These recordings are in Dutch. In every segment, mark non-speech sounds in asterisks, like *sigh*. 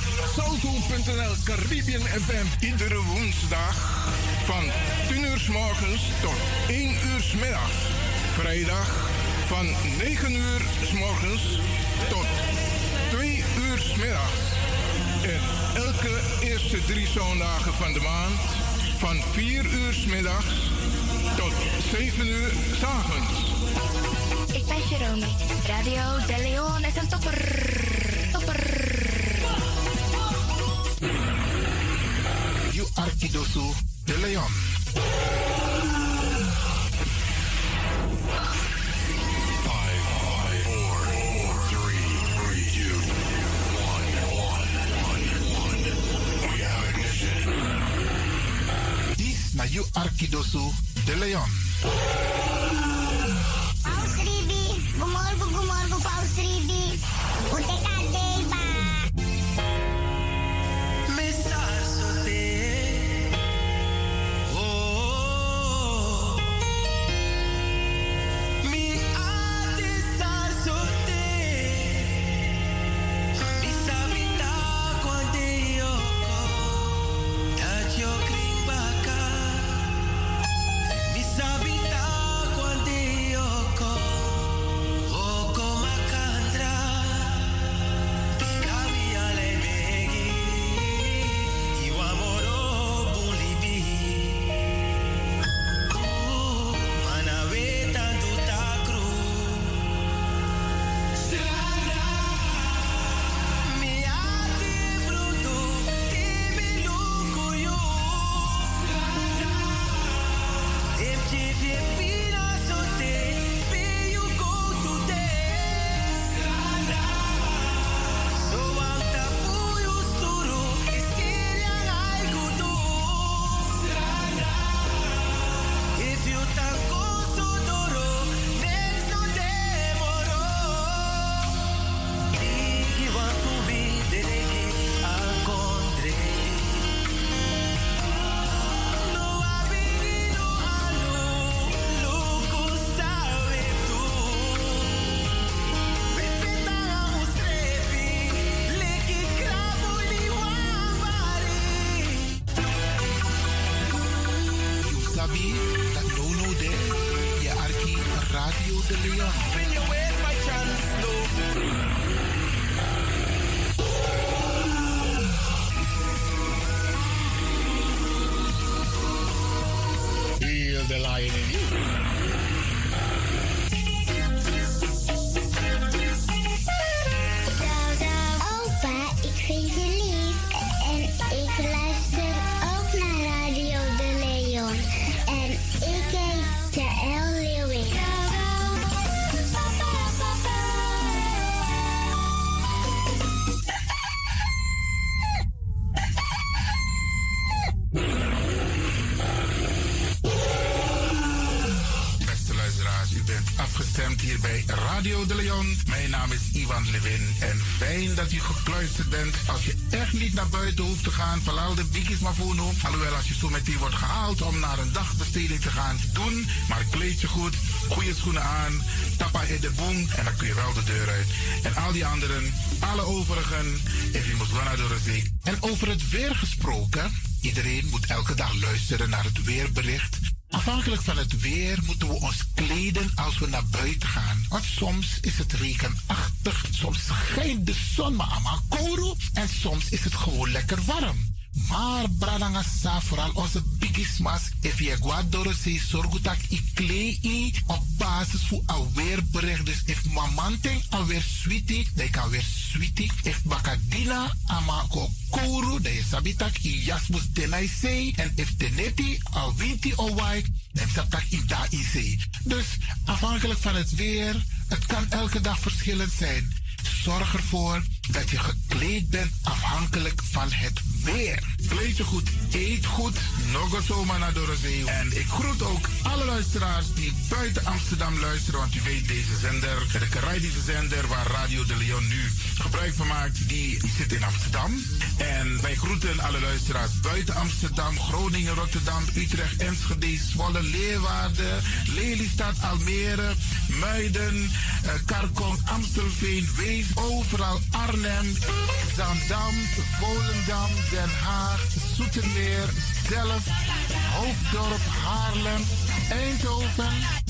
via Caribbean FM. Iedere woensdag van 10 uur s morgens tot 1 uur s middags. Vrijdag van 9 uur s morgens tot 2 uur s middags. En elke eerste drie zondagen van de maand van 4 uur s middags tot 7 uur s avonds. Ik ben Jerome. Radio De Leon is een. Topper. Arkidosu de Leon. Five, four, You Arkidosu de Leon. Biggies maar voor nu. Alhoewel, als je zo meteen wordt gehaald om naar een dagbesteding te gaan, doen. Maar kleed je goed, goede schoenen aan, tappa in de boom en dan kun je wel de deur uit. En al die anderen, alle overigen, if you must naar door de week. En over het weer gesproken, iedereen moet elke dag luisteren naar het weerbericht. Afhankelijk van het weer moeten we ons kleden als we naar buiten gaan. Want soms is het regenachtig, soms schijnt de zon maar allemaal kouro en soms is het gewoon lekker warm. Maar bradangasa, vooral onze bigismas, if je guadoro se zorgu tak i klei op basis van aweerbericht. Dus if mamanting alweer sweetie, dan kan weer sweetie. If bakadina ama ko kouru, dan je sabitak i jasmus denai sei. En if winti o wai, dan sabitak i da i sei. Dus afhankelijk van het weer, het kan elke dag verschillend zijn. zorg ervoor dat je gekleed bent afhankelijk van het weer. Kleed goed, eet goed, nog zomaar naar Dorozee. En ik groet ook alle luisteraars die buiten Amsterdam luisteren. Want u weet, deze zender, de Caribische zender waar Radio de Leon nu gebruik van maakt, die, die zit in Amsterdam. En wij groeten alle luisteraars buiten Amsterdam, Groningen, Rotterdam, Utrecht, Enschede, Zwolle, Leeuwarden, Lelystad, Almere, Muiden, eh, Amstelveen, Wees, overal Arnhem, Zandam, Volendam, Den Haag, Zoetermeer, Delft, Hoofddorp, Haarlem, Eindhoven.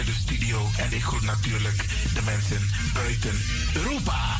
de studio. En ik groet natuurlijk de mensen buiten Europa.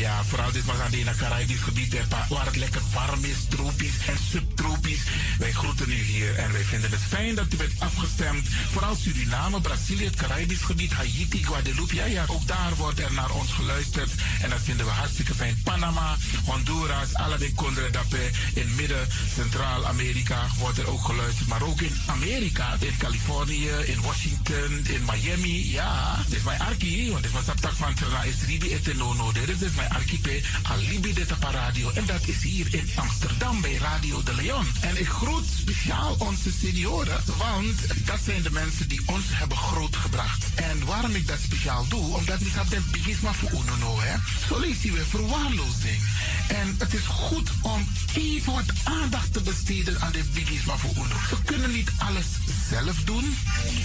Ja, vooral dit was aan het Caribisch gebied, waar het lekker warm is, tropisch en subtropisch. Wij groeten u hier en wij vinden het fijn dat u bent afgestemd. Vooral Suriname, Brazilië, het Caribisch gebied, Haiti, Guadeloupe. Ja, ja, ook daar wordt er naar ons geluisterd. En dat vinden we hartstikke fijn. Panama, Honduras, Aladdin Condre Dapé. In midden, Centraal-Amerika wordt er ook geluisterd. Maar ook in Amerika, in Californië, in Washington, in Miami. Ja, dit is mijn arki, want dit was tak van Trana is Ribi Etenono. Dit is mijn archipel Alibi de Radio. En dat is hier in Amsterdam bij Radio de Leon. En ik groet speciaal onze senioren, want dat zijn de mensen die ons hebben grootgebracht. En waarom ik dat speciaal doe, omdat ik dat den bigisma voor uno hè. Zo lezen we verwaarlozing. En het is goed om even wat aandacht te besteden aan de bigisma voor uno. Ze kunnen niet alles zelf doen.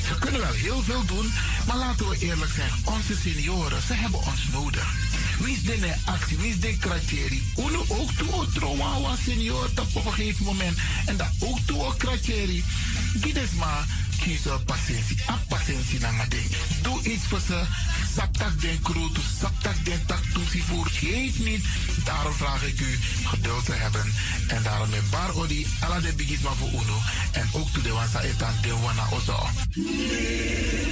Ze kunnen wel heel veel doen, maar laten we eerlijk zijn, onze senioren, ze hebben ons nodig. Wie is de wie is de kratjeri? Ook toe trouwen was senior op een gegeven moment. En dat ook toe kratjeri. Gides maar kiezen patiëntie. A patiëntie na nga ding. Doe iets voor ze. Saptak den kroot, saptak den tak toesie voor. Geef niet. Daarom vraag ik u geduld te hebben. En daarom met bar odi, ala de bigisma voor uno. En ook toe de wansa etan de wana ozo. De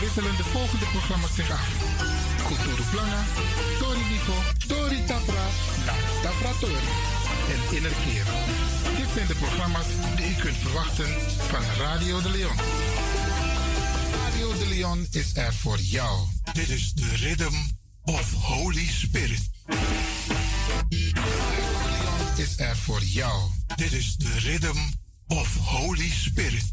Wisselen de volgende programma's zich af. Kulturu Planga, Tori Nico, Tori Tapra, Na Tapra Tori en Innerkeer. Dit zijn de programma's die u kunt verwachten van Radio de Leon. Radio de Leon is er voor jou. Dit is de Rhythm of Holy Spirit. Radio de Leon is er voor jou. Dit is de Rhythm of Holy Spirit.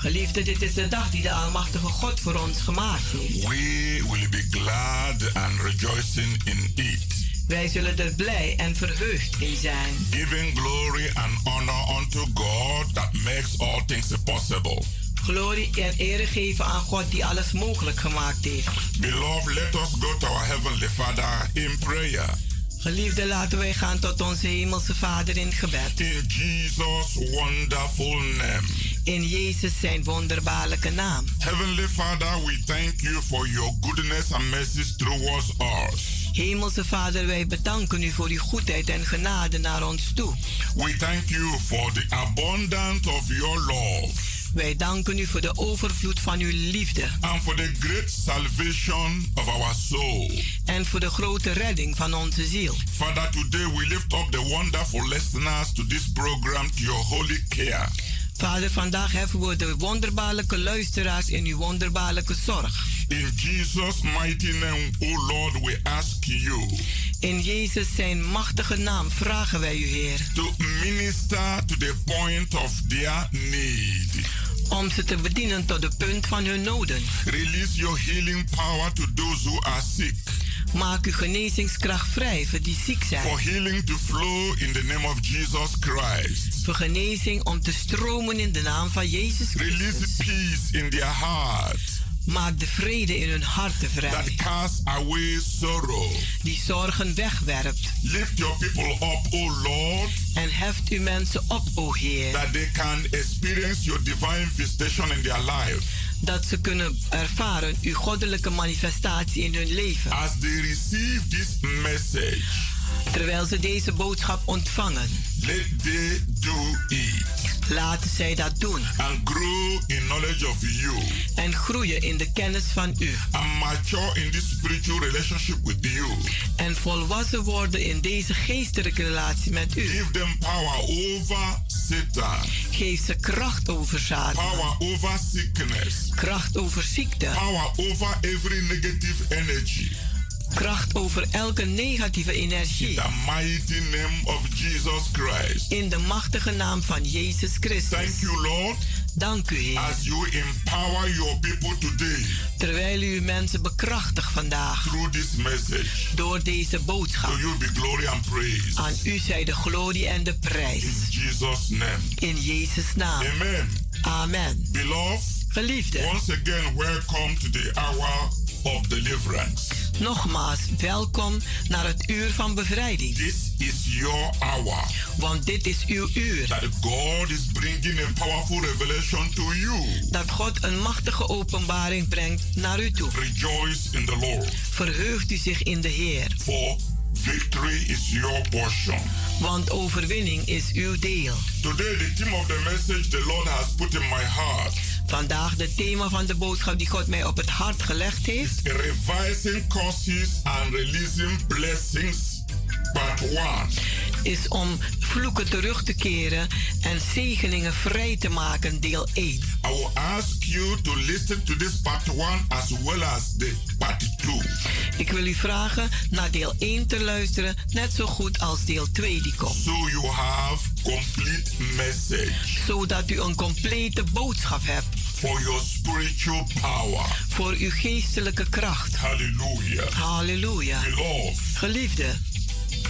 Geliefde, dit is de dag die de Almachtige God voor ons gemaakt heeft. We will be glad and rejoicing in it, Wij zullen er blij en verheugd in zijn. giving glory and honor unto God that makes all things possible. Glorie en ere geven aan God die alles mogelijk gemaakt heeft. Beloved, let us go to our Heavenly Father in prayer. Geliefde, laten wij gaan tot onze Hemelse Vader in gebed. In Jesus' wonderful name. In Jezus zijn wonderbaarlijke naam. Heavenly Father, we thank you for your goodness and mercies towards us. Hemelse Vader, wij bedanken u voor uw goedheid en genade naar ons toe. We thank you for the abundance of your love Wij danken u voor de overvloed van uw liefde and for the great salvation of our soul. en voor de grote redding van onze ziel. Father, today we lift up the wonderful listeners to this program to your holy care. Vader, vandaag heffen we de wonderbaarlijke luisteraars in uw wonderbaarlijke zorg. In Jesus' mighty name, O Lord, we ask you In Jezus zijn machtige naam vragen wij u, Heer, to minister to the point of their need. om ze te bedienen tot de punt van hun noden. Release your healing power to those who are sick. Maak uw genezingskracht vrij voor die ziek zijn. For healing to flow in the name of Jesus Christ. Voor genezing om te stromen in de naam van Jezus Release Christus. peace in their heart Maak de vrede in hun harten that vrij, casts away sorrow. die zorgen wegwerpt. Lift your people up, O Lord, En heft uw mensen op, o Heer, that they can experience your divine visitation in their life. Dat ze kunnen ervaren uw goddelijke manifestatie in hun leven. As they receive this message, Terwijl ze deze boodschap ontvangen, let they do it laten zij dat doen and grow in knowledge of you en groeien in de kennis van u. and mature in this spiritual relationship with you. En volwassen worden in deze geestelijke relatie met u. Give them power over Geef ze kracht over Satan, power over sickness, kracht over ziekte, power over every negative energy. kracht over elke negatieve In energie. the mighty name of Jesus Christ. In de machtige naam van Jezus Christus. Thank you, Lord, Dank u, Heer. as you empower your people today Terwijl u uw mensen bekrachtigt vandaag through this message. door deze To boodschap. you be glory and praise. Aan u zij de glorie en de prijs. In Jesus' name. In Jezus' naam. Amen. Amen. Beloved, Geliefde, once again, welcome to the hour of deliverance. Nogmaals welkom naar het uur van bevrijding. This is your hour Want dit is uw uur. that God is bringing a powerful revelation to you. Dat God een machtige openbaring brengt naar u toe. Rejoice in the Lord, Verheugt u zich in de Heer. for victory is your portion. Want overwinning is uw deel. Today, the theme of the message the Lord has put in my heart Vandaag de thema van de boodschap die God mij op het hart gelegd heeft. revising causes and releasing blessings, one. is om vloeken terug te keren en zegeningen vrij te maken, deel 1. I will ask you to listen to this part one as well as the part two. Ik wil u vragen naar deel 1 te luisteren, net zo goed als deel 2 die komt. So you have complete message Zodat u een complete boodschap hebt for your spiritual power. voor uw geestelijke kracht. Hallelujah. Halleluja. Beloved, Geliefde,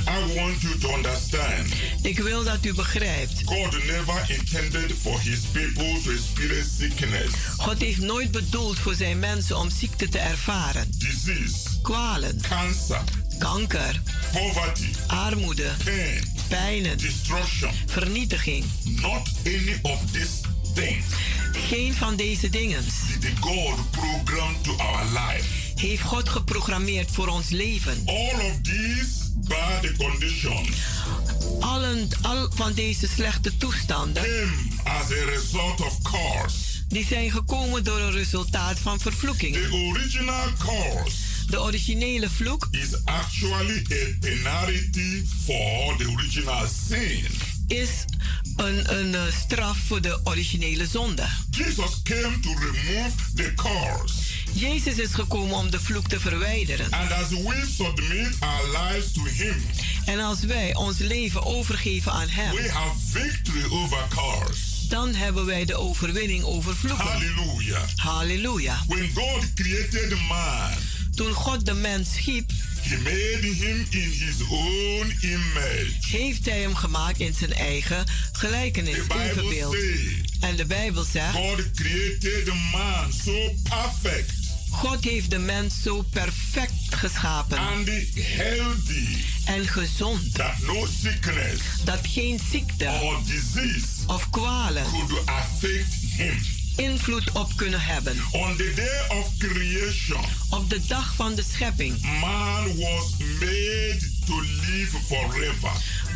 I want you to understand. Ik wil dat u begrijpt. God never intended for his people to experience sickness, God heeft nooit bedoeld voor zijn mensen om ziekte te ervaren. disease, Kwalen, cancer, kanker, poverty, armoede, pain, pijnen, destruction. vernietiging. Not any of these things Geen van deze dingen did God program to our life. Heeft God geprogrammeerd voor ons leven. All of these bad conditions Allen, al van deze slechte toestanden came as a result of curse. die zijn gekomen door een resultaat van vervloeking. The original curse De originele vloek is actually a penalty for the original sin. is een, een eh, straf voor de originele zonde. Jesus came to remove the curse. Jezus is gekomen om de vloek te verwijderen. And as we submit our lives to Him, En als wij ons leven overgeven aan Hem, we have victory over curse. dan hebben wij de overwinning over vloeken. Hallelujah. Halleluja. When God created man, Toen God de mens schiep, He made him in His own image. heeft Hij hem gemaakt in zijn eigen gelijkenis, says En de Bijbel zegt, God created man so perfect God heeft de mens zo perfect geschapen and healthy en gezond, that no sickness dat geen ziekte or disease of kwalen could affect him. invloed op kunnen hebben. On the day of creation, Op de dag van de schepping man was made to live forever.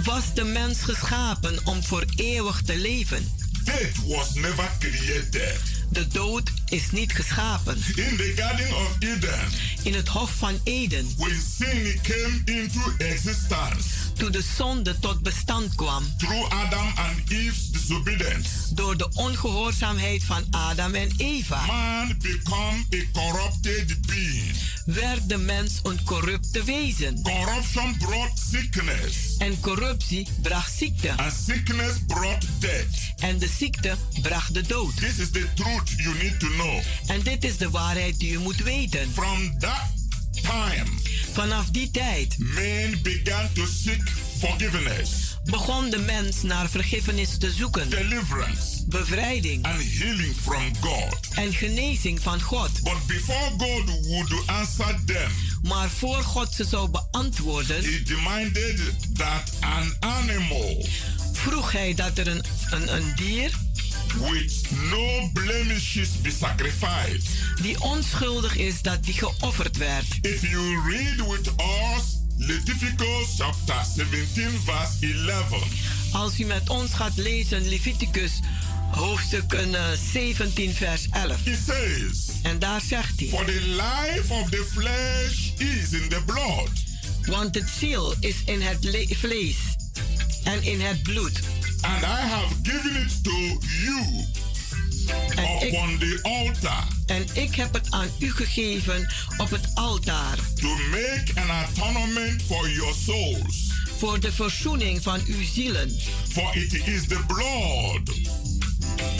was de mens geschapen om voor eeuwig te leven. Death was never created. De dood is niet geschapen. In the Garden of Eden, In het Hof van Eden, when sin came into existence toen de zonde tot bestand kwam through Adam and Eve's disobedience, door de ongehoorzaamheid van Adam en Eva, man became a corrupted being. werd de mens een corrupte wezen. Corruption brought sickness, En corruptie bracht ziekte. and sickness brought death. En de ziekte bracht de dood. This is the truth you need to know. En dit is de waarheid die u moet weten. From that time, Vanaf die tijd men began to seek forgiveness, begon de mens naar vergiffenis te zoeken, deliverance, bevrijding and healing from God. en genezing van God. But before God would answer them, Maar voor God ze zou beantwoorden, He demanded that an animal vroeg hij dat er een, een, een dier with no blemishes be sacrificed. die onschuldig is, dat die geofferd werd. If you read with us Leviticus chapter 17, verse 11, Als u met ons gaat lezen Leviticus hoofdstuk eh, 17 vers 11. he says, En daar zegt hij, For the life of the flesh is in the blood, want het ziel is in het le- vlees en in het bloed. And I have given it to you En ik, upon the altar en ik heb het aan u gegeven op het altaar to make an atonement for your souls. voor de verzoening van uw zielen. For it is the blood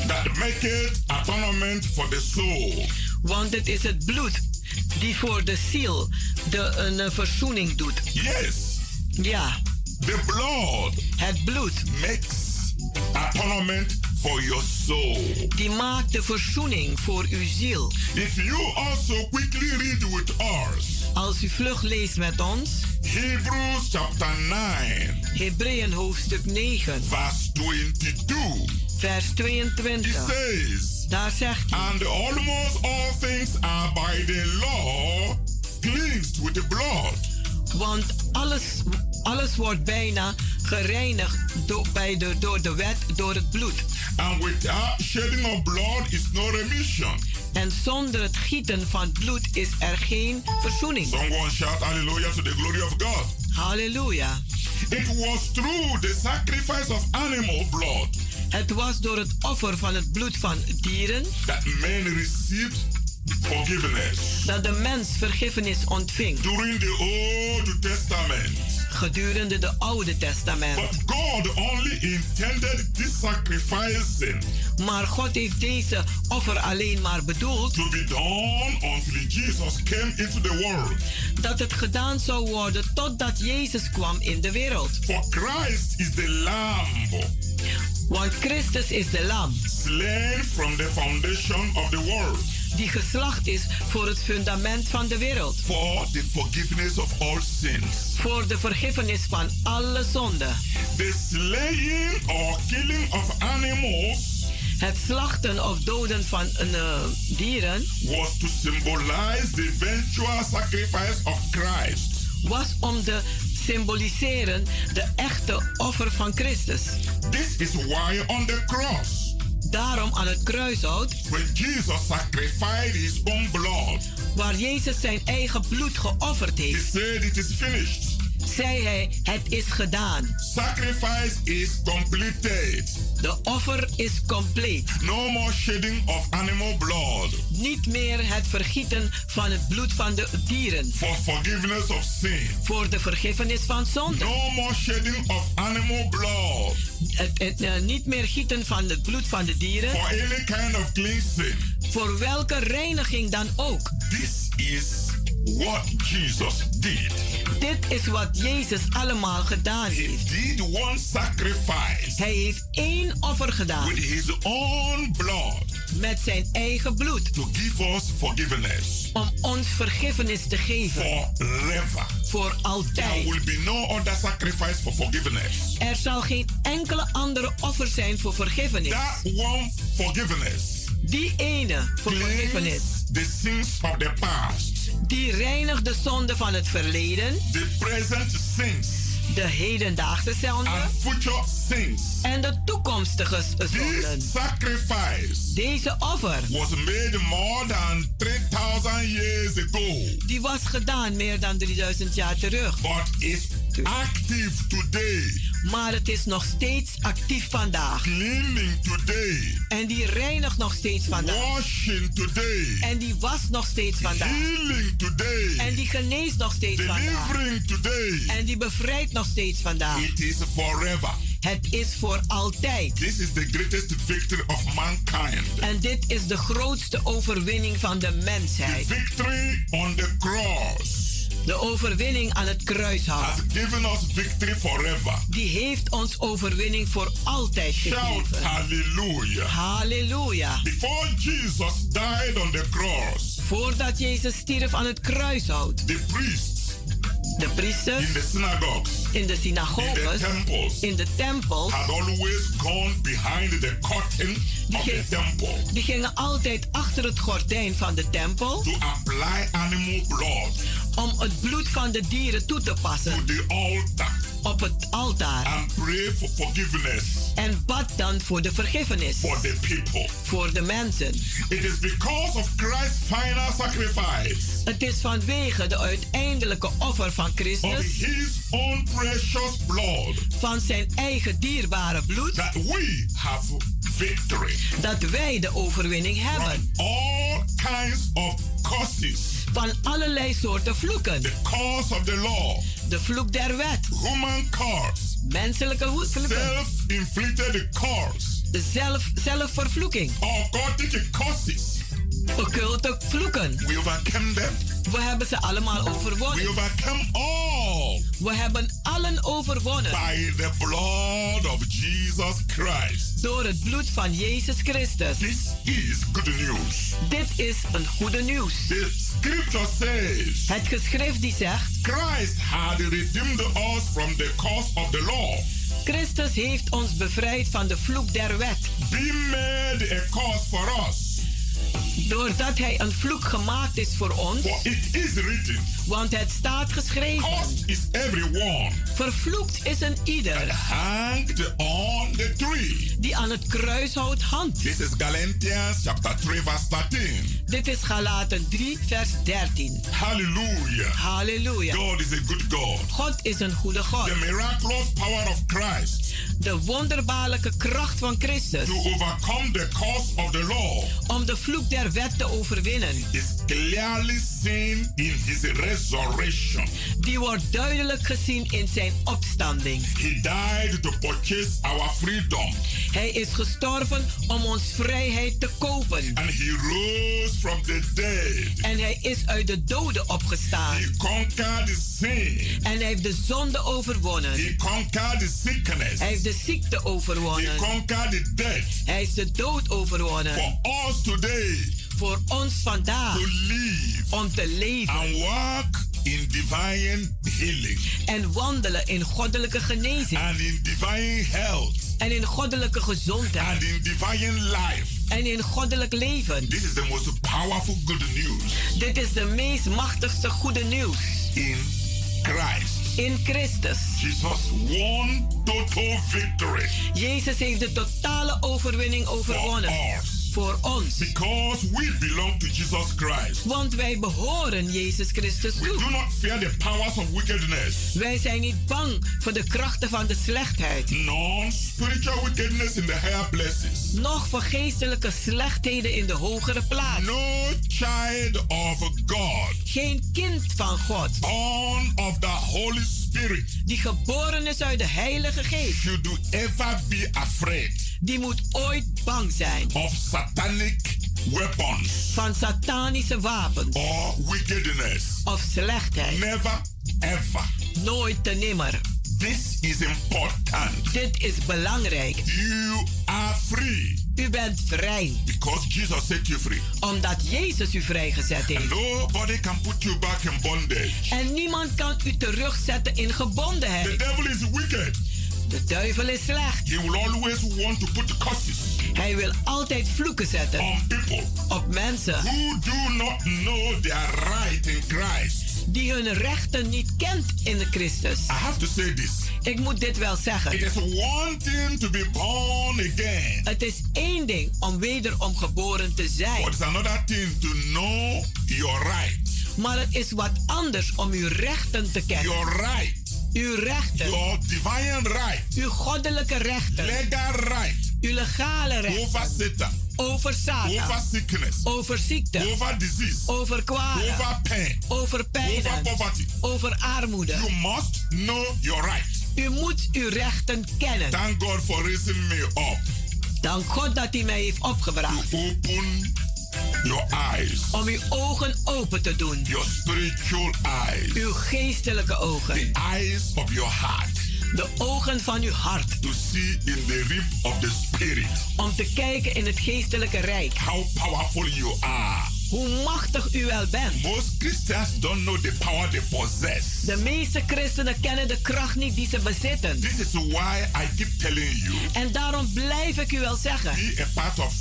that maketh atonement for the soul. Want het is het bloed die voor de ziel de, een verzoening doet. Yes, Ja, the blood het bloed makes atonement for your soul. die maakt de verzoening voor uw ziel. If you also quickly read with us Als u vlug leest met ons, Hebrews chapter 9, Hebreeën hoofdstuk 9, verse 22, vers it 22. says, Daar zegt hij, And almost all things are by the law cleansed with the blood. want alles, alles wordt bijna gereinigd door, bij de, door de wet, door het bloed. And without shedding of blood is no remission. En zonder het gieten van bloed is er geen verzoening. Someone shout hallelujah to the glory of God. Halleluja. It was through the sacrifice of animal blood Het was door het offer van het bloed van dieren that men received forgiveness. dat de mens vergiffenis ontving. During the Old Testament, gedurende de Oude Testament. But God only intended this sacrificing Maar God heeft deze offer alleen maar bedoeld to be done until Jesus came into the world. dat het gedaan zou worden totdat Jezus kwam in de wereld. For Christ is the Lamb Want Christus is de lam slain from the foundation of the world die geslacht is voor het fundament van de wereld. for the forgiveness of all sins. Voor de vergiffenis van alle zonden. The slaying or killing of animals Het slachten of doden van eh, dieren was to symbolize the eventual sacrifice of Christ. was om te symboliseren de echte offer van Christus. This is why on the cross, Daarom aan het kruishout, when Jesus sacrificed his own blood, waar Jezus zijn eigen bloed geofferd he heeft, said it is finished. Zei hij: Het is gedaan. Sacrifice is completed. De offer is compleet. No more shedding of animal blood Niet meer het vergieten van het bloed van de dieren for forgiveness of sin. voor de vergiffenis van zonde. No more shedding of animal blood Het, het, eh, niet meer gieten van het bloed van de dieren for any kind of cleansing. voor welke reiniging dan ook. This is what Jesus did. Dit is wat Jezus allemaal gedaan He heeft. did one sacrifice Hij heeft één offer gedaan with his own blood met zijn eigen bloed to give us forgiveness om ons vergiffenis te geven forever. voor There altijd. will be no other sacrifice for forgiveness. Er zal geen enkele andere offer zijn voor vergiffenis. That one forgiveness Die ene voor vergiffenis, cleanse the sins of the past, die reinigt de zonde van het verleden, the present sins, de hedendaagse zonde and future sins. en de toekomstige zonden. This sacrifice Deze offer, was made more than 3,000 years ago, die was gedaan meer dan 3000 jaar terug. but is active today, Maar het is nog steeds actief vandaag. cleaning today, En die reinigt nog steeds vandaag. washing today, En die was nog steeds vandaag. healing today, En die geneest nog steeds vandaag. delivering today. En die bevrijdt nog steeds vandaag. It is forever. Het is voor altijd. This is the greatest victory of mankind. En dit is de grootste overwinning van de The mensheid. victory on the cross De overwinning aan het has kruishout. given us victory forever. Die heeft ons overwinning voor altijd Shout gegeven. hallelujah. Halleluja. Before Jesus died on the cross, Voordat Jezus stierf aan het kruishout. the priests De priesters in the synagogues, in de in the synagoges, in de tempels, had always gone behind the curtain of the temple die gingen altijd achter het gordijn van de tempel to apply animal blood om het bloed van de dieren toe te to passen the altar op het altaar. and pray for forgiveness En bad dan voor de vergiffenis for the people. voor de mensen. It is because of Christ's final sacrifice Het is vanwege de uiteindelijke offer van of Christus, his own precious blood van zijn eigen dierbare bloed, that we have victory dat wij de overwinning hebben. from all kinds of curses. Van allerlei soorten vloeken. The curse of the law, De vloek der wet, human curse, menselijke vloeken, self-inflicted curse, de zelf, zelfvervloeking, occultic curses. Occulte vloeken. We overcame them. We hebben ze allemaal We overwonnen. overcome all We hebben allen overwonnen by the blood of Jesus Christ. door het bloed van Jezus Christus. This is good news. Dit is een goede nieuws. The scripture says Het geschrift die zegt, Christ had redeemed us from the curse of the law, Christus heeft ons bevrijd van de vloek der wet. being made a curse for us. Doordat hij een vloek gemaakt is voor ons, For it is written, want het staat geschreven. Cursed is everyone Vervloekt is een ieder hanged on the tree. die aan het kruishout hangt. This is Galatians chapter 3, verse 13. Dit is Galaten 3, vers 13. Hallelujah. Halleluja. God is a good God. God is een goede God. The miraculous power of Christ De wonderbaarlijke kracht van Christus to overcome the curse of the law om om de vloek der wet te overwinnen. is clearly seen in his resurrection. Die wordt duidelijk gezien in zijn opstanding. He died to purchase our freedom, Hij is gestorven om ons vrijheid te kopen. and he rose from the dead. En hij is uit de doden opgestaan. He conquered sin. En hij heeft de zonde overwonnen. He conquered the sickness. Hij heeft de ziekte He overwonnen. conquered the death. Hij is de dood overwonnen. For us today Voor ons vandaag. to live Om te leven. and walk in divine healing En wandelen in goddelijke genezing. and in divine health En in goddelijke gezondheid. and in divine life. En in goddelijk leven. This is the most powerful good news Dit is de meest machtigste goede nieuws. in Christ. In Christus. Jesus won total victory Jezus heeft de totale overwinning for overwonnen. us Voor ons. because we belong to Jesus Christ. Want wij behoren Jezus Christus We toe. do not fear the powers of wickedness, Wij zijn niet bang voor de krachten van de slechtheid. nor spiritual wickedness in the higher places. Nog voor geestelijke slechtheden in de hogere plaats. No child of God, Geen kind van God. born of the Holy Spirit, Die geboren is uit de Heilige Geest. should ever be afraid Die moet ooit bang zijn of satanic weapons van satanische wapens or wickedness. of slechtheid. Never, ever. Nooit te nimmer. This is important. Dit is belangrijk. You are free U bent vrij. because Jesus set you free. Omdat Jezus u vrijgezet heeft. Nobody can put you back in bondage. En niemand kan u terugzetten in The gebondenheid. devil is wicked. De duivel is slecht. He will always want to put curses Hij wil altijd vloeken zetten on people op mensen who do not know their right in Christ. Die hun rechten niet kent in de Christus. I have to say this. Ik moet dit wel It zeggen. is one thing to be born again, Het is één ding om wederom geboren te but zijn. it's another thing to know your right. Maar het is wat anders om uw rechten te kennen. Your right. Uw rechten. Your divine right. Uw goddelijke rechten. Legal right. Uw legale rechten. Over Satan. Over Over Satan. sickness. Over ziekte. Over disease. Over kwalen. Over pain. Over Over pijnen. poverty. Over armoede. You must know your right. U moet uw rechten kennen. Thank God for raising me up Dank God dat hij mij heeft to opgebracht. open your eyes, Om uw ogen open te doen. your spiritual eyes, Uw geestelijke ogen. the eyes of your heart, De ogen van uw hart. to see in the realm of the spirit Om te kijken in het geestelijke rijk. how powerful you are. Hoe machtig u wel bent. Most Christians don't know the power they possess. De meeste christenen kennen de kracht niet die ze bezitten. This is why I keep telling you En daarom blijf ik u wel zeggen. be a part of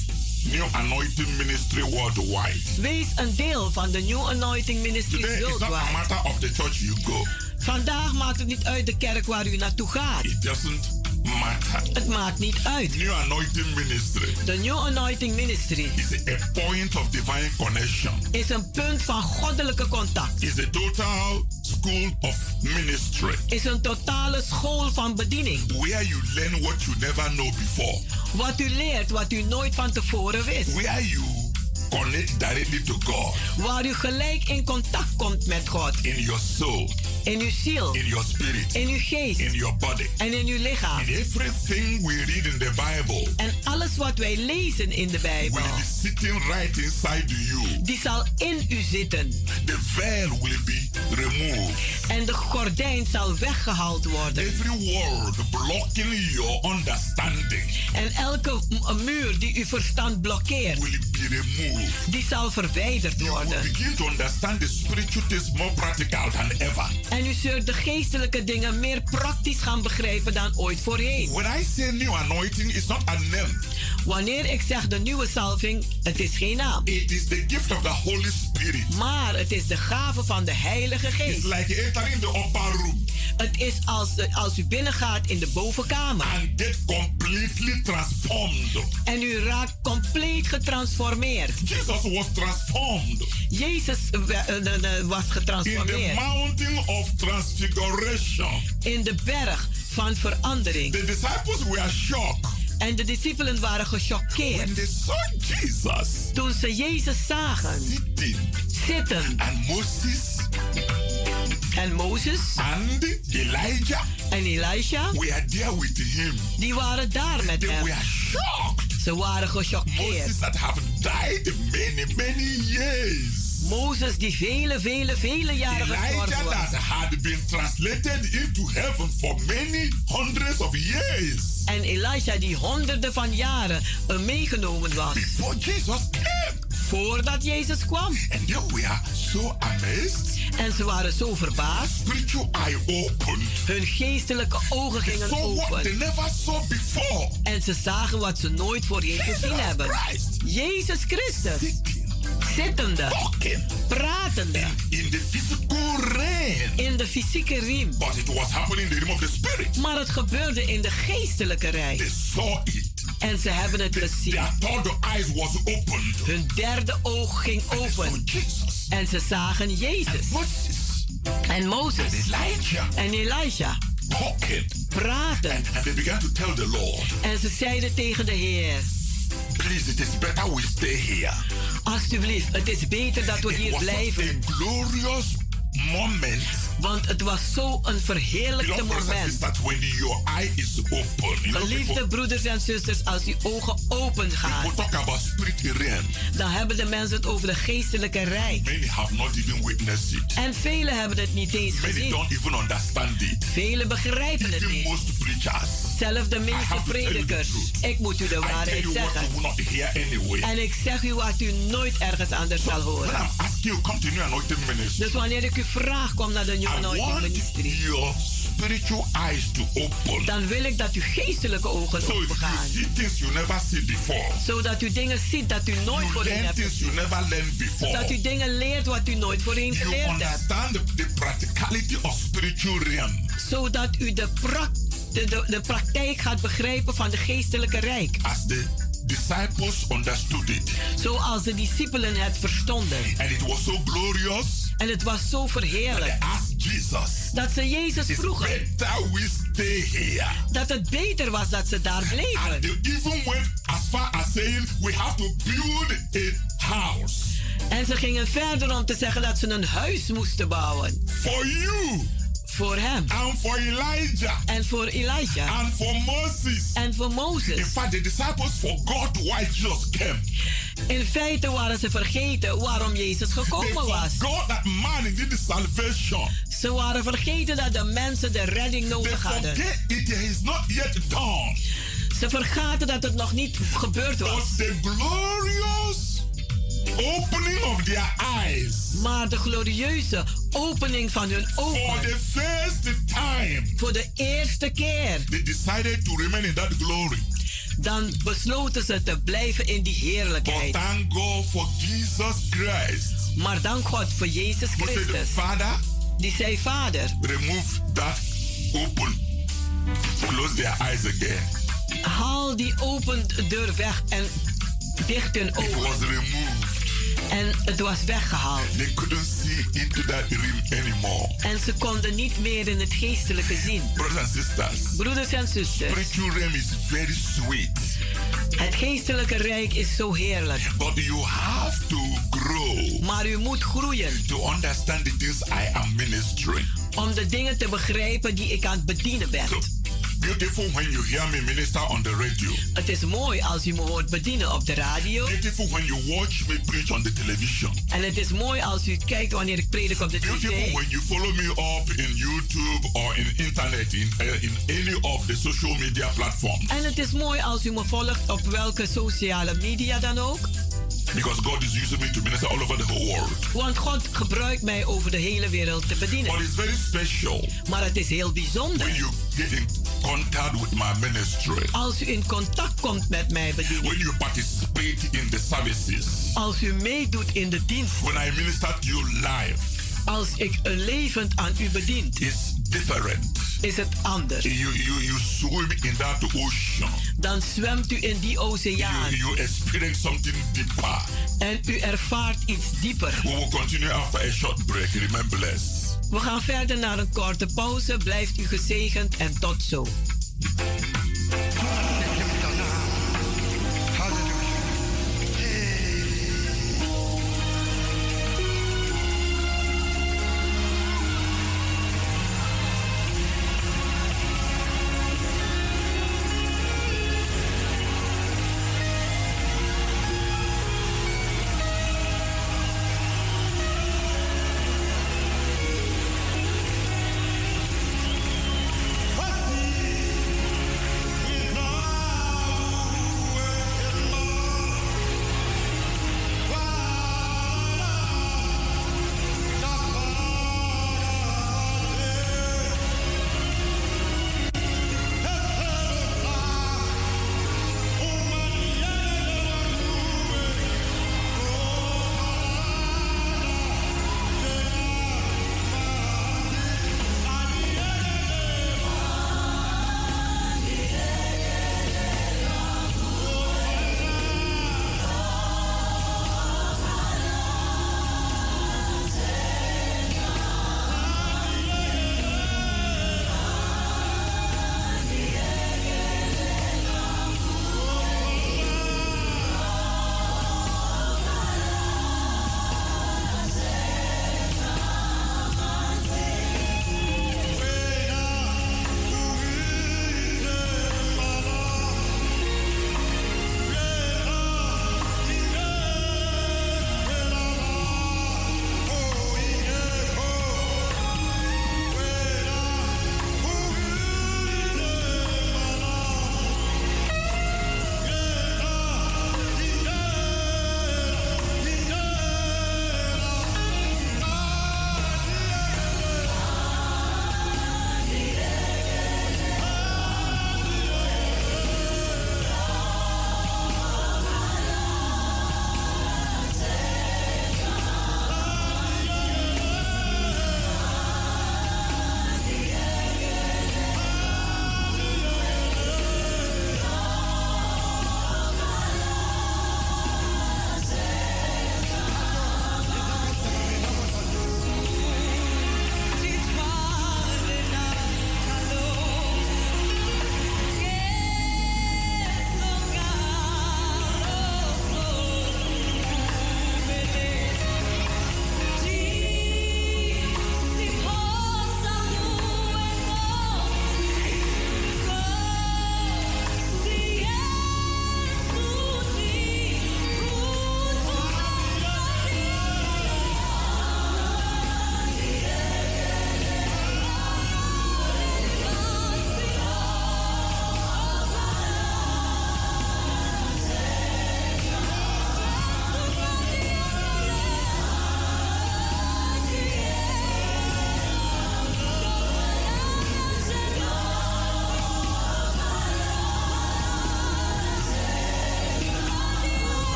New Anointing Ministry worldwide. Wees een deel van de New Anointing Ministries Today it's not a Worldwide. matter of the church you go. Vandaag maakt het niet uit de kerk waar u naartoe gaat. It doesn't matter. Het maakt niet uit. New Anointing Ministry De New Anointing Ministry is a point of divine connection. is een punt van goddelijke contact. Is a total school of ministry Is een totale school van bediening. where you learn what you never know before. Wat u leert wat u nooit van tevoren wist. Where you connect directly to God Waar u gelijk in contact komt met God. in your soul, In uw ziel. in your spirit, In uw geest. in your body. En in uw lichaam. In everything we read in the Bible En alles wat wij lezen in de Bijbel. will be sitting right inside you. Die zal in u zitten. The veil will be removed. En de gordijn zal weggehaald worden. Every word blocking your understanding En elke muur die uw verstand blokkeert. will be removed. Die zal verwijderd You will worden. begin to understand the spiritual things more practical than ever. En u zult de geestelijke dingen meer praktisch gaan begrijpen dan ooit voorheen. When I say new anointing, it's not a name. Wanneer ik zeg de nieuwe salving, het is geen naam. It is the gift of the Holy Spirit. Maar het is de gave van de Heilige It's Geest. like entering the upper room Het is als, als u binnengaat in de bovenkamer. and get completely transformed. En u raakt compleet getransformeerd. Jesus was transformed Jezus eh, eh, eh, was in the getransformeerd mountain of transfiguration. in de berg van verandering. The disciples were shocked En de discipelen waren gechoqueerd when they saw Jesus toen ze Jezus zagen sitting zitten. and Moses En Mozes and Elijah en Elisha, were there with him. die waren daar met They hem. were shocked. Ze waren gechoqueerd. Moses that have died many, many years. Mozes die vele, vele, vele jaren Elijah gestorven was. that had been translated into heaven for many hundreds of years. En Elisha die honderden van jaren eh, meegenomen was. Before Jesus came. Voordat Jezus kwam. And they were so amazed. En ze waren zo verbaasd. Spiritual eye opened. Hun geestelijke ogen gingen saw what they open. never saw before. En ze zagen wat ze nooit voorheen gezien hebben. Christ Jezus Christus. Zittende. Pratende. in the physical realm. In de fysieke riem. But it was happening in the realm of the spirit. Maar het gebeurde in de geestelijke rij. They saw it. En ze hebben het gezien. Their third eye was opened. Hun derde oog ging open. En ze zagen Jezus. En Mozes. Elijah En talking. Praten. And they began to tell the Lord, En ze zeiden tegen de Heer. Please, it is better we stay here. Alsjeblieft, het is beter dat we It hier blijven. a glorious moment. Want het was zo een verheerlijkte moment. sisters, when your eye is open, know, Geliefde people, broeders en zusters, als die ogen open gaan, talk about realm. dan hebben de mensen het over de geestelijke rijk. Many have not even witnessed it. En velen hebben het niet eens Many gezien. don't even understand it. Velen begrijpen het Even niet. most preachers. Zelfs de meeste predikers. Ik moet u de waarheid zeggen. En ik zeg u wat u nooit ergens anders zal horen. Dus wanneer ik u vraag, kom naar de New I Anointing Ministry. your spiritual eyes to open. Dan wil ik dat uw geestelijke ogen So open you gaan. see things you never see before. Zodat u dingen ziet dat u nooit You voorheen hebt things you never learned before. Dat u dingen leert wat u nooit voorheen geleerd hebt. understand the, the practicality of spiritual realm. Zodat u de, prak- de, de, de praktijk gaat begrijpen van de geestelijke rijk. As the disciples understood it. Zoals de discipelen het verstonden. And it was so glorious. En het was zo verheerlijk. Jesus, Dat ze Jezus vroegen better we stay here. dat het beter was dat ze daar bleven. they even went as far as saying, we have to build a house En ze gingen verder om te zeggen dat ze een huis moesten bouwen. for you Voor hem. and for Elijah En voor Elijah. and for Moses. En voor In Mozes. fact, the disciples forgot why Jesus came. In feite waren ze vergeten waarom Jezus gekomen was. that man needed salvation. Ze waren vergeten dat de mensen de redding They nodig hadden. it is not yet done. Ze vergaten dat het nog niet gebeurd was. But the glorious opening of their eyes Maar de glorieuze opening van hun for ogen the first time, voor de eerste keer, they decided to remain in that glory. dan besloten ze te blijven in die But heerlijkheid. thank God for Jesus Christ. Maar dank God voor Jezus Christus. Father, Die zei, Vader, remove that open. Close their eyes again. haal die open deur weg en dicht hun It was ogen. removed. En het was weggehaald. They couldn't see into that realm anymore. En ze konden niet meer in het geestelijke zien. Brothers and sisters, Broeders en zusters, spiritual realm is very sweet. het geestelijke rijk is zo heerlijk. But you have to grow Maar u moet groeien to understand the things I am ministering. om de dingen te begrijpen die ik aan het bedienen ben. So beautiful when you hear me minister on the radio. Het is mooi als u me hoort bedienen op de radio. Beautiful when you watch me preach on the television. En het is mooi als u kijkt wanneer ik predik op de Beautiful tv. when you follow me up in YouTube or in internet in, uh, in any of the social media platforms. En het is mooi als u me volgt op welke sociale media dan ook. Because God is using me to minister all over the whole world. Want God gebruikt mij over de hele wereld te But bedienen. it's very special Maar het is heel when bijzonder you get in contact with my ministry. als u in contact komt met mijn bediening. When you participate in the services. Als u meedoet in de dienst. When I minister to you live. Als ik een levend aan u bedient, It's different. is het anders. You, you, you swim in that ocean. Dan zwemt u in die oceaan You, you experience something deeper. en u ervaart iets dieper. We will continue after a short break. Remain blessed. We gaan verder naar een korte pauze. Blijft u gezegend en tot zo.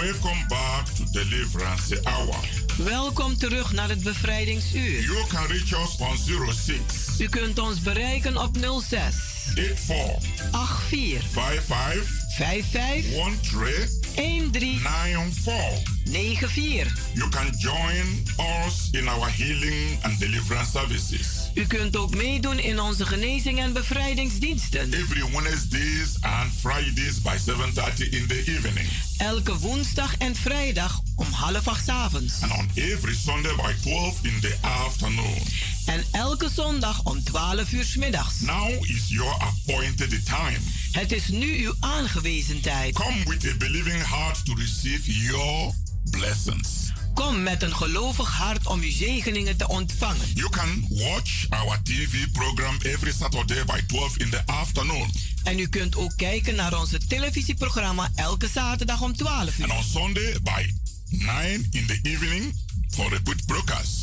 Welcome back to Deliverance Hour. welkom terug naar het bevrijdingsuur. You can reach us on 06 U kunt ons bereiken op 06 84 84 55 55 13 13 94. 94. You can join us in our healing and deliverance services U kunt ook meedoen in onze genezing en bevrijdingsdiensten. every Wednesdays and Fridays by 7:30 in the evening, Elke woensdag en vrijdag om half acht avonds. and on every Sunday by 12 in the afternoon. En elke zondag om 12 uur 's middags. Now is your appointed time. Het is nu uw aangewezen tijd. Come with a believing heart to receive your blessings. Kom met een gelovig hart om uw zegeningen te ontvangen. You can watch our TV program every Saturday by 12 in the afternoon. En u kunt ook kijken naar onze televisieprogramma elke zaterdag om 12 And uur. on Sunday by 9 in the evening for repeat broadcast.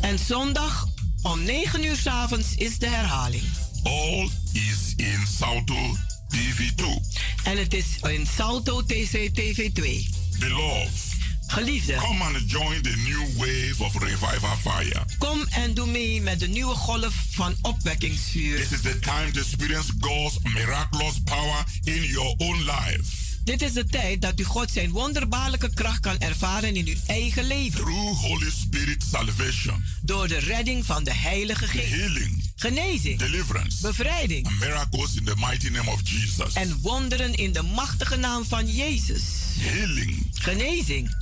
En zondag om 9 uur 's avonds is de herhaling. All is in Salto TV2. En het is in Salto TC TV2. Beloved, Geliefde, come and join the new wave of revival fire. kom en doe mee met de nieuwe golf van opwekkingsvuur. This is the time to experience God's miraculous power in your own life. Dit is de tijd dat u God zijn wonderbaarlijke kracht kan ervaren in uw eigen leven. Through Holy Spirit salvation, Door de redding van de Heilige Geest. healing, Genezing, deliverance, bevrijding and miracles in the mighty name of Jesus. en wonderen in de machtige naam van Jezus. Healing Genezing,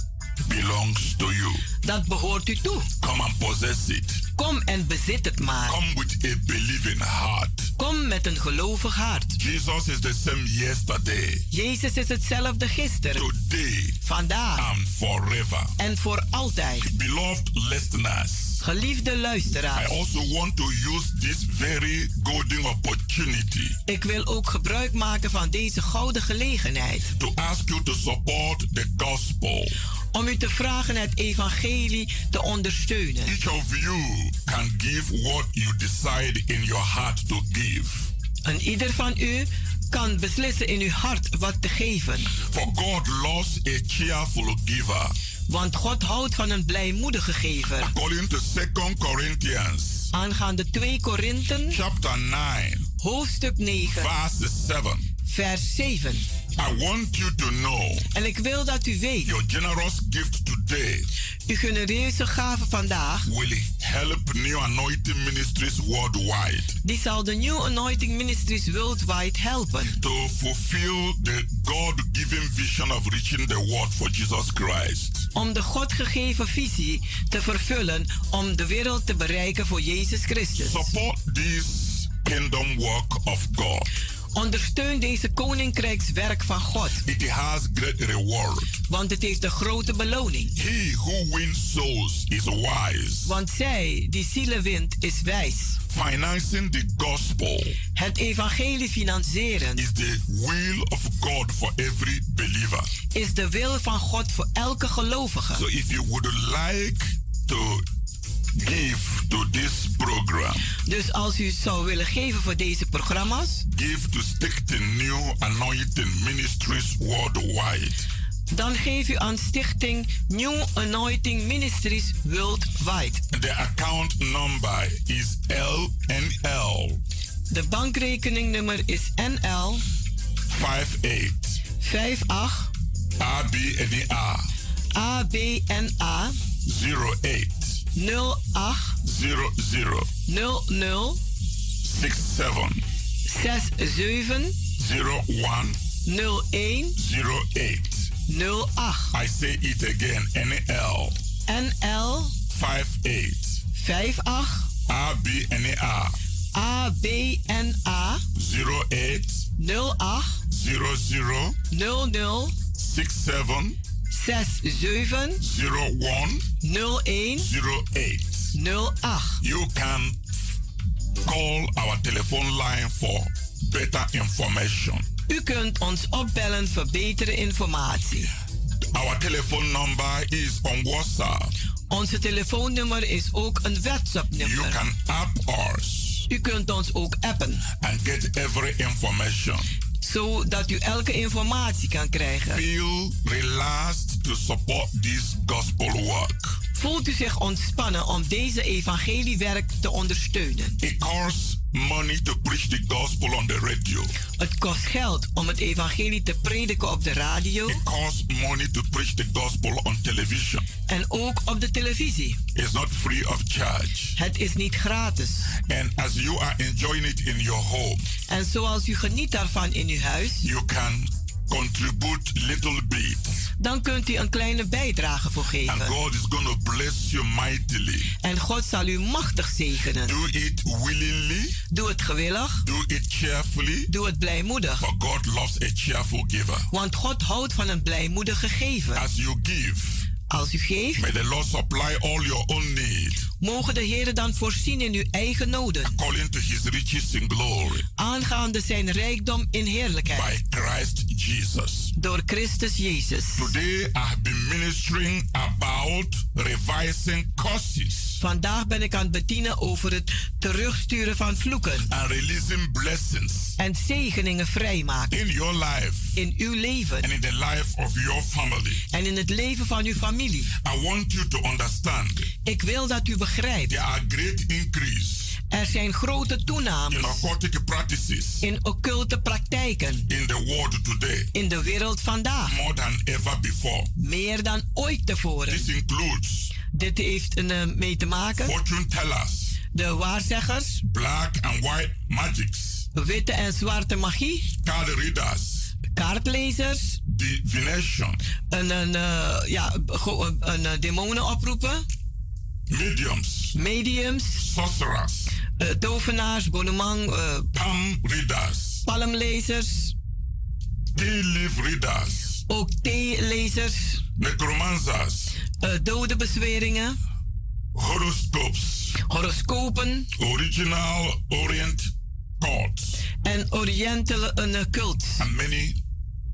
belongs to you. dat behoort u toe. Come and possess it. Kom en bezit het maar. Come with a believing heart. Kom met een gelovig hart. Jesus is the same yesterday, Jezus is hetzelfde gisteren, today, vandaag and forever. en voor altijd. Beloved listeners, Geliefde I luisteraars, also want to use this very golden opportunity ik wil ook gebruik maken van deze gouden gelegenheid to ask you to support the gospel. Om u te vragen het evangelie te ondersteunen. Each of you can give what you decide in your heart to give. En ieder van u kan beslissen in uw hart wat te geven. For God loves a cheerful giver. Want God houdt van een blijmoedige gever. According to 2 Corinthians Aangaande 2 Korinten, chapter 9, hoofdstuk 9, verse 7. vers 7. I want you to know En ik wil dat u weet, your generous gift today uw genereuze gave vandaag, will help New Anointing Ministries worldwide die zal de New Anointing Ministries worldwide helpen. to fulfill the God-given vision of reaching the world for Jesus Christ. Om de God gegeven visie te vervullen om de wereld te bereiken voor Jezus Christus. Support this kingdom work of God. Ondersteun deze koninkrijkswerk van God, It has great reward. want het heeft een grote beloning. He who wins souls is wise. Want zij die zielen wint, is wijs. Financing the gospel Het evangelie financieren is the will of God for every believer. is de wil van God voor elke gelovige. So if you would like to give to this program, Dus als u zou willen geven voor deze programma's, give to Stichting New Anointing Ministries worldwide. dan geef u aan Stichting New Anointing Ministries Worldwide. The account number is LNL De bankrekeningnummer is NL 58 58 ABNA ABNA 08 08 ah. 00 00 67 67 01 01 08. 08 I say it again NL NL 58 58 ABNA ABNA 08 08 00 00 67 67 01 01 08. 08. You can call our telephone line for better information. U kunt ons opbellen voor betere informatie. Our telephone number is on WhatsApp. Onze telefoonnummer is ook een You WhatsApp-nummer. can app us U kunt ons ook appen and get every information. Zodat u elke informatie kan krijgen. Feel relaxed to support this gospel work. Voelt u zich ontspannen om deze evangeliewerk te ondersteunen? Money to preach the gospel on the radio. Het kost geld om het evangelie te prediken op de radio It costs money to preach the gospel on television. en ook op de televisie. It's not free of charge. Het is niet gratis. And as you are enjoying it in your home, En zoals u geniet daarvan in uw huis, you can contribute little bit. Dan kunt u een kleine bijdrage voor And geven. God is to bless you mightily. En God zal u machtig zegenen. Do it willingly, Doe het gewillig, do it cheerfully, doe het blijmoedig. for God loves a cheerful giver. Want God houdt van een blijmoedige geven. As you give, Als u geeft, may the Lord supply all your own need mogen de Heer dan voorzien in uw eigen noden. according to his riches in glory Aangaande zijn rijkdom in heerlijkheid. by Christ Jesus. Door Christus Jezus. Today I have been ministering about revising curses Vandaag ben ik aan het bedienen over het terugsturen van vloeken. and releasing blessings En zegeningen vrijmaken. in your life In uw leven. and in the life of your family. En in het leven van uw familie. I want you to understand Ik wil dat u begrijpt. there are great increase Er zijn grote toenames in occulte praktijken. in the world today In de wereld vandaag. more than ever before. Meer dan ooit tevoren. This includes Dit heeft er uh, mee te maken. fortune tellers, De waarzeggers, black and white magics, witte en zwarte magie, card readers, kaartlezers, divination, een, een, uh, ja, een, een, een demonen oproepen, mediums, mediums, sorcerers, uh, tovenaars, bonumang, uh, palm readers, palmlezers, tea leaf readers, ook theelezers, necromancers, uh, dode bezweringen, horoscopes, horoscopen, original Orient cults, en orientele uh, cult. and many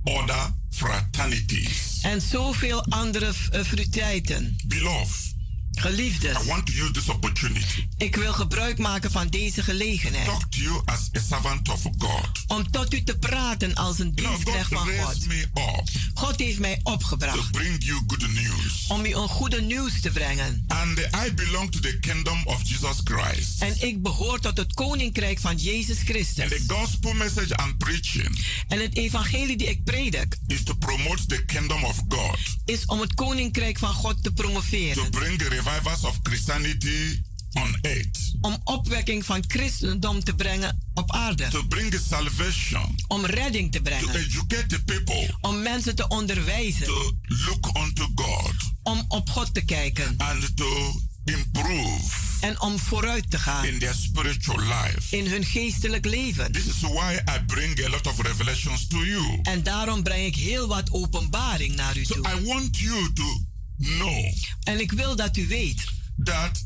other fraternities. En zoveel andere uh, frutijten. Beloved, Geliefdes, I want to use this opportunity. ik wil gebruik maken van deze gelegenheid. Talk to you as a servant of God. Om tot u te praten als een dienstknecht van God. raised me up God heeft mij to opgebracht bring you good news. om u een goede nieuws te brengen. And I belong to the kingdom of Jesus Christ. En ik behoor tot het koninkrijk van Jezus And the Christus. gospel message I'm preaching En het evangelie die ik predik is to promote the kingdom of God, is om het koninkrijk van God te to promoveren. bring the revivals of Christianity on earth, Om opwekking van christendom te brengen op aarde. to bring salvation, Om redding te to brengen. educate the people Om mensen te onderwijzen. to look unto God Om op God te kijken. and to improve En om vooruit te gaan in their spiritual life. in hun geestelijk leven. This is why I bring a lot of revelations to you. En daarom breng ik heel wat openbaring naar u So toe. I want you to know En ik wil dat u weet that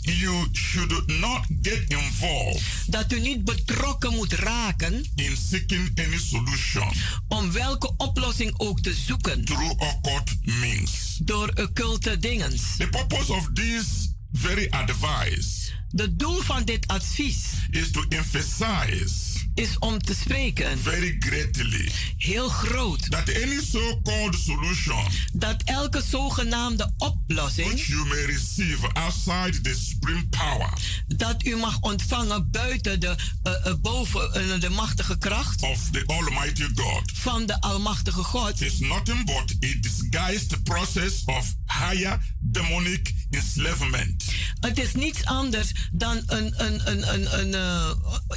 you should not get involved dat u niet betrokken moet raken in seeking any solution om welke oplossing ook te zoeken through occult means. door occulte dingen. The purpose of this very advice De doel van dit advies is to emphasize is om te spreken. Very greatly. Heel groot. That any so-called solution dat elke zogenaamde which oplossing you may receive outside the supreme power dat u mag ontvangen buiten de, uh, boven uh, de machtige kracht of the Almighty God. van de almachtige God. Is nothing but a disguised process of higher demonic enslavement. Het is niets anders dan een, een, een, een, een, uh,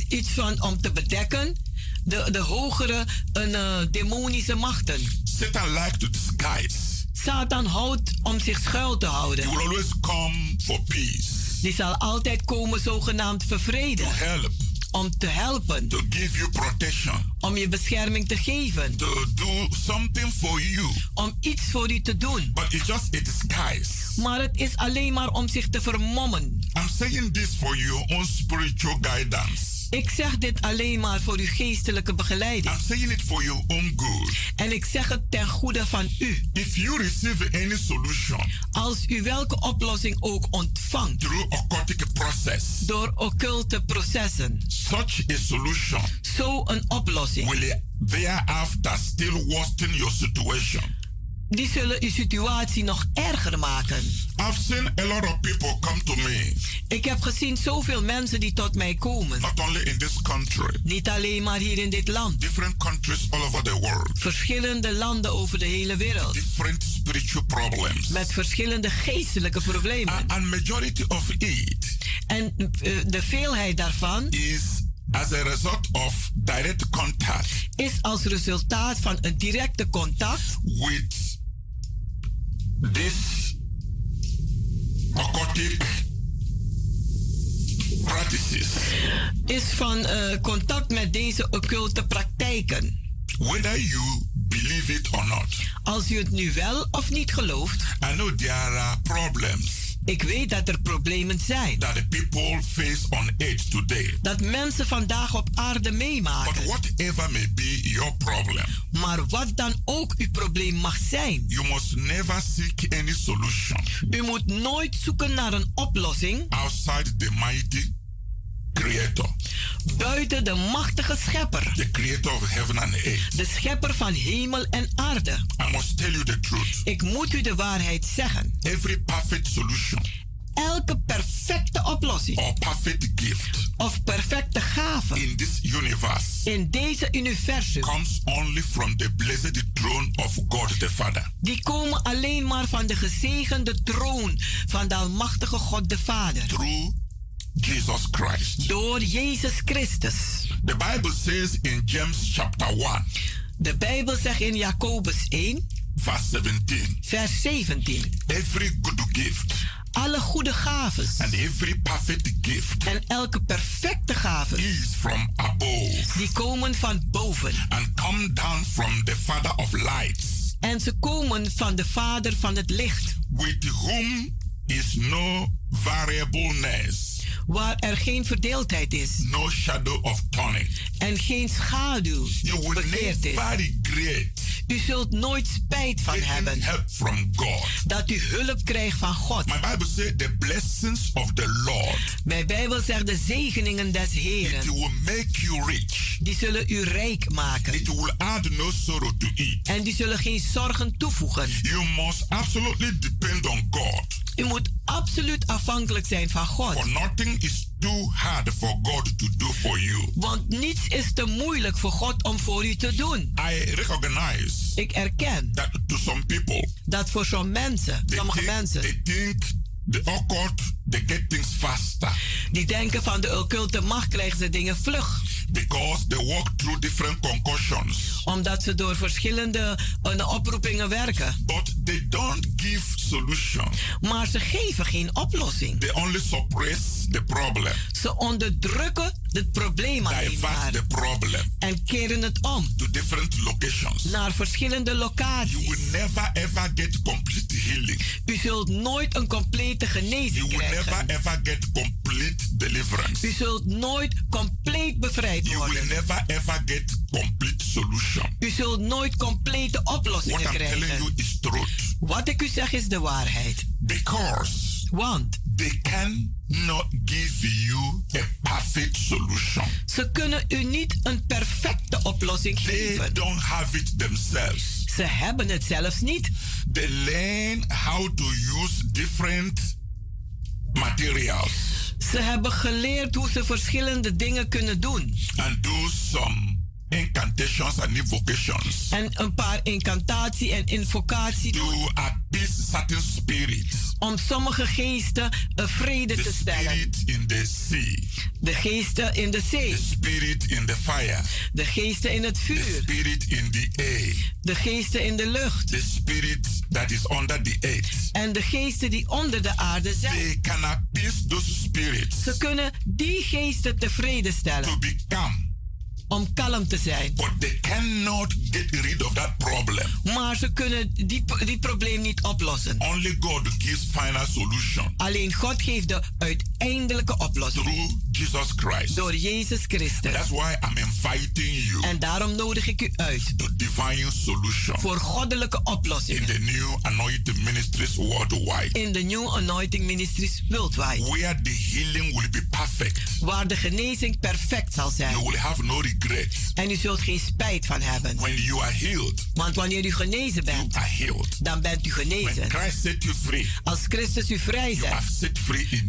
iets van om te bedekken de, de hogere een, uh, demonische machten. Satan likes to disguise. Satan houdt om zich schuil te houden. He will always come for peace, Die zal altijd komen zogenaamd vervreden. to help, Om te helpen. to give you protection, Om je bescherming te geven. to do something for you. Om iets voor u te doen. But it's just a disguise. Maar het is alleen maar om zich te vermommen. I'm saying this for your own spiritual guidance. Ik zeg dit alleen maar voor uw geestelijke begeleiding. I'm saying it for your own good. En ik zeg het ten goede van u. If you receive any solution Als u welke oplossing ook ontvangt through occultic process, door occulte processen, such a solution zo een oplossing, will thereafter still worsen your situation. Die zullen uw situatie nog erger maken. I've seen a lot of people come to me, Ik heb gezien zoveel mensen die tot mij komen. not only in this country, Niet alleen maar hier in dit land. different countries all over the world, Verschillende landen over de hele wereld. different spiritual problems. Met verschillende geestelijke problemen. A- And majority of it En eh, de veelheid daarvan is as a result of direct contact is als resultaat van een directe contact with this occultic practices. is van eh, contact met deze occulte praktijken. Whether you believe it or not, Als u het nu wel of niet gelooft, I know there are problems ik weet dat er problemen zijn. that the people face on earth today. Dat mensen vandaag op aarde But meemaken. whatever may be your problem, Maar wat dan ook uw probleem mag zijn, you must never seek any solution u moet nooit zoeken naar een oplossing outside the mighty Creator, buiten de machtige schepper. the Creator of heaven and earth. De schepper van hemel en aarde. I must tell you the truth. Ik moet u de waarheid zeggen. Every perfect solution Elke perfecte oplossing or perfect gift of perfecte gave in this universe in deze universum, comes only from the blessed throne of God the Father. die komen alleen maar van de gezegende troon van de Almachtige God de Vader. through Jesus Christ. Door Jezus Christus. The Bible says in James chapter 1, De Bijbel zegt in Jacobus 1, verse 17, vers 17. every good gift Alle goede gaves and every perfect gift en elke perfecte gave, is from above die komen van boven. and come down from the Father of lights, En ze komen van de Vader van het licht, with whom is no variableness, waar er geen verdeeldheid is no shadow of turning. en geen schaduw You bekeerd is. U zult nooit spijt van hebben help from God. dat u hulp krijgt van God. My Bible says the blessings of the Lord Mijn Bijbel zegt de zegeningen des it Heren, will make you rich. die zullen u rijk maken. It will add no sorrow to it. En die zullen geen zorgen toevoegen. You must absolutely depend on God. U moet absoluut afhankelijk zijn van For God. nothing is too hard for God to do for you. Want niets is te moeilijk voor God om voor u te doen. I recognize Ik erken that to some people, dat voor zo'n mensen, sommige think, mensen, they think the occult, they get things faster die denken van de occulte macht krijgen ze dingen vlug. because they walk through different concussions. Omdat ze door verschillende eh, oproepingen werken. But they don't give solution. Maar ze geven geen oplossing. They only suppress the problem, Ze onderdrukken het probleem alleen maar. the problem En keren het om to different locations. naar verschillende You locaties. will never ever get complete healing. U zult nooit een complete You genezing will never krijgen. ever get complete deliverance. U zult nooit compleet bevrijd You will worden. never ever get complete solution. U zult nooit complete What oplossingen I'm telling you krijgen. is truth. Wat ik u zeg is de waarheid. Because Want they cannot give you a perfect solution. ze kunnen u niet een perfecte oplossing They geven. don't have it themselves. Ze hebben het zelfs niet. They learn how to use different materials Ze hebben geleerd hoe ze verschillende dingen kunnen doen. and do some incantations and invocations En een paar incantatie en invocatie to appease certain spirits. Om sommige geesten vrede The te stellen. spirit in the sea, De geesten in de zee. the spirit in the fire, De geesten in het the vuur. spirit in the air, De geesten in de lucht. the spirit that is under the earth. En de geesten die onder de aarde zijn. They can appease those spirits Ze kunnen die geesten tevreden to stellen. become, Om kalm te zijn. but they cannot get rid of that problem. Maar ze kunnen die, die probleem niet oplossen. Only God gives final solution Alleen God geeft de uiteindelijke oplossing. through Jesus Christ. Door Jezus Christus. That's why I'm inviting you En daarom nodig ik u uit to divine solution voor goddelijke in oplossingen. the new anointed ministries worldwide. In de New Anointing Ministries Worldwide. Where the healing will be perfect. Waar de genezing perfect zal zijn. You will have no En u zult geen spijt van hebben. When you are healed, Want wanneer u genezen you bent, are healed. dan bent u genezen. Christ set you free, Als Christus u vrij zet,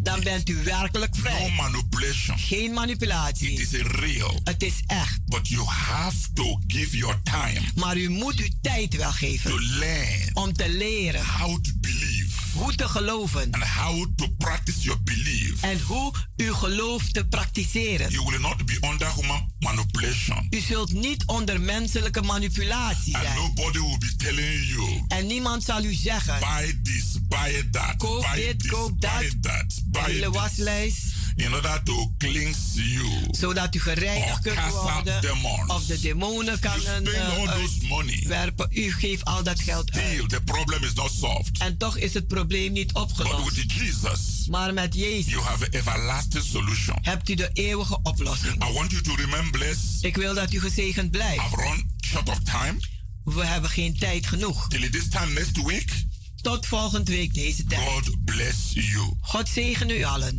dan bent u werkelijk No vrij. manipulation. Geen It manipulatie. is real. Het is echt. But you have to give your time Maar u moet uw tijd wel to geven learn om te leren how to believe hoe te geloven and how to practice your belief. en hoe uw geloof te praktiseren. You will not be under human manipulation. U zult niet onder menselijke manipulatie And zijn. nobody will be telling you, En niemand zal u zeggen, buy this, buy that, Koop buy dit, this, koop buy dat. that, de buy this, waslijst, in order to cleanse you. zodat u gereinigd Or kunt worden. demons. Of de demonen kan een, money. uitwerpen. U geeft al dat geld uit. Still, the problem is not solved. En toch is het probleem niet But opgelost. with Jesus, Maar met Jezus you have an everlasting solution. hebt u de eeuwige oplossing. I want you to remain blessed. Ik wil dat u gezegend blijft. I've run short of time. We hebben geen tijd genoeg. Till this time next week, Tot volgende week deze tijd. God bless you. God zegen u allen.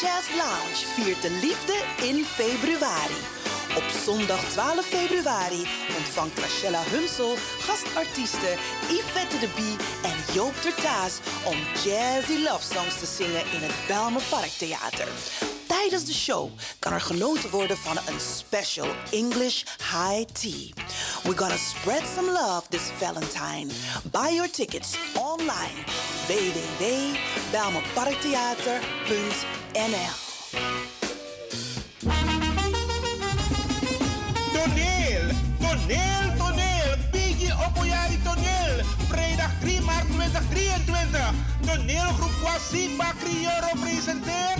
Jazz Lounge viert de liefde in februari. Op zondag 12 februari ontvangt Rachella Hunsel gastartiesten Yvette de Bie en Joop Tertaas om jazzy love songs te zingen in het Belmer Parktheater. Tijdens de show kan er genoten worden van een special English high tea. We're gonna spread some love this Valentine. Buy your tickets online www NL. Τονέλ, τονέλ, τονέλ, πήγε ο Πουλιάρη τονέλ. Πρέιντα χτρί, Μάρκ, μέντα χτρί, εντουέντα. Τονέλ, χρουκουά, σύμπα, κρυόρο, πρέιζεντερ.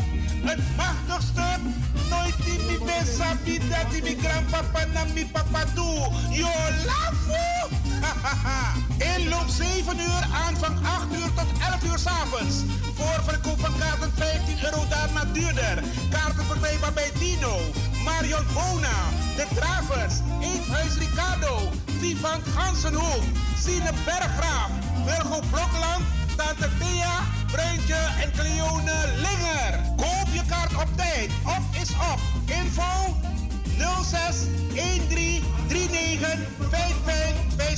Εν μάχτο στεπ, νόητη, μη μέσα, μη τα τη μικρά, παπα να μη παπαντού. Ιωλάφου! *laughs* Inloop 7 uur, aanvang 8 uur tot 11 uur s'avonds. Voorverkoop van kaarten 15 euro, daarna duurder. Kaarten verkrijgbaar bij Dino, Marion Bona, De Gravers, Eethuis Ricardo, Vivan Gansenhoek, Sine Berggraaf, Wilgo Blokland, Tante Thea, Bruintje en Cleone Linger. Koop je kaart op tijd. Op is op. Info 06 13 39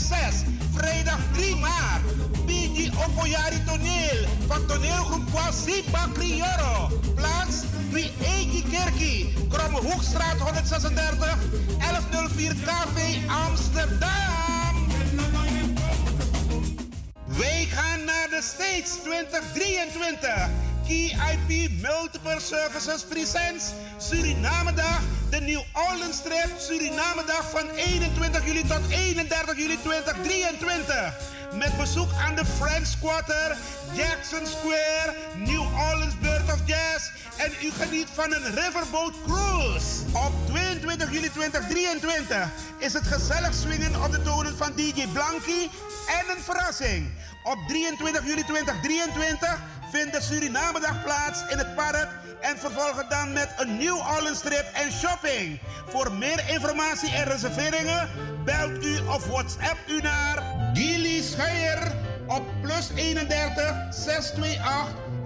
5556. Vrijdag 3 maart. Bidi Opoyari Toneel van toneelgroep Kwasi Bakrioro. Plaats Wie Eki Kerkie. Kromme Hoekstraat 136 1104 KV Amsterdam. Wij gaan naar de States 2023. KIP Multiple Services Presents Surinamedag, de New Orleans Trip Surinamedag van 21 juli tot 31 juli 2023. Met bezoek aan de French Quarter, Jackson Square, New En u geniet van een riverboat cruise. Op 22 juli 2023 is het gezellig swingen op de tonen van DJ Blanky en een verrassing. Op 23 juli 2023 vindt de Surinamedag plaats in het park en vervolgen dan met een New Orleans en shopping. Voor meer informatie en reserveringen belt u of WhatsApp u naar Gilly Scheier op plus 31 628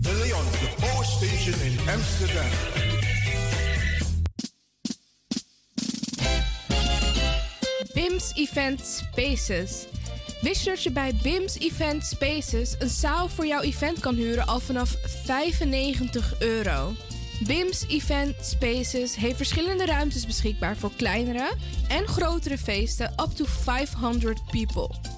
De Leon, de Power Station in Amsterdam. BIMS Event Spaces. Wist je dat je bij BIMS Event Spaces een zaal voor jouw event kan huren al vanaf 95 euro? BIMS Event Spaces heeft verschillende ruimtes beschikbaar voor kleinere en grotere feesten up to 500 people.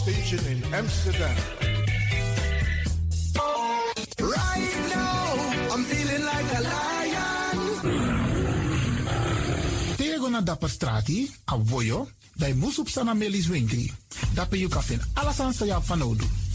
Station in Amsterdam. Right now, I'm feeling like a lion. Tego na dapper strati, a voyo, bij Moesop Sana Melis Winkri. Dapper you alles aan sa van Odu.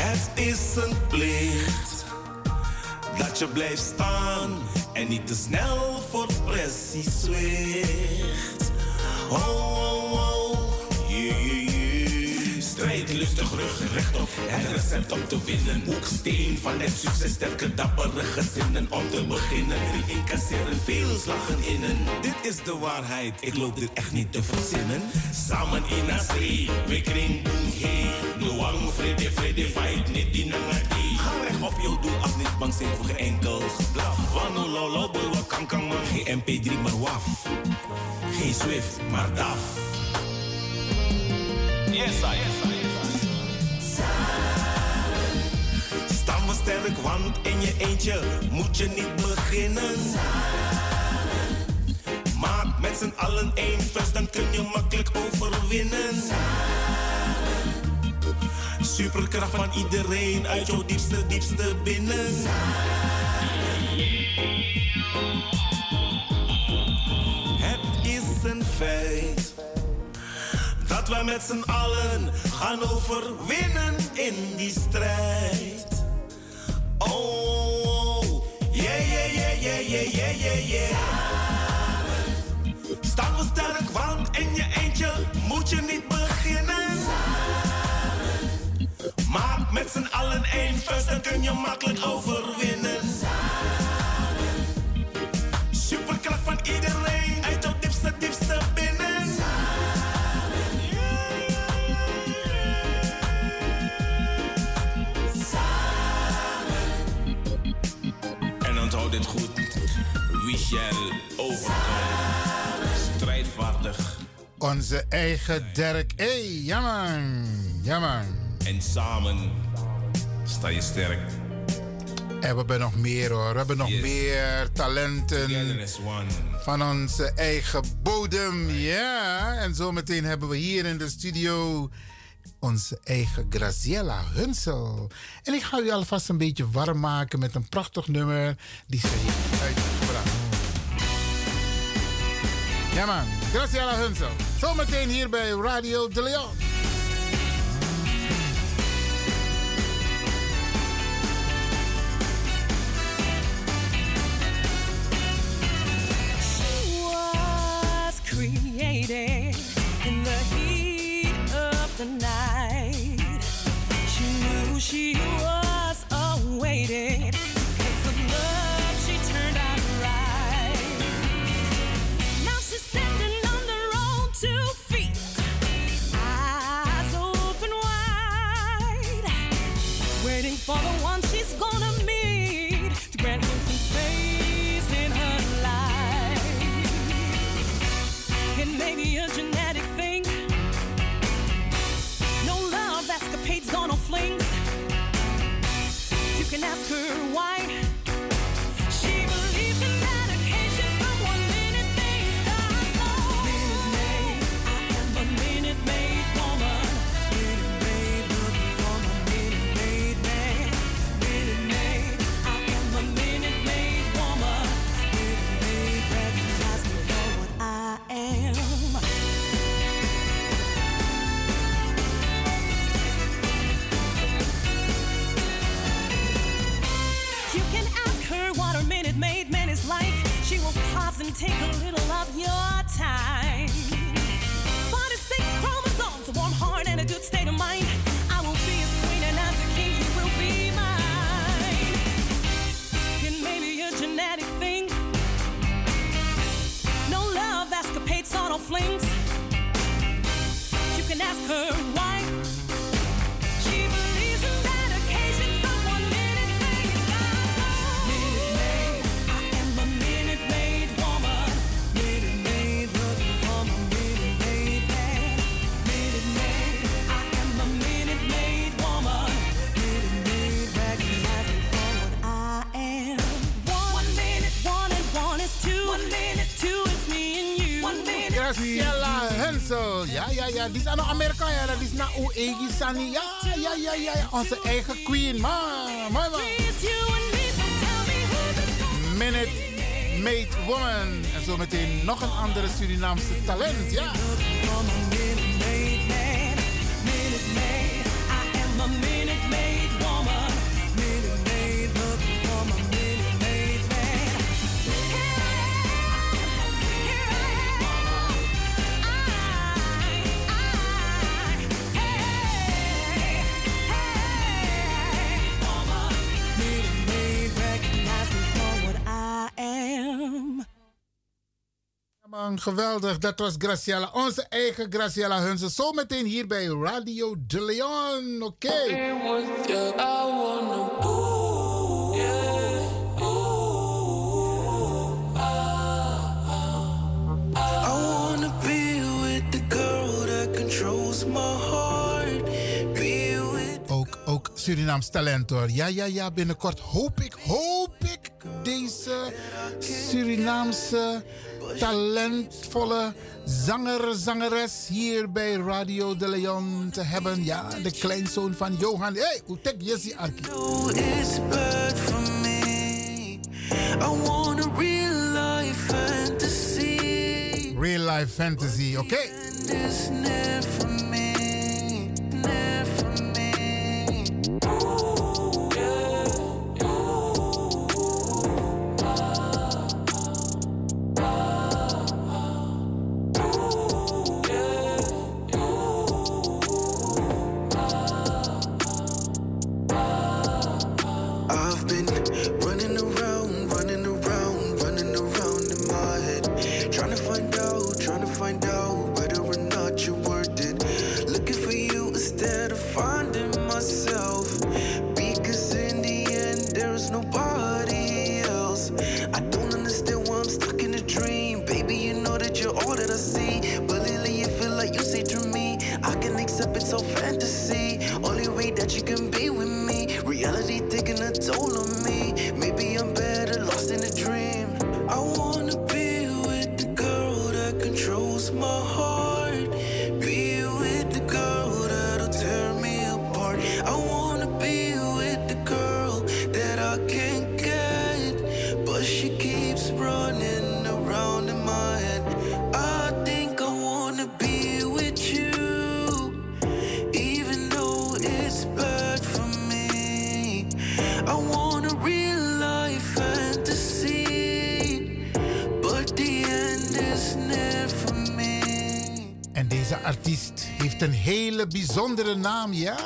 Het is een plicht dat je blijft staan en niet te snel voor pressie zwicht. Oh, oh, oh. Strijd lustig, rug rechtop, het recept om te winnen. Hoeksteen van het succes, sterke dappere gezinnen. Om te beginnen, die incasseren veel slagen innen. Dit is de waarheid, ik loop dit echt niet te verzinnen. Samen in zee, we kring boem hey. Noang, vrede, vrede, fight, niet die nangadi. Ga recht op jouw doel af, niet bang zijn voor enkel geblaf. Wano lolo, kan kan man, geen MP3 maar waf. Geen Swift, maar DAF. Yes, I, Staan we sterk, want in je eentje moet je niet beginnen. Maak met z'n allen één vuist, dan kun je makkelijk overwinnen. Superkracht van iedereen uit jouw diepste, diepste binnen. Het is een feit dat wij met z'n allen gaan overwinnen in die strijd. Oh, oh, oh. yeah, yeah, yeah, yeah, yeah, yeah, yeah, je. Samen. Staan we sterk, want in je eentje moet je niet beginnen. Samen. Maak met z'n allen één vuist, dan kun je makkelijk over. Overkomen. Strijdvaardig. Onze eigen Dirk. Hé, hey, ja man. Ja man. En samen sta je sterk. En we hebben nog meer hoor. We hebben nog meer talenten van onze eigen bodem. Ja, en zometeen hebben we hier in de studio onze eigen Graciela Hunsel. En ik ga u alvast een beetje warm maken met een prachtig nummer die ze heeft uitgebracht. Ja man, Graciela Hunsel. Zometeen hier bij Radio De Leon. For the one Ja, ja, ja, ja. Onze eigen queen. Man, mooi. Minute Made Woman. En zo meteen nog een andere Surinaamse talent. Ja. Geweldig. Dat was Graciela. Onze eigen Graciela Hunsen. Zometeen hier bij Radio De Leon. Oké. Ook, ook Surinaams talent hoor. Ja, ja, ja. Binnenkort hoop ik, hoop ik deze Surinaamse talentvolle zanger, zangeres hier bij Radio de Leon te hebben. Ja, de kleinzoon van Johan. Hé, hey, hoe tek Jessie Arki? real life fantasy. Real life fantasy, oké. Never me, never me. Naam, ja.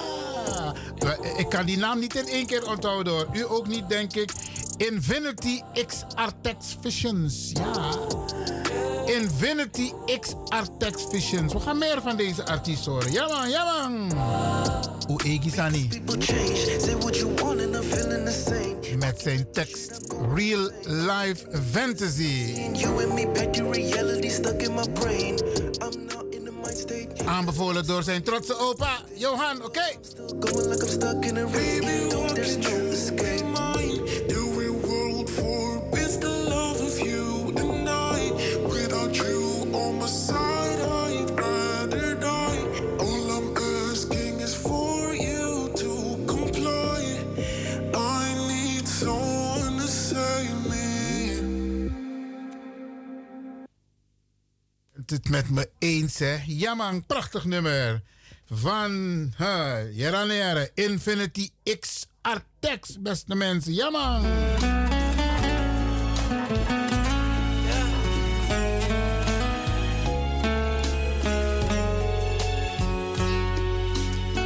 Ik kan die naam niet in één keer onthouden hoor. U ook niet, denk ik. Infinity X Artex Visions, ja. Infinity X Artex Visions. We gaan meer van deze artiest horen. Ja man, ja man. Hoe Egisani. Say what you want and I'm feeling the same. Met zijn tekst Real Life Fantasy. Aanbevolen door zijn trotse opa, Johan, oké? Me eens, hè? Ja, man, prachtig nummer. Van uh, Jeranere Infinity X Artex, beste mensen. Ja, man.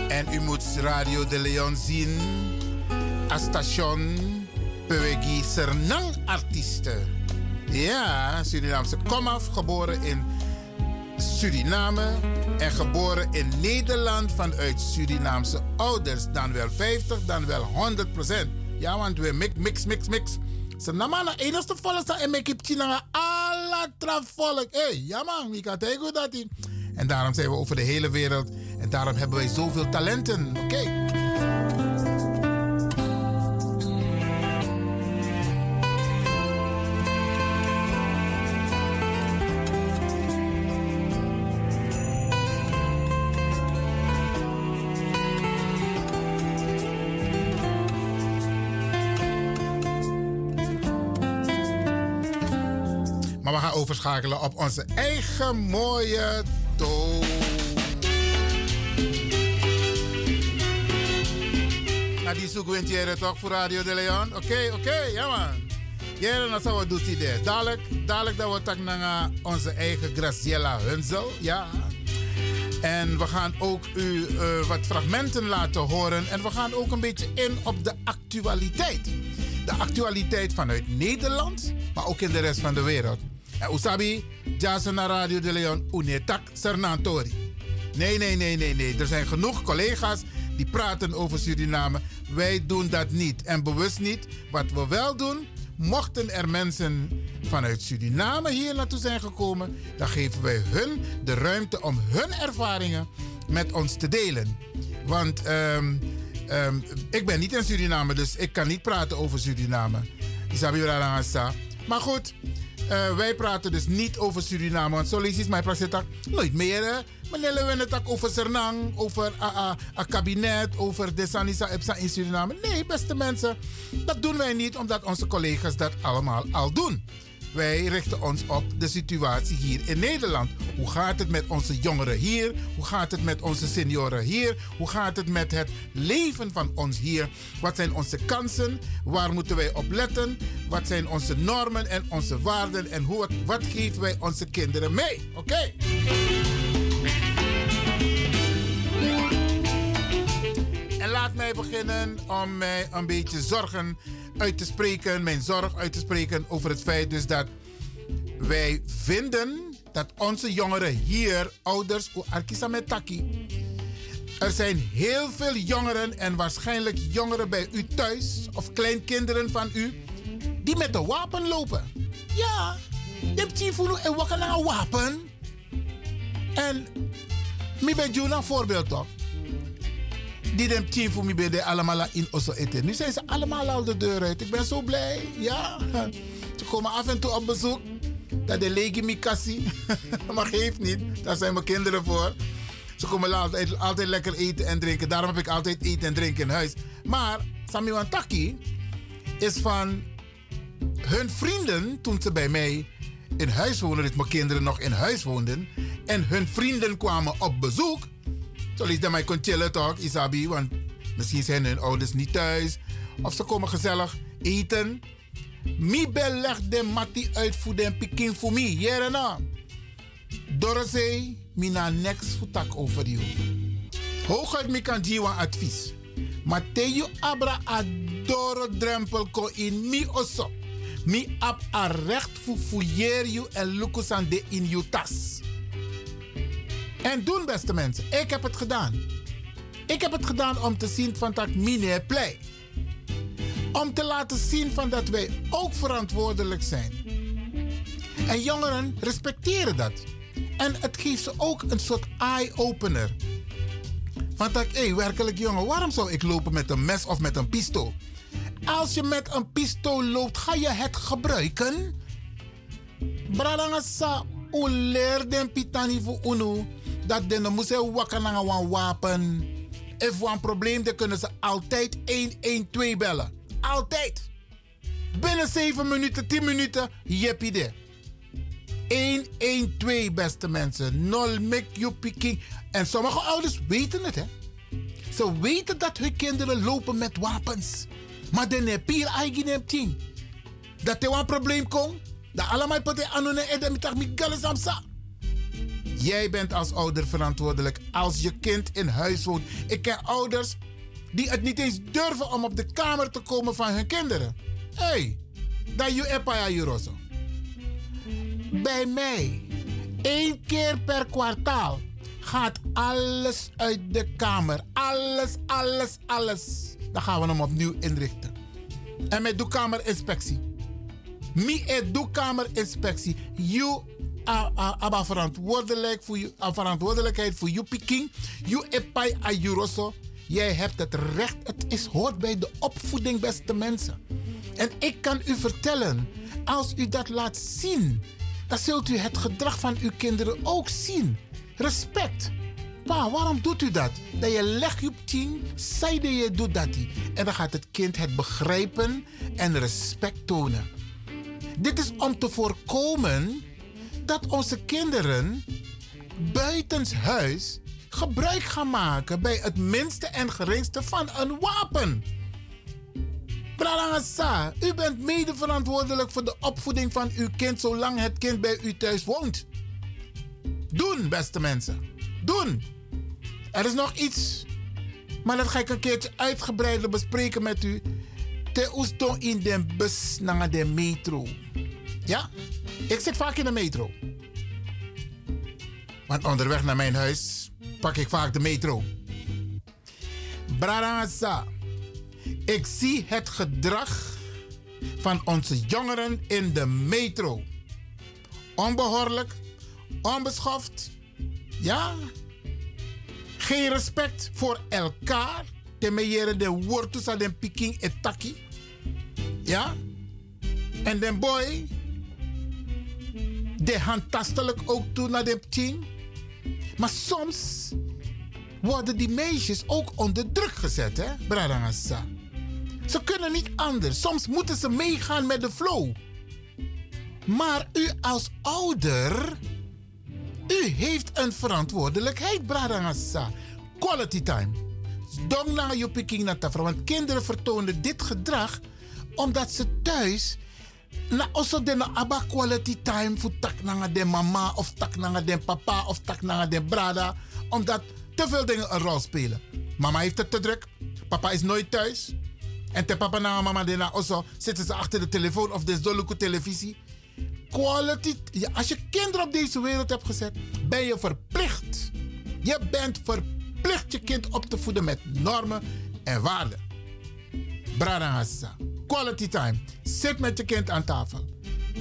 En u moet Radio de Leon zien. Als station Pewegi Sernang artiesten. Ja, Surinaamse komaf, geboren in Suriname en geboren in Nederland vanuit Surinaamse ouders. Dan wel 50, dan wel 100 procent. Ja, want we mix, mix, mix, mix. Ze namen na enigste volk en make it china alle volk. Hé, hey, ja man, wie kan tegen dat die. En daarom zijn we over de hele wereld. En daarom hebben wij zoveel talenten. Oké. Op onze eigen mooie toon. Nou, die zoeken we toch voor Radio de Leon? Oké, oké, ja man. Jere, dan zou we doen idee. Dadelijk, dadelijk dat we tak naar onze eigen Graciela Hunsel, ja. En we gaan ook u eh, wat fragmenten laten horen. En we gaan ook een beetje in op de actualiteit. De actualiteit vanuit Nederland, maar ook in de rest van de wereld. En Usabi, Jason naar Radio de Leon, Unetak Sernantori. Nee, nee, nee, nee, nee. Er zijn genoeg collega's die praten over Suriname. Wij doen dat niet. En bewust niet. Wat we wel doen, mochten er mensen vanuit Suriname hier naartoe zijn gekomen, dan geven wij hun de ruimte om hun ervaringen met ons te delen. Want ehm, ehm, ik ben niet in Suriname, dus ik kan niet praten over Suriname. Isabi. Maar goed, eh, wij praten dus niet over Suriname. Want zo lees mijn praat nooit meer. Hè? Meneer Lewin het over Sernang, over een kabinet, over de Sanisa Epsa in Suriname. Nee, beste mensen, dat doen wij niet omdat onze collega's dat allemaal al doen. Wij richten ons op de situatie hier in Nederland. Hoe gaat het met onze jongeren hier? Hoe gaat het met onze senioren hier? Hoe gaat het met het leven van ons hier? Wat zijn onze kansen? Waar moeten wij op letten? Wat zijn onze normen en onze waarden? En hoe, wat geven wij onze kinderen mee? Oké? En laat mij beginnen om mij een beetje zorgen uit te spreken, mijn zorg uit te spreken over het feit dus dat wij vinden dat onze jongeren hier, ouders, Arkisa Metaki, er zijn heel veel jongeren en waarschijnlijk jongeren bij u thuis of kleinkinderen van u die met een wapen lopen. Ja, je hebt en wakken naar een wapen. En Mi ben Juna voorbeeld toch? Die dem team voor mi ben de allemaal in Osso eten. Nu zijn ze allemaal al de deur uit. Ik ben zo blij. Ja. Ze komen af en toe op bezoek. Dat de lege mi kassie. *laughs* maar geeft niet. Daar zijn mijn kinderen voor. Ze komen altijd, altijd lekker eten en drinken. Daarom heb ik altijd eten en drinken in huis. Maar Sami Wantaki is van hun vrienden toen ze bij mij in huis woonden, dat mijn kinderen nog in huis woonden, en hun vrienden kwamen op bezoek. Zo is dat mij kon chillen toch, Isabi, want misschien zijn hun ouders niet thuis. Of ze komen gezellig eten. Mi beleg de mati uit voor den pikin voor mi. Jerena. Dorosé, mina next futak over you. Hooguit mi kan jiwa advies. Mateo abra adoro drempel ko in mi oso. Mi ap a recht fu fouilleer you en lukusan de in you tas. En doen beste mensen, ik heb het gedaan. Ik heb het gedaan om te zien van dat meneer play. Om te laten zien van dat wij ook verantwoordelijk zijn. En jongeren respecteren dat. En het geeft ze ook een soort eye-opener. Want dat, hé, werkelijk jongen, waarom zou ik lopen met een mes of met een pistool? Als je met een pistool loopt, ga je het gebruiken? Bradangasa, voor. Dat de moest wakker een wapen. If een probleem, dan kunnen ze altijd 112 bellen. Altijd. Binnen 7 minuten, 10 minuten, jeppie de. 112 beste mensen. Nol make you picking. En sommige ouders weten het, hè. Ze weten dat hun kinderen lopen met wapens. Maar de nepier eigen heb tien. Dat er een probleem komt. Dat allemaal poten anone en met mi samsa. Jij bent als ouder verantwoordelijk als je kind in huis woont. Ik ken ouders die het niet eens durven om op de kamer te komen van hun kinderen. Hé, hey, dat je epaya juroso. Bij mij, één keer per kwartaal, gaat alles uit de kamer. Alles, alles, alles. Dan gaan we hem opnieuw inrichten. En met de kamerinspectie. Mi e kamerinspectie. You are verantwoordelijk voor je verantwoordelijkheid voor je piking. You epai a juroso. Jij hebt het recht. Het is, hoort bij de opvoeding, beste mensen. En ik kan u vertellen, als u dat laat zien, dan zult u het gedrag van uw kinderen ook zien. Respect. Pa, waarom doet u dat? Dat je legt je je doet dat. En dan gaat het kind het begrijpen en respect tonen. Dit is om te voorkomen dat onze kinderen buitenshuis gebruik gaan maken bij het minste en geringste van een wapen. Bralangasa, u bent mede verantwoordelijk voor de opvoeding van uw kind zolang het kind bij u thuis woont. Doen, beste mensen. Doen. Er is nog iets, maar dat ga ik een keertje uitgebreider bespreken met u. Te oesto in de bus naar de metro. Ja? Ik zit vaak in de metro. Want onderweg naar mijn huis pak ik vaak de metro. Brarasa. Ik zie het gedrag van onze jongeren in de metro. Onbehoorlijk, onbeschoft. Ja. Geen respect voor elkaar. Temeyere de wortus aan de piking etaki. Ja. En den boy. De handtastelijk ook toe naar de team. Maar soms worden die meisjes ook onder druk gezet, hè, Bradangasa. Ze kunnen niet anders. Soms moeten ze meegaan met de flow. Maar u als ouder, u heeft een verantwoordelijkheid, Bradangasa. Quality time. Dong na je picking na tafra. Want kinderen vertonen dit gedrag omdat ze thuis na also de na aba quality time voor tak na mama of tak na papa of tak na de brada. Omdat te veel dingen een rol spelen. Mama heeft het te druk. Papa is nooit thuis. En te papa na mama de also zitten ze achter de telefoon of de zoluku televisie. Quality. Als je kinderen op deze wereld hebt gezet, ben je verplicht. Je bent verplicht je kind op te voeden met normen en waarden. Brada Quality time. Zit met je kind aan tafel.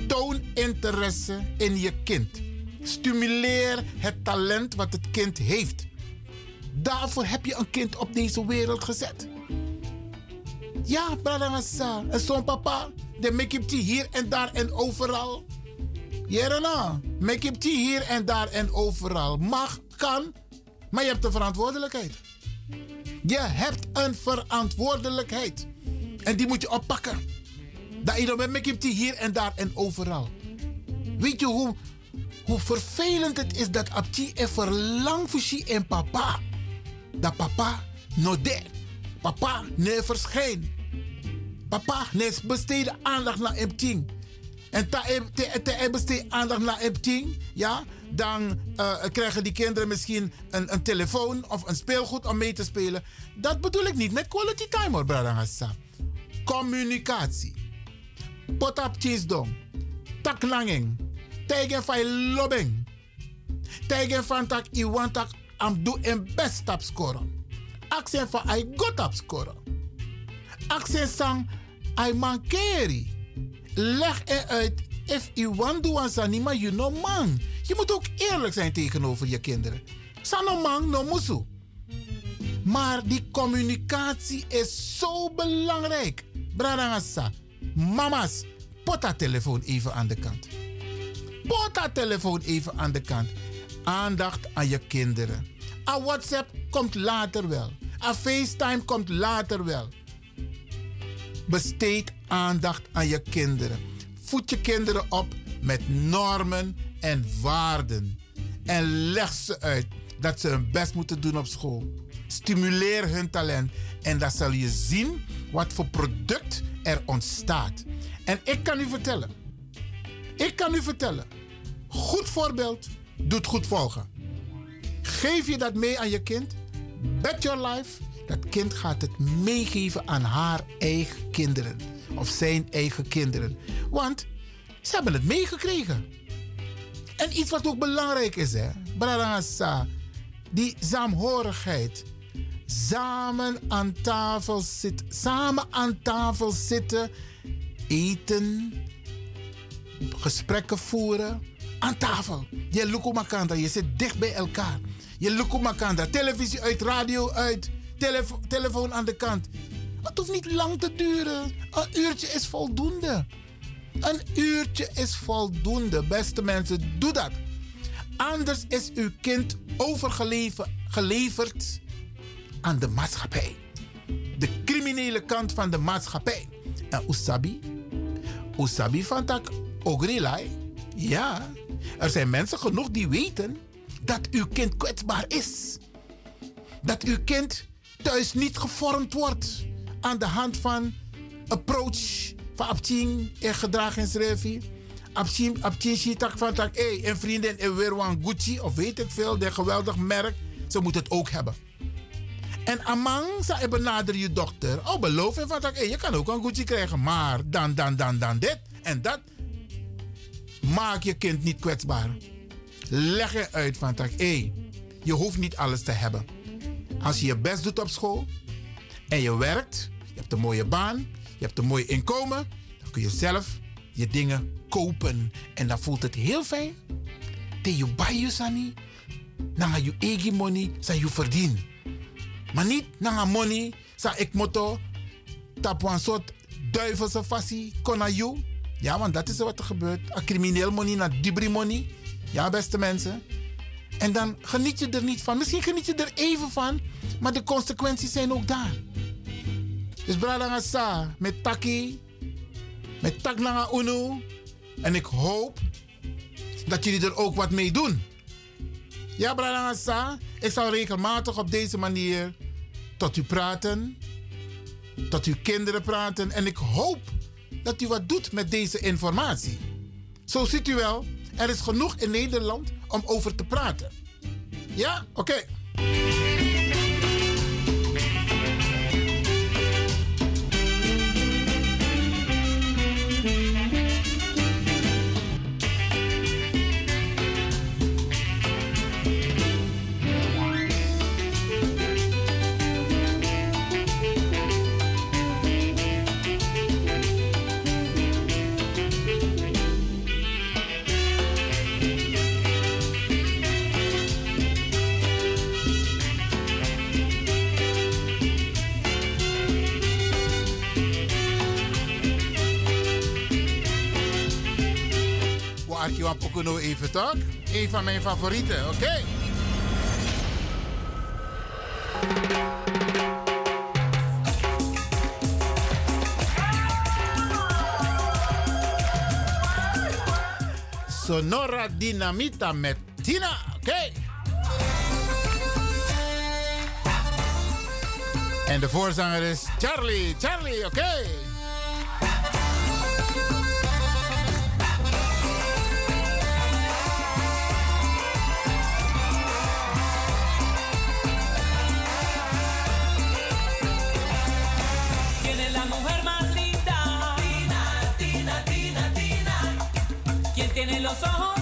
Toon interesse in je kind. Stimuleer het talent wat het kind heeft. Daarvoor heb je een kind op deze wereld gezet. Ja, Bradangasa. En zo'n papa, de make it hier en daar en overal. Jerena, make it hier en daar en overal. Mag, kan, maar je hebt een verantwoordelijkheid. Je hebt een verantwoordelijkheid. En die moet je oppakken. Dat je dan make it hier en daar en overal. Weet je hoe, hoe vervelend het is dat Abti er verlang voor en papa. Dat papa no de. Papa ne verschijn. Papa ne besteed aandacht naar hem En te, te, besteed aandacht naar hem ja, dan uh, krijgen die kinderen misschien een, een telefoon of een speelgoed om mee te spelen. Dat bedoel ik niet met quality time hoor, Bradangassa. Communicatie. Potap dong. Taklanging. Tegen van lobbing. Tegen van tak iwan tak am do een best stap scoren. Accent van I got up scoren. Accent sang I mankeri. Leg eruit if to want sanima you no man. Je moet ook eerlijk zijn tegenover je kinderen. Sano man no musu. Maar die communicatie is zo belangrijk. Bradangasa. Mama's, pot dat telefoon even aan de kant. Pot dat telefoon even aan de kant. Aandacht aan je kinderen. A WhatsApp komt later wel. A FaceTime komt later wel. Besteed aandacht aan je kinderen. Voed je kinderen op met normen en waarden. En leg ze uit dat ze hun best moeten doen op school. Stimuleer hun talent en dan zal je zien wat voor product er ontstaat. En ik kan u vertellen. Ik kan u vertellen. Goed voorbeeld doet goed volgen. Geef je dat mee aan je kind? Bet your life. Dat kind gaat het meegeven aan haar eigen kinderen. Of zijn eigen kinderen. Want ze hebben het meegekregen. En iets wat ook belangrijk is, hè. Bradangasa. Die saamhorigheid. Samen aan tafel zitten. Samen aan tafel zitten. Eten. Gesprekken voeren. Aan tafel. Je lukumakanda. Je zit dicht bij elkaar. Je lukumakanda. Televisie uit, radio uit. Telefo telefoon aan de kant. Het hoeft niet lang te duren. Een uurtje is voldoende. Een uurtje is voldoende, beste mensen. Doe dat. Anders is uw kind overgeleverd aan de maatschappij. De criminele kant van de maatschappij. En Usabi, Usabi van tak ogrilai. Ja, er zijn mensen genoeg die weten dat uw kind kwetsbaar is. Dat uw kind thuis niet gevormd wordt aan de hand van approach van Abtien en gedragingsrevie. Abtien, Abtien ziet van tak, hey, een vriendin en weer Gucci of weet ik veel, de geweldig merk. Ze moet het ook hebben. En amang ze benader je dochter. Oh, beloof van tak, hey, je kan ook een Gucci krijgen, maar dan, dan, dan, dan dit en dat. Maak je kind niet kwetsbaar. Leg je uit van tak, hey, je hoeft niet alles te hebben. Als je je best doet op school en je werkt, je hebt een mooie baan, je hebt een mooi inkomen, dan kun je zelf je dingen kopen. En dan voelt het heel fijn. Te je buy je sani, dan je eigen money, zijn je verdien. Maar niet na money, sa ik motto, tap een soort duivelse fassie, kona you. Ja, want dat is wat er gebeurt. Een crimineel money naar dibri money. Ja, beste mensen. En dan geniet je er niet van. Misschien geniet je er even van, maar de consequenties zijn ook daar. Dus Bradangasa met Taki, met Taknanga Unu. En ik hoop dat jullie er ook wat mee doen. Ja, Bradangasa, ik zal regelmatig op deze manier tot u praten, tot uw kinderen praten. En ik hoop dat u wat doet met deze informatie. Zo ziet u wel, er is genoeg in Nederland om over te praten. Ja? Oké. doe een even toch? Een van mijn favorieten, oké? Sonora Dinamita met Tina, oké? Okay? En de voorzanger is Charlie, Charlie, oké? los ojos.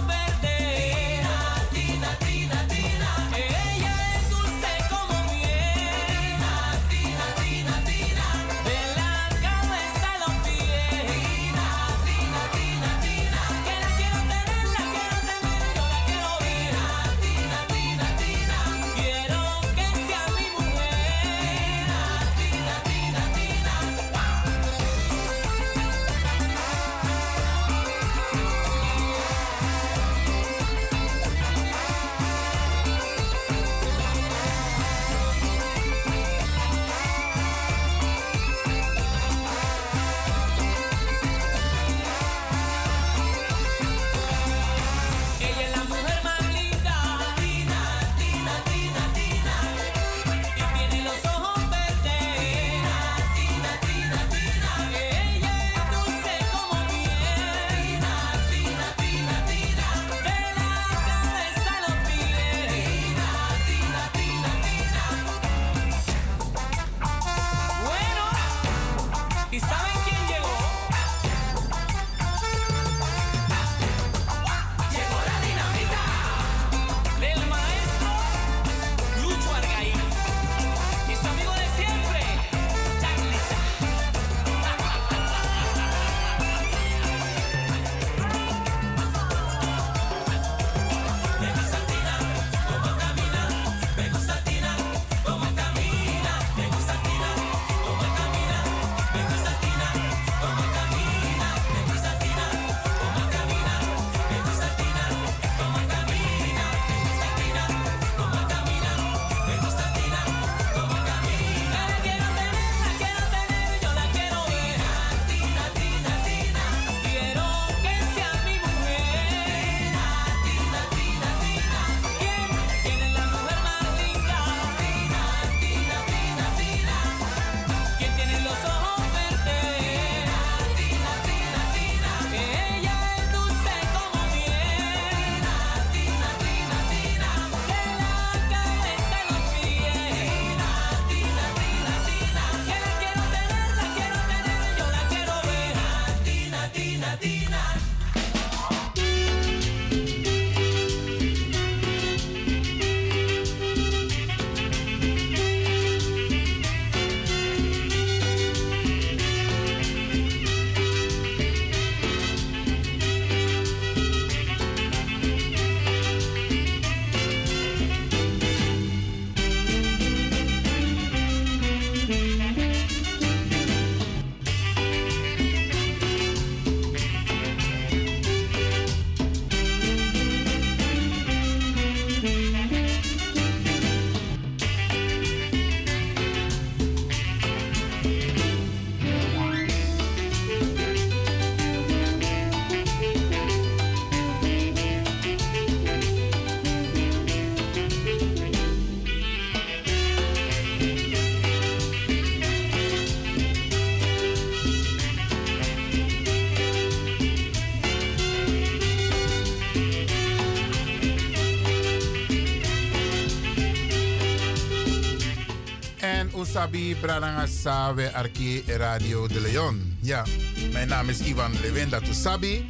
Sabi Branaga Sabe Arki Radio de Leon. Ja, mijn naam is Ivan Levenda Sabi.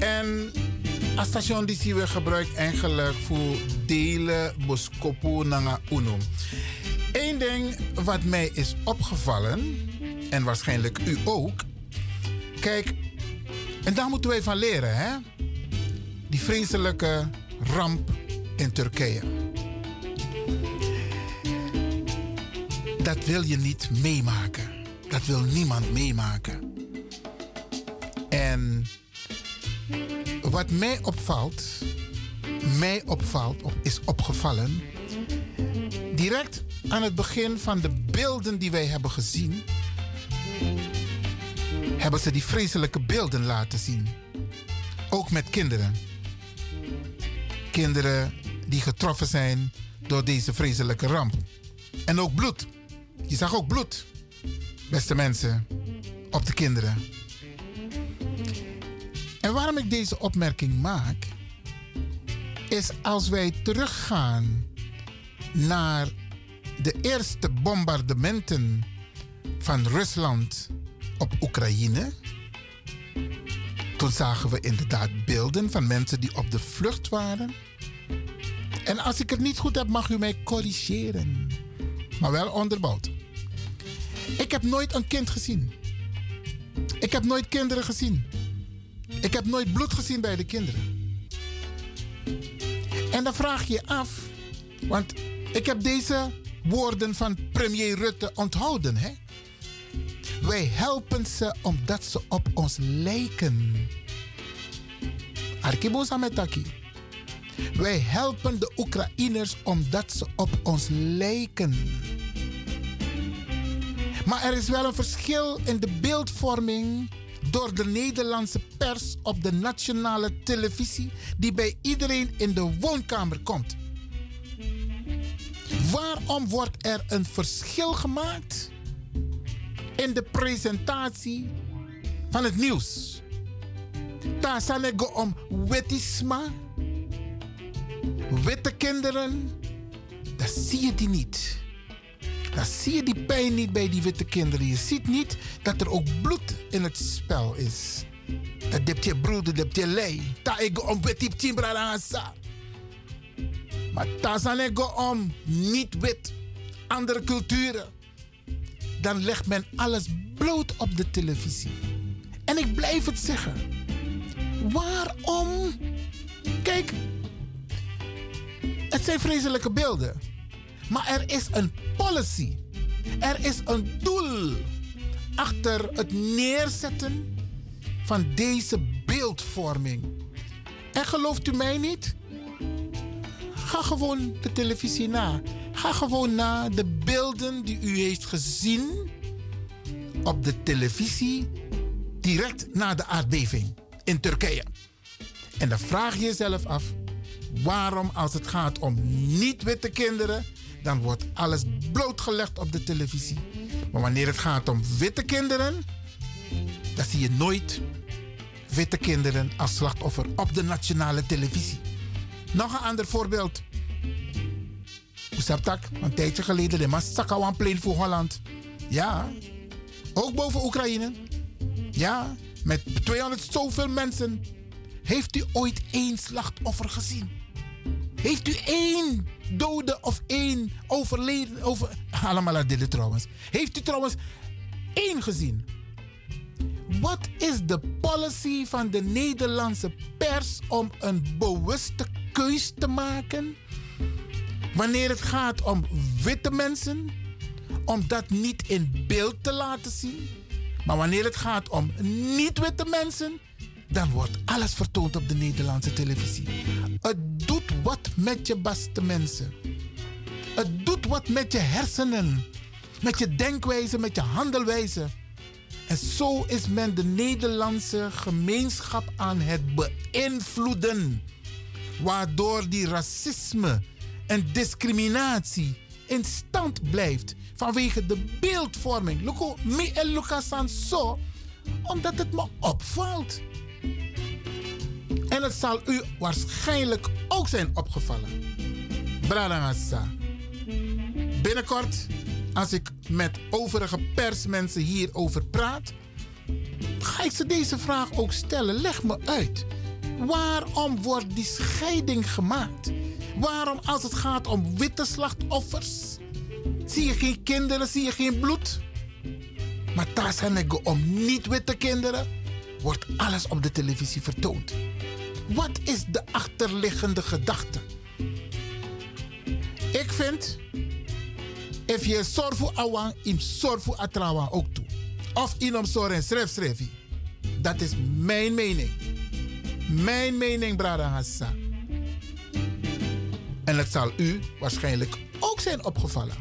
En het station die we gebruikt eigenlijk voor delen boskopo nanga uno. Eén ding wat mij is opgevallen, en waarschijnlijk u ook. Kijk, en daar moeten wij van leren, hè? Die vreselijke ramp in Turkije. dat wil je niet meemaken. Dat wil niemand meemaken. En wat mij opvalt, mij opvalt, is opgevallen. Direct aan het begin van de beelden die wij hebben gezien, hebben ze die vreselijke beelden laten zien. Ook met kinderen. Kinderen die getroffen zijn door deze vreselijke ramp. En ook bloed. Je zag ook bloed, beste mensen, op de kinderen. En waarom ik deze opmerking maak, is als wij teruggaan naar de eerste bombardementen van Rusland op Oekraïne. Toen zagen we inderdaad beelden van mensen die op de vlucht waren. En als ik het niet goed heb, mag u mij corrigeren. Maar wel onderbouwd. Ik heb nooit een kind gezien. Ik heb nooit kinderen gezien. Ik heb nooit bloed gezien bij de kinderen. En dan vraag je af, want ik heb deze woorden van premier Rutte onthouden. Hè? Wij helpen ze omdat ze op ons lijken. Arkibosa metaki. Wij helpen de Oekraïners omdat ze op ons lijken. Maar er is wel een verschil in de beeldvorming door de Nederlandse pers op de nationale televisie die bij iedereen in de woonkamer komt. Waarom wordt er een verschil gemaakt in de presentatie van het nieuws? Daar zal ik om wetisma, witte kinderen, dat zie je die niet. Dan zie je die pijn niet bij die witte kinderen. Je ziet niet dat er ook bloed in het spel is. Dat heb je broeder, dat je lei. Ta ego om wit timbra Maar ta san ego om niet wit. Andere culturen. Dan legt men alles bloot op de televisie. En ik blijf het zeggen. Waarom? Kijk, het zijn vreselijke beelden. Maar er is een policy. Er is een doel achter het neerzetten van deze beeldvorming. En gelooft u mij niet? Ga gewoon de televisie na. Ga gewoon naar de beelden die u heeft gezien op de televisie direct na de aardbeving in Turkije. En dan vraag je jezelf af: waarom, als het gaat om niet-witte kinderen, dan wordt alles blootgelegd op de televisie. Maar wanneer het gaat om witte kinderen, dan zie je nooit witte kinderen als slachtoffer op de nationale televisie. Nog een ander voorbeeld. Oesaptak, een tijdje geleden, de Massakawan Plain voor Holland. Ja, ook boven Oekraïne. Ja, met 200 zoveel mensen. Heeft u ooit één slachtoffer gezien? Heeft u één dode of één overleden? Over, *laughs* allemaal dit trouwens. Heeft u trouwens één gezien? Wat is de policy van de Nederlandse pers om een bewuste keus te maken? Wanneer het gaat om witte mensen, om dat niet in beeld te laten zien. Maar wanneer het gaat om niet-witte mensen, dan wordt alles vertoond op de Nederlandse televisie. Het doet wat met je beste mensen. Het doet wat met je hersenen, met je denkwijze, met je handelwijze. En zo is men de Nederlandse gemeenschap aan het beïnvloeden. Waardoor die racisme en discriminatie in stand blijft vanwege de beeldvorming. Luko, mi en Lucas zo, omdat het me opvalt. En het zal u waarschijnlijk ook zijn opgevallen. Bradangasa. Binnenkort, als ik met overige persmensen hierover praat, ga ik ze deze vraag ook stellen. Leg me uit. Waarom wordt die scheiding gemaakt? Waarom als het gaat om witte slachtoffers, zie je geen kinderen, zie je geen bloed? Maar daar zijn om niet-witte kinderen, wordt alles op de televisie vertoond. Wat is de achterliggende gedachte? Ik vind, if je zorg voor awan, im zorg voor atrawan ook toe. Of inom soren schrijf schrijf. Dat is mijn mening. Mijn mening, Brada. En het zal u waarschijnlijk ook zijn opgevallen.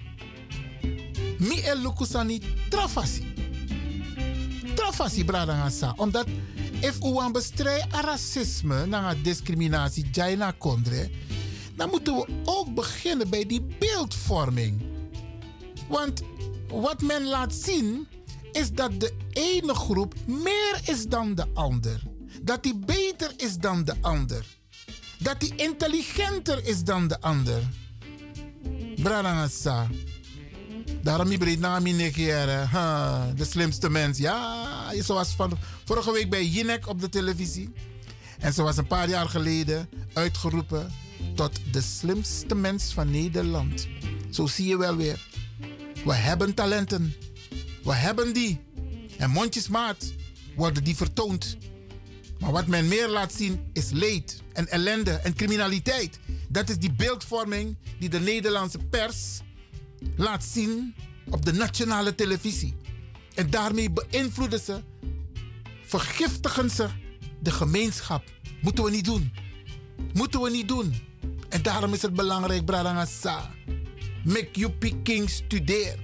Mi el lukusani trafasi. Hassa. Omdat if aan bestrijden racisme, na discriminatie, jaina kondre, dan moeten we ook beginnen bij die beeldvorming. Want wat men laat zien is dat de ene groep meer is dan de ander. Dat die beter is dan de ander. Dat die intelligenter is dan de ander. Branagasa. Daarom niet breed naar. De slimste mens. Ja, ze was van vorige week bij Jinek op de televisie. En ze was een paar jaar geleden uitgeroepen tot de slimste mens van Nederland. Zo zie je wel weer. We hebben talenten. We hebben die. En mondjesmaat worden die vertoond. Maar wat men meer laat zien is leed en ellende en criminaliteit. Dat is die beeldvorming die de Nederlandse pers laat zien op de nationale televisie. En daarmee beïnvloeden ze, vergiftigen ze de gemeenschap. Moeten we niet doen. Moeten we niet doen. En daarom is het belangrijk, Bradangasa. Make you picking studeer.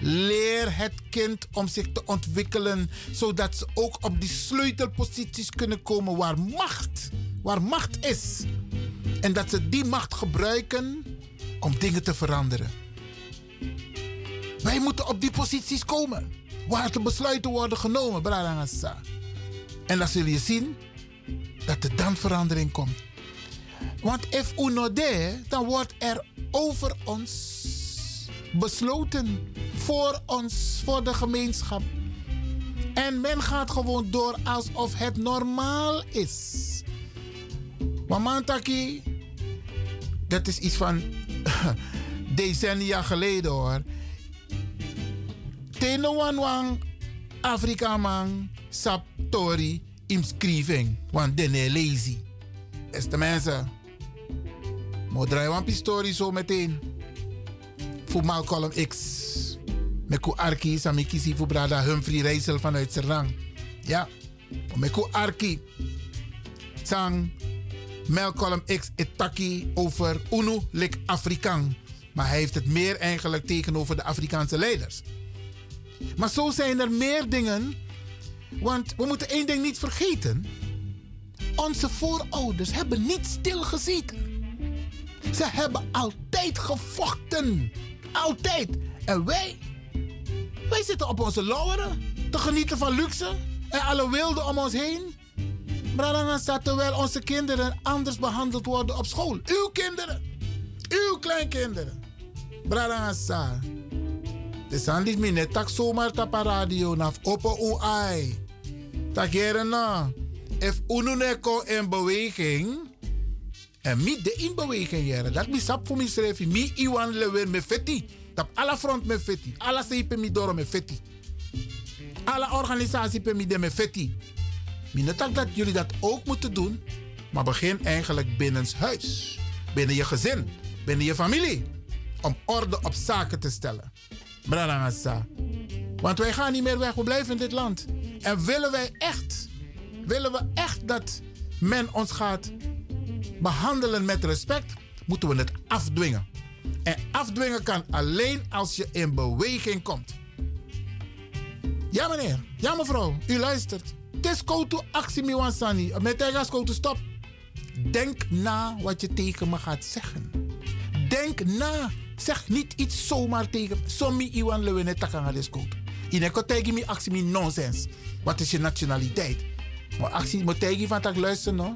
Leer het kind om zich te ontwikkelen, zodat ze ook op die sleutelposities kunnen komen waar macht, waar macht is. En dat ze die macht gebruiken om dingen te veranderen. Wij moeten op die posities komen, waar de besluiten worden genomen, Bradangasa. En dan zul je zien dat er dan verandering komt. Want if uno de, dan wordt er over ons besloten. Voor ons, voor de gemeenschap. En men gaat gewoon door alsof het normaal is. Mamantaki, dat is iets van *laughs* decennia geleden hoor. Teno wan wang Afrika man sap tori imskriving. Want dene lazy. Beste mensen. Moet draaien een story zo meteen. Voor Malcolm X. Meku Arki, sami kisi voor brada Humphrey Rijssel vanuit Serang. Ja. Meku Arki. Sang Malcolm X etaki over Unu lik Afrikaan. Maar hij heeft het meer eigenlijk tegenover de Afrikaanse leiders. Maar zo zijn er meer dingen. Want we moeten één ding niet vergeten. Onze voorouders hebben niet stilgezeten. Ze hebben altijd gevochten. Altijd. En wij? Wij zitten op onze lauweren. Te genieten van luxe. En alle wilden om ons heen. Bradangasa, terwijl onze kinderen anders behandeld worden op school. Uw kinderen. Uw kleinkinderen. Bradangasa. De sandis mi net tak zomaar tapa radio naf open ai. Takeren na. If unu neko in beweging. En mi de in beweging jere. Dat mi sap voor mi schrijf. Mi iwan lewer me fetti. Tap alle front me fetti. Alle sepe mi doro me fetti. Alle organisatie pe mi de me fetti. Mi netak dat jullie dat ook moeten doen. Maar begin eigenlijk binnenshuis. Binnen je gezin. Binnen je familie. Om orde op zaken te stellen. Branagasa. Want wij gaan niet meer weg, we blijven in dit land. En willen wij echt, willen we echt dat men ons gaat behandelen met respect, moeten we het afdwingen. En afdwingen kan alleen als je in beweging komt. Ja meneer, ja mevrouw, u luistert. Het is to actie miwansani. Met tegas to stop. Denk na wat je tegen me gaat zeggen. Denk na. Zeg niet iets zomaar tegen. Sommi iwan lewene takanga deskoot. Ineko tegen me actie mi nonsens. Wat is je nationaliteit? Maar actie moet van tak luisteren no.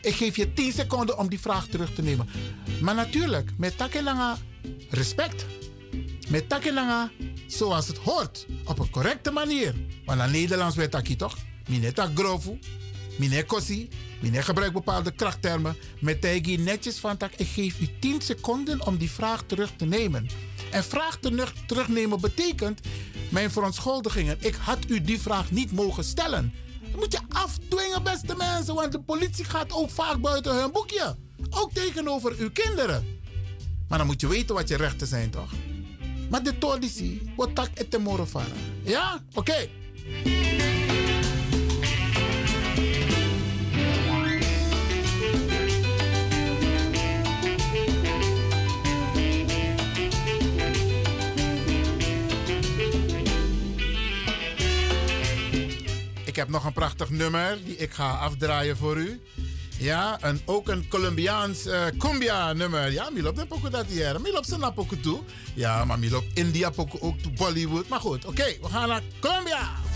Ik geef je 10 seconden om die vraag terug te nemen. Maar natuurlijk, met takelanga respect. Met takelanga zoals het hoort. Op een correcte manier. Want aan Nederlands weet ik toch? Mine tak grofu. Mine kosi. Mine gebruik bepaalde krachttermen. Met tegi netjes van. Ik geef u 10 seconden om die vraag terug te nemen. En vraag terug, terugnemen betekent mijn verontschuldigingen. Ik had u die vraag niet mogen stellen. Dat moet je afdwingen, beste mensen. Want de politie gaat ook vaak buiten hun boekje. Ook tegenover uw kinderen. Maar dan moet je weten wat je rechten zijn, toch? Maar de tordisi, wat tak et Ja? Oké. Heb nog een prachtig nummer die ik ga afdraaien voor u. Ja, en ook een Colombiaans eh cumbia nummer. Ja, Milop de poco dat hier. Milop zijn napoco toe. Ja, maar Milop India poco ook Bollywood. Maar goed, oké, we gaan naar Colombia.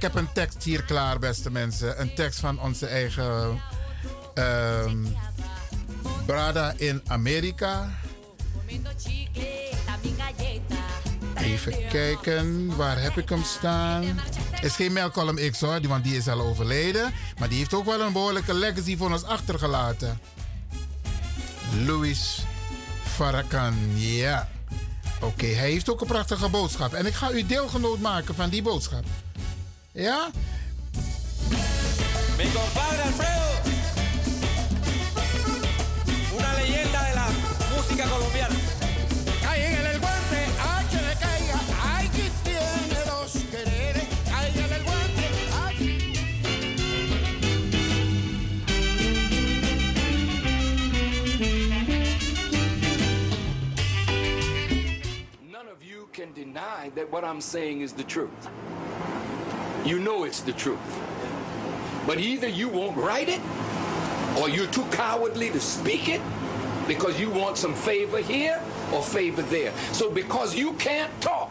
Ik heb een tekst hier klaar, beste mensen. Een tekst van onze eigen ehm Brada in Amerika. Even kijken, waar heb ik hem staan? Is geen Malcolm X hoor, want die is al overleden. Maar die heeft ook wel een behoorlijke legacy voor ons achtergelaten. Louis Farrakhan, ja. Oké, hij heeft ook een prachtige boodschap. En ik ga u deelgenoot maken van die boodschap. Ja? Mi compadre Alfredo. Una leyenda de la música colombiana. Cáigale el guante, ay que le caiga, ay que tiene dos quereres, cáigale el guante, ay. None of you can deny that what I'm saying is the truth. You know it's the truth. But either you won't write it or you're too cowardly to speak it because you want some favor here or favor there. So because you can't talk,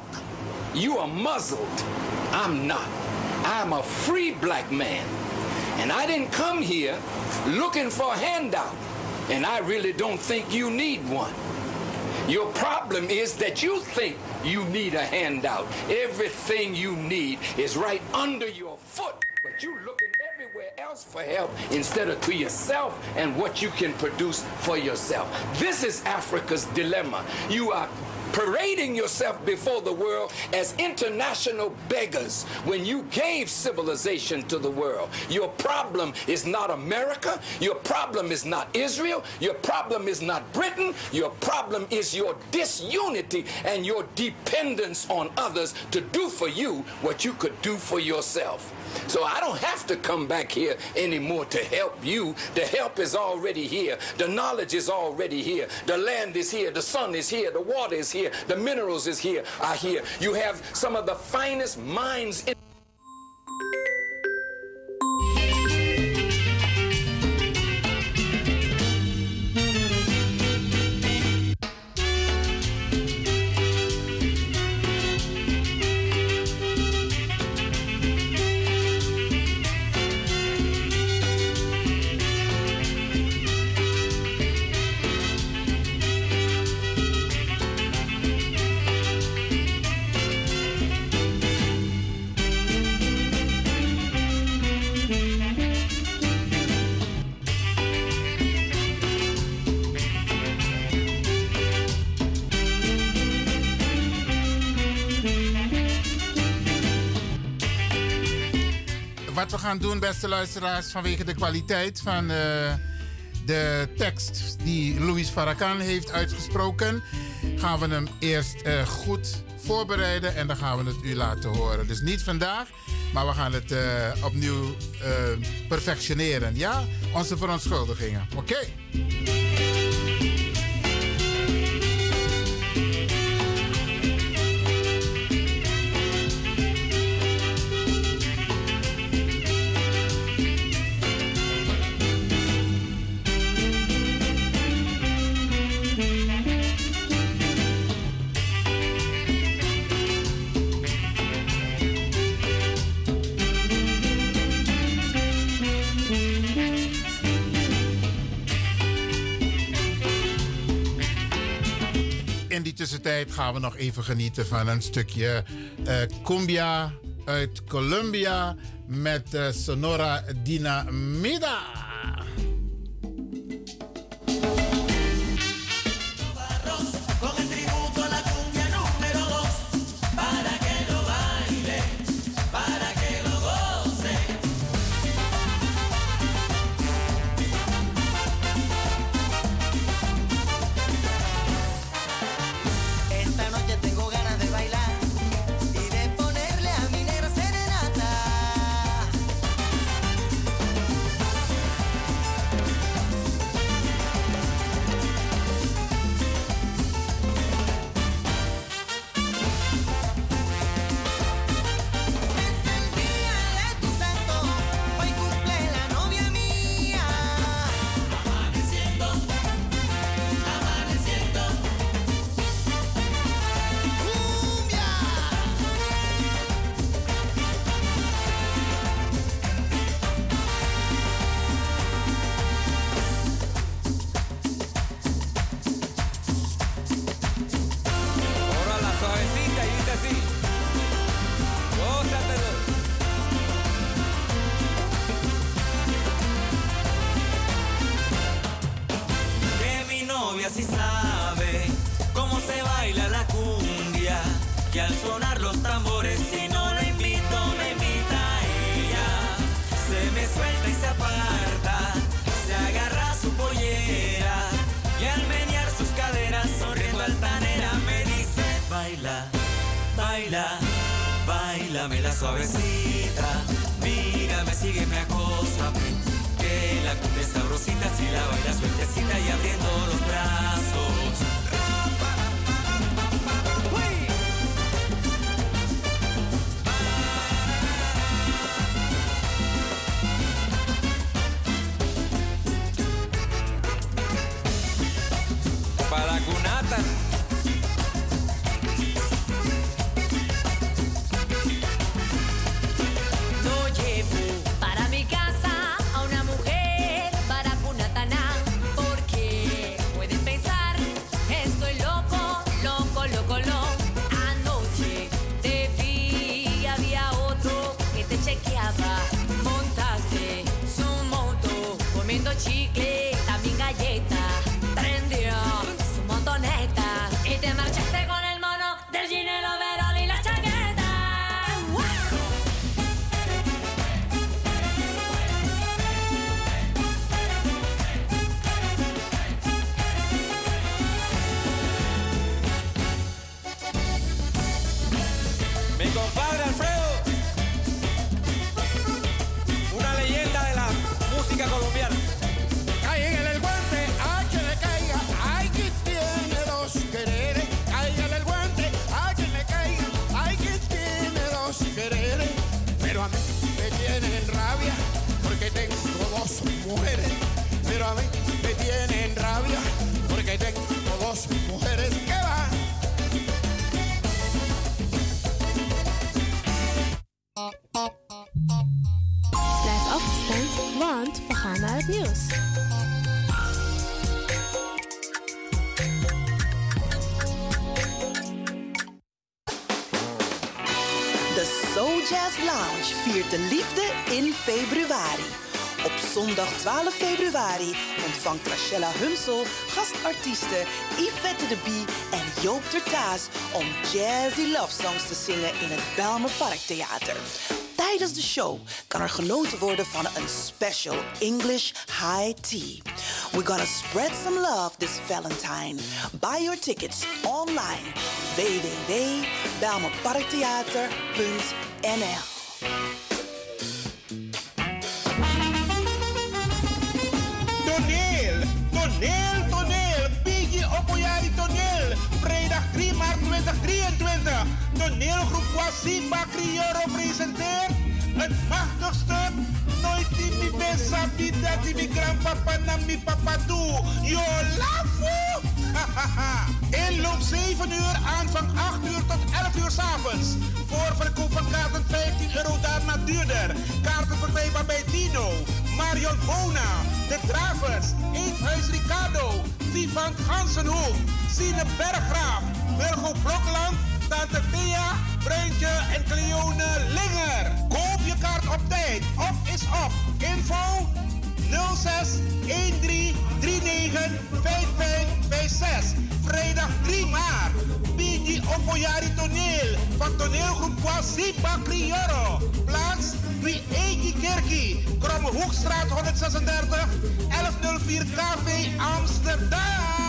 you are muzzled. I'm not. I'm a free black man. And I didn't come here looking for a handout. And I really don't think you need one. Your problem is that you think you need a handout. Everything you need is right under your foot, but you looking everywhere else for help instead of to yourself and what you can produce for yourself. This is Africa's dilemma. You are parading yourself before the world as international beggars when you gave civilization to the world. Your problem is not America. Your problem is not Israel. Your problem is not Britain. Your problem is your disunity and your dependence on others to do for you what you could do for yourself. So I don't have to come back here anymore to help you. The help is already here. The knowledge is already here. The land is here. The sun is here. The water is here. The minerals is here. Are here. You have some of the finest minds in doen, beste luisteraars, vanwege de kwaliteit van eh, de tekst die Louis Farrakhan heeft uitgesproken, gaan we hem eerst eh, goed voorbereiden en dan gaan we het u laten horen. Dus niet vandaag, maar we gaan het eh, opnieuw perfectioneren. Ja, onze verontschuldigingen. Oké. die tussentijd gaan we nog even genieten van een stukje uh, cumbia uit Colombia met eh, Sonora Dinamida. 12 februari ontvangt Rachella Hunsel gastartiesten Yvette de Bie en Joop Taas om jazzy love songs te zingen in het Belmer Parktheater. Tijdens de show kan er genoten worden van een special English high tea. We're gonna spread some love this Valentine. Buy your tickets online www.belmerparktheater.nl Toneelgroep Kwasiba Crioro presenteert het machtig stuk. Nooit die mi besa bida die mi grandpapa na mi papa toe. Yo lafo! *laughs* Inloop 7 uur, aanvang 8 uur tot 11 uur s'avonds. Voorverkoop van kaarten 15 euro, daarna duurder. Kaarten verkrijgbaar bij Dino, Marion Bona, De Dravers, Eethuis Ricardo, Vivant Gansenhoek, Sine Berggraaf, Wilgo Blokland, Tante Thea, Bruintje en Cleone Linger. Koop je kaart op tijd. Op is op. Info 06 13 39 5556. Vrijdag 3 maart. Bigi Opoyari Toneel van toneelgroep Kwasipa Crioro. Plaats Wie Eki Kerkie. Kromme Hoekstraat 136 1104 KV Amsterdam.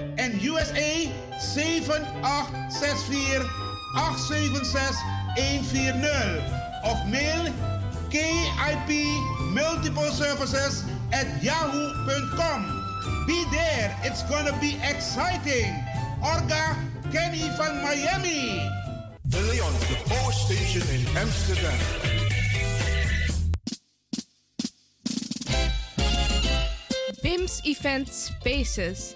en USA 7864 876 140 of mail KIP Multiple Services at yahoo.com. Be there, it's gonna be exciting. Orga Kenny van Miami. De Leon, the Power Station in Amsterdam. BIMS Event Spaces.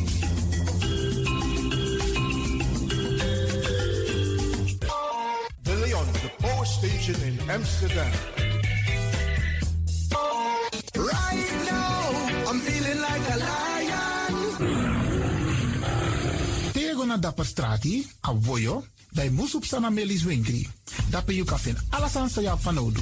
In Amsterdam. Right now, I'm feeling like a lion. Tego na dapper strati, a voyo, dai musup sana melis winkri. Dapper you kafin alasan sa ya fanodu.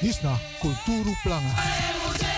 Disna Kulturu Planga.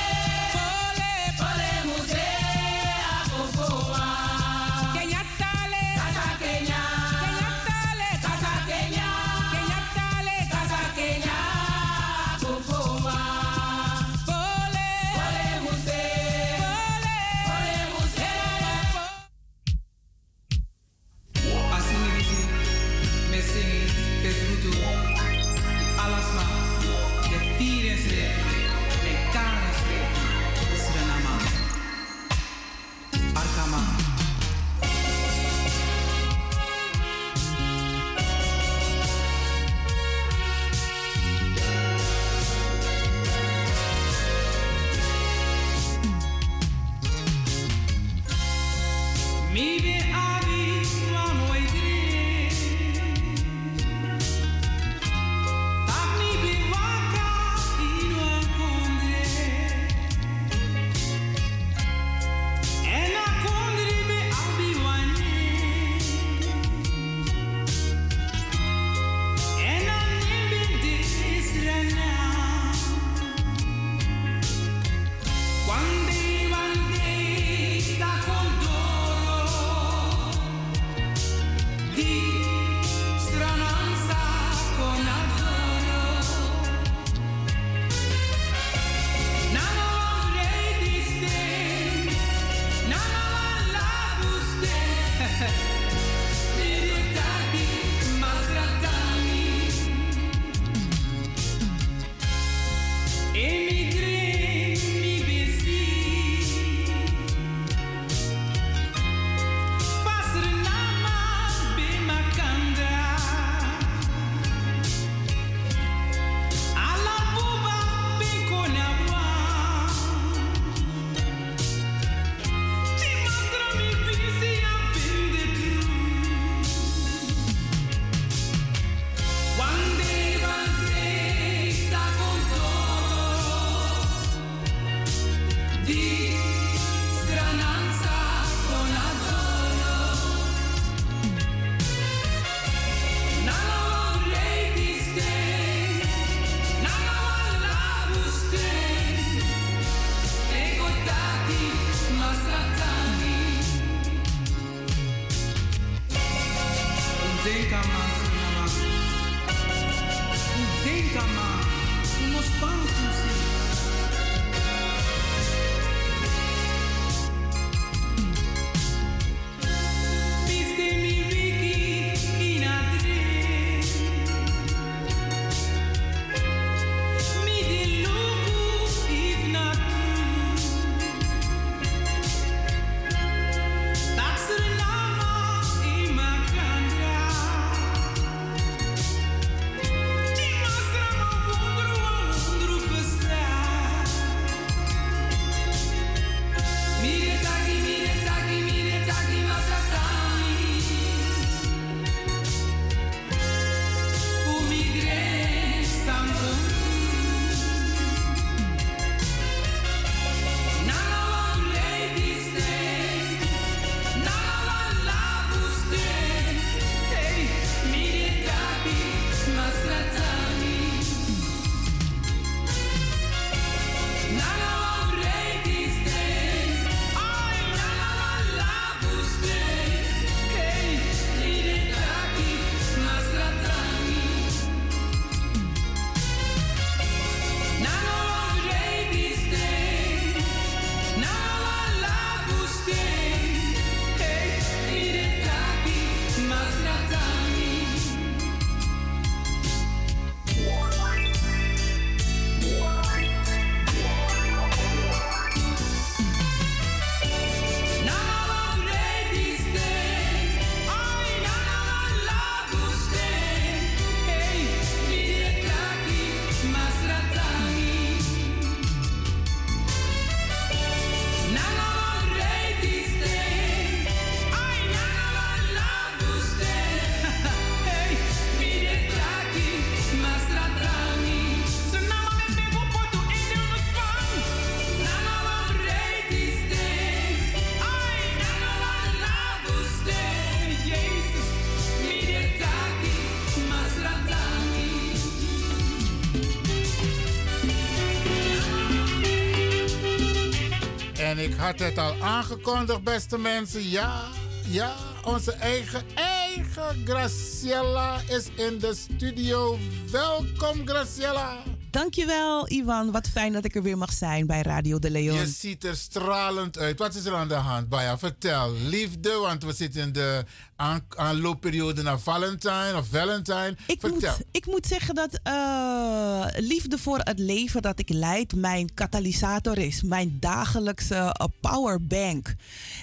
Had het al aangekondigd, beste mensen. Ja, ja, onze eigen, eigen Graciela is in de studio. Welkom, Graciela. Dankjewel, Ivan. Wat fijn dat ik er weer mag zijn bij Radio de Leon. Je ziet er stralend uit. Wat is er aan de hand, Baya? Vertel. Liefde, want we zitten in de aan- aanloopperiode naar Valentine of Valentine. Ik Vertel. moet, ik moet zeggen dat eh, liefde voor het leven dat ik leid mijn katalysator is. Mijn dagelijkse eh, powerbank.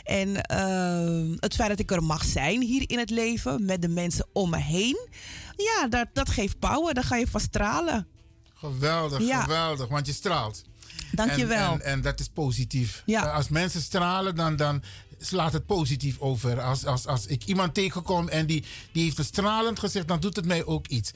En eh, het feit dat ik er mag zijn hier in het leven met de mensen om me heen. Ja, dat, dat geeft power. Dan ga je van stralen. Geweldig, Ja. geweldig, want je straalt. Dankjewel. En, en, en dat is positief. Ja. Als mensen stralen, dan, dan slaat het positief over. Als, als, als ik iemand tegenkom en die, die heeft een stralend gezicht, dan doet het mij ook iets.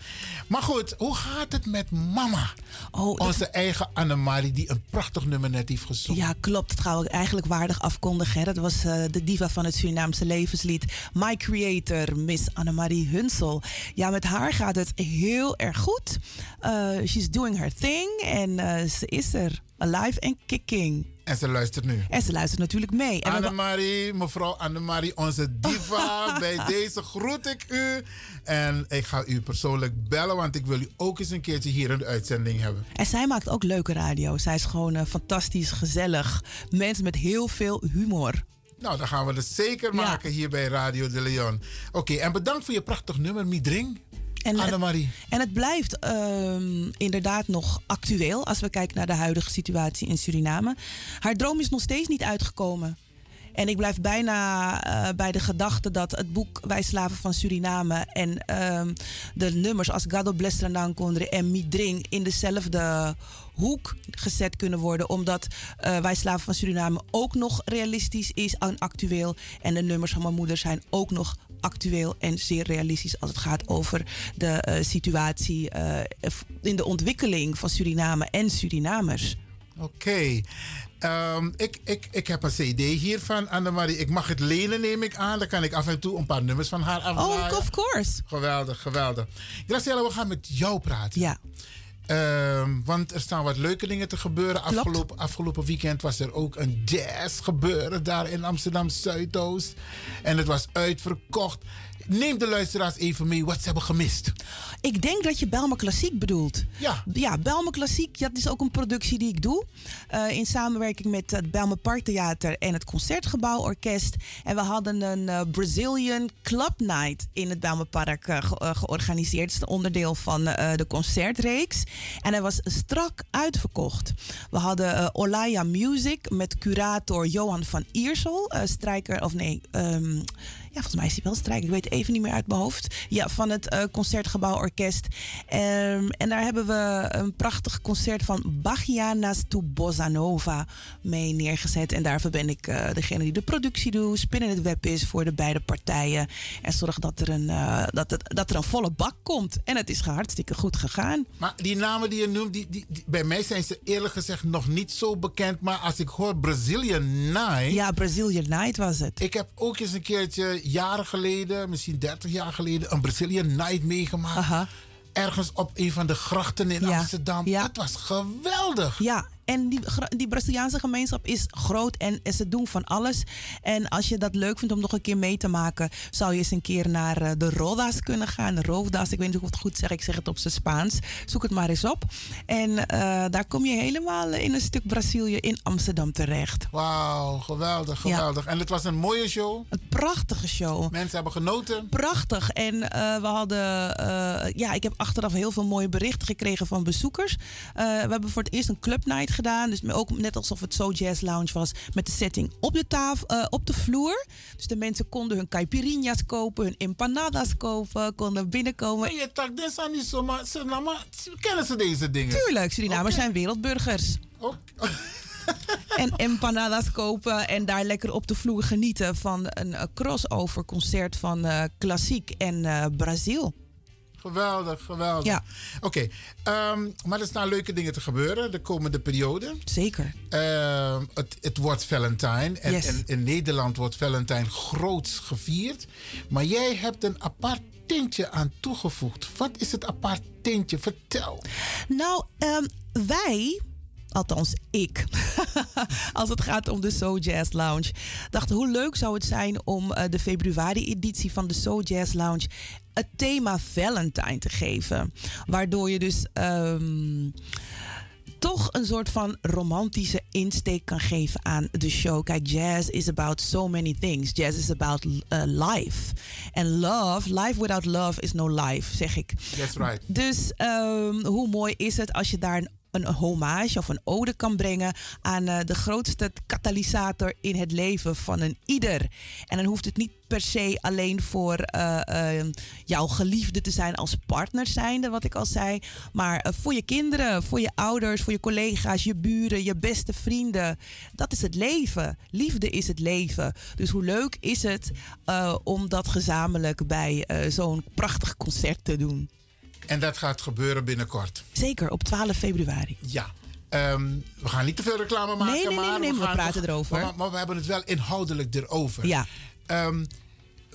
Maar goed, hoe gaat het met mama? Oh, Onze eigen Annemarie, die een prachtig nummer net heeft gezongen. Ja, klopt. Dat we eigenlijk waardig afkondigen. Hè. Dat was eh, de diva van het Surinaamse levenslied. My creator, Miss Annemarie Hunsel. Ja, met haar gaat het heel erg goed. Eh, she's doing her thing. En eh, ze is er. Alive and kicking. En ze luistert nu. En ze luistert natuurlijk mee. En Annemarie, mevrouw Annemarie, onze diva. *laughs* Bij deze groet ik u. En ik ga u persoonlijk bellen, want ik wil u ook eens een keertje hier in de uitzending hebben. en zij maakt ook leuke radio. Zij is gewoon eh, fantastisch, gezellig. Mensen met heel veel humor. Nou, dan gaan we het zeker maken hier bij Radio de Leon. Oké, en bedankt voor je prachtig nummer, Midring. En, Annemarie. En het blijft ehm, inderdaad nog actueel als we kijken naar de huidige situatie in Suriname. Haar droom is nog steeds niet uitgekomen. En ik blijf bijna eh, bij de gedachte dat het boek Wij Slaven van Suriname en ehm, de nummers als Gado Blestrandan Kondre en Midring in dezelfde hoek gezet kunnen worden. Omdat eh, Wij Slaven van Suriname ook nog realistisch is en actueel. En de nummers van mijn moeder zijn ook nog actueel en zeer realistisch als het gaat over de eh, situatie eh, in de ontwikkeling van Suriname en Surinamers. Oké. Ehm, ik, ik, ik heb een cd hier van Annemarie. Ik mag het lenen, neem ik aan. Dan kan ik af en toe een paar nummers van haar afdraaien. Oh, of course. Geweldig, geweldig. Graciela, we gaan met jou praten. Ja. Ehm, want er staan wat leuke dingen te gebeuren. Afgelopen, afgelopen weekend was er ook een jazz gebeuren daar in Amsterdam Zuidoost. En het was uitverkocht. Neem de luisteraars even mee wat ze hebben gemist. Ik denk dat je Belme Klassiek bedoelt. Ja. Ja, Belme Klassiek, dat is ook een productie die ik doe. eh, in samenwerking met het Belme Parktheater en het Concertgebouw Orkest. En we hadden een eh, Brazilian Club Night in het Belme Park eh, ge- georganiseerd. Het is een onderdeel van de concertreeks. En hij was strak uitverkocht. We hadden Olaya Music met curator Johan van Iersel. strijker, of nee... ehm, ja, volgens mij is hij wel strijker. Ik weet even niet meer uit mijn hoofd. Ja, van het eh, Concertgebouw Orkest. Ehm, en daar hebben we een prachtig concert van Bachianas to Bossa Nova mee neergezet. En daarvoor ben ik eh, degene die de productie doet, spinnen het web is voor de beide partijen. En zorg dat er een, eh, dat het, dat er een volle bak komt. En het is hartstikke goed gegaan. Maar die namen die je noemt, die, die, die- bij mij zijn ze eerlijk gezegd nog niet zo bekend. Maar als ik hoor Brazilian Night. Ja, Brazilian Night was het. Ik heb ook eens een keertje jaren geleden, misschien 30 jaar geleden, een Brazilian Night meegemaakt. Ergens op een van de grachten in Ja. Amsterdam. Het was geweldig. Ja, en die, die Braziliaanse gemeenschap is groot en, en ze doen van alles. En als je dat leuk vindt om nog een keer mee te maken, zou je eens een keer naar eh, de Rodas kunnen gaan. De Rodas, ik weet niet of ik het goed zeg, ik zeg het op zijn Spaans. Zoek het maar eens op. En eh, daar kom je helemaal in een stuk Brazilië in Amsterdam terecht. Wauw, geweldig, Ja. geweldig. En het was een mooie show. Een prachtige show. Mensen hebben genoten. Prachtig. En eh, we hadden, ja, ik heb achteraf heel veel mooie berichten gekregen van bezoekers. We hebben voor het eerst een club night gedaan. Dus ook net alsof het zo jazz lounge was. Met de setting op de tafel, eh, op de vloer. Dus de mensen konden hun caipirinhas kopen, hun empanadas kopen, konden binnenkomen. Je tak, dit zijn niet zomaar. Nou, kennen ze deze dingen? Tuurlijk, Surinamers zijn wereldburgers. *laughs* en empanadas kopen en daar lekker op de vloer genieten van een eh, crossover concert van eh, klassiek en Brazil. Geweldig, geweldig. Ja. Oké, ehm, maar er staan leuke dingen te gebeuren de komende periode. Zeker. Ehm, het, het wordt Valentine. En, Yes. en in Nederland wordt Valentine groots gevierd. Maar jij hebt een apart tintje aan toegevoegd. Wat is het apart tintje? Vertel. Nou, ehm, wij, althans ik, *laughs* als het gaat om de Soul Jazz Lounge, dacht hoe leuk zou het zijn om eh, de februari-editie van de Soul Jazz Lounge het thema Valentine te geven. Waardoor je dus. ehm, toch een soort van romantische insteek kan geven aan de show. Kijk, jazz is about so many things. Jazz is about uh, life. En love, life without love is no life, zeg ik. That's right. Dus ehm, hoe mooi is het als je daar een, een hommage of een ode kan brengen aan eh, de grootste katalysator in het leven van een ieder. En dan hoeft het niet per se alleen voor eh, eh, jouw geliefde te zijn als partner zijnde, wat ik al zei. Maar eh, voor je kinderen, voor je ouders, voor je collega's, je buren, je beste vrienden. Dat is het leven. Liefde is het leven. Dus hoe leuk is het om dat gezamenlijk bij zo'n prachtig concert te doen. En dat gaat gebeuren binnenkort. Zeker, op 12 februari. Ja. Ehm, we gaan niet te veel reclame maken. Nee, nee, nee, maar nee, nee, we gaan praten toch- erover. Maar, maar we hebben het wel inhoudelijk erover. Ja. Ehm,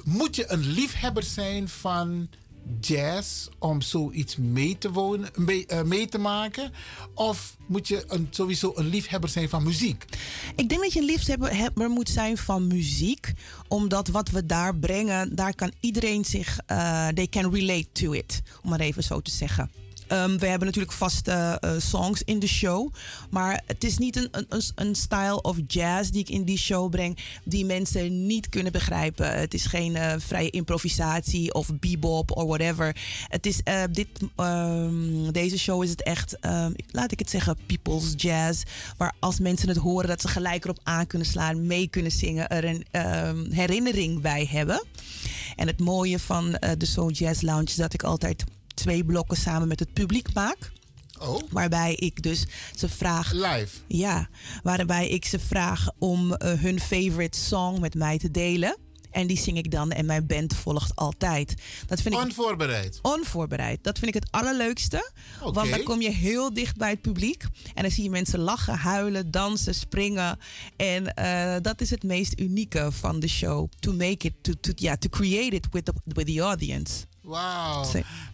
moet je een liefhebber zijn van jazz om zoiets mee te, wonen, mee, eh, mee te maken? Of moet je een, sowieso een liefhebber zijn van muziek? Ik denk dat je een liefhebber moet zijn van muziek. Omdat wat we daar brengen, daar kan iedereen zich... eh they can relate to it. Om maar even zo te zeggen. Ehm, we hebben natuurlijk vaste eh, songs in de show. Maar het is niet een, een, een style of jazz die ik in die show breng... die mensen niet kunnen begrijpen. Het is geen eh, vrije improvisatie of bebop of whatever. Het is, eh, dit, ehm, deze show is het echt, ehm, laat ik het zeggen, people's jazz. Waar als mensen het horen dat ze gelijk erop aan kunnen slaan... mee kunnen zingen, er een herinnering bij hebben. En het mooie van de Soul Jazz Lounge is dat ik altijd twee blokken samen met het publiek maak. Oh. Waarbij ik dus ze vraag. Live. Ja, waarbij ik ze vraag om eh, hun favorite song met mij te delen. En die zing ik dan en mijn band volgt altijd. Dat vind ik Onvoorbereid. onvoorbereid. Dat vind ik het allerleukste. Want dan kom je heel dicht bij het publiek. En dan zie je mensen lachen, huilen, dansen, springen. En eh, dat is het meest unieke van de show. To make it, to, to, ja, to create it with the, with the audience. Wauw.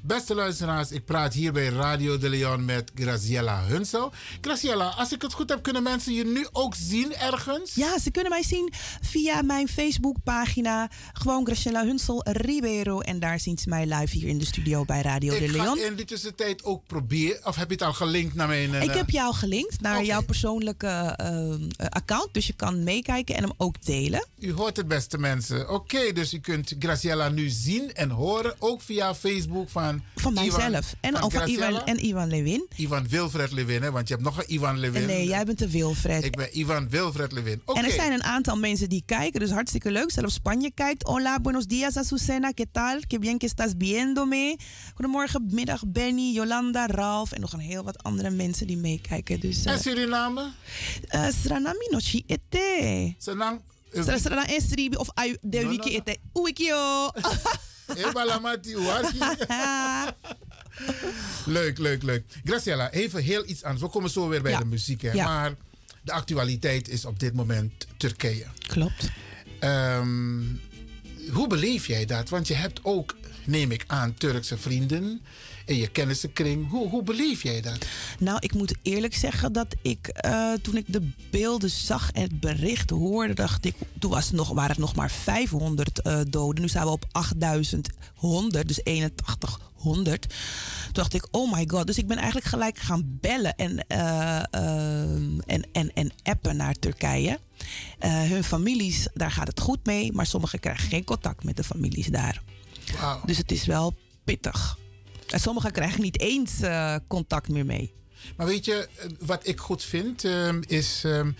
Beste luisteraars, ik praat hier bij Radio de Leon met Graciela Hunsel. Graciela, als ik het goed heb, kunnen mensen je nu ook zien ergens? Ja, ze kunnen mij zien via mijn Facebookpagina. Gewoon Graciela Hunsel Ribeiro. En daar zien ze mij live hier in de studio bij Radio de Ik Leon. ga in die tussentijd ook proberen, of heb je het al gelinkt naar mijn... eh, Ik heb jou gelinkt naar jouw persoonlijke ehm, eh, account. Dus je kan meekijken en hem ook delen. U hoort het beste mensen. Oké, dus u kunt Graciela nu zien en horen, ook via Facebook van... Van mijzelf. En, van ook van. Iwan, en Iwan Lewin. Ivan Wilfred Lewin, hè, want je hebt nog een Ivan Lewin. Nee, jij bent de Wilfred. Ik ben Ivan Wilfred Lewin. En er zijn een aantal mensen die kijken, dus hartstikke leuk. Zelfs Spanje kijkt. Hola, buenos días, Azucena, ¿qué tal? Que bien que estás viéndome. Goedemorgen, middag, Benny, Jolanda, Ralf en nog een heel wat andere mensen die meekijken. Dus, eh En Suriname? eh, Sranami no chi ete. Sra- Srana esri of de wiki ete. Uwikio. Ebalamati Uwarki. *laughs* leuk, leuk, leuk. Graciela, even heel iets anders. We komen zo weer bij Ja. de muziek. Hè? Ja. Maar de actualiteit is op dit moment Turkije. Klopt. Ehm, hoe beleef jij dat? Want je hebt ook, neem ik aan, Turkse vrienden in je kennissenkring. Hoe, hoe beleef jij dat? Nou, ik moet eerlijk zeggen dat ik eh, toen ik de beelden zag en het bericht hoorde, dacht ik, toen was het nog, waren het nog maar 500 eh, doden. Nu staan we op 8100, dus 8100. Toen dacht ik, oh my god. Dus ik ben eigenlijk gelijk gaan bellen en, eh, en, en, en appen naar Turkije. Hun families, daar gaat het goed mee, maar sommigen krijgen geen contact met de families daar. Dus het is wel pittig. En sommigen krijgen niet eens eh, contact meer mee. Maar weet je, eh, wat ik goed vind, ehm, is ehm,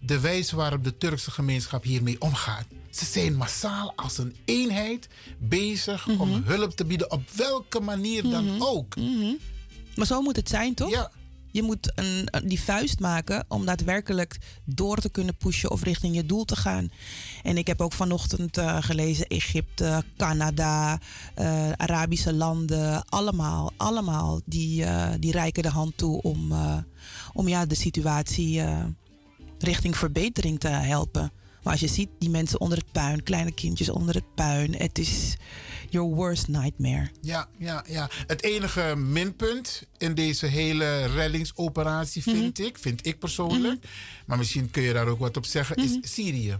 de wijze waarop de Turkse gemeenschap hiermee omgaat. Ze zijn massaal als een eenheid bezig om hulp te bieden, op welke manier dan Mhm. ook. Maar zo moet het zijn, toch? Ja. Je moet een, die vuist maken om daadwerkelijk door te kunnen pushen of richting je doel te gaan. En ik heb ook vanochtend eh, gelezen: Egypte, Canada, eh, Arabische landen, allemaal, allemaal die, eh, die reiken de hand toe om, om ja, de situatie richting verbetering te helpen. Maar als je ziet die mensen onder het puin, kleine kindjes onder het puin, het is your worst nightmare. Ja, ja, ja. Het enige minpunt in deze hele reddingsoperatie vind ik, vind ik persoonlijk, maar misschien kun je daar ook wat op zeggen, is Syrië.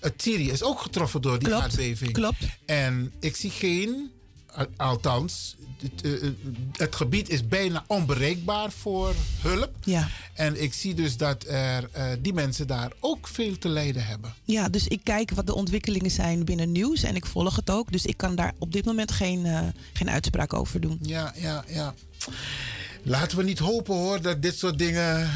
Het Syrië is ook getroffen door die Klopt, aardbeving. klopt. En ik zie geen, althans, het, eh, eh, het gebied is bijna onbereikbaar voor hulp. Ja. En ik zie dus dat er, eh, die mensen daar ook veel te lijden hebben. Ja, dus ik kijk wat de ontwikkelingen zijn binnen nieuws en ik volg het ook. Dus ik kan daar op dit moment geen, geen uitspraak over doen. Ja, ja, ja. Laten we niet hopen hoor dat dit soort dingen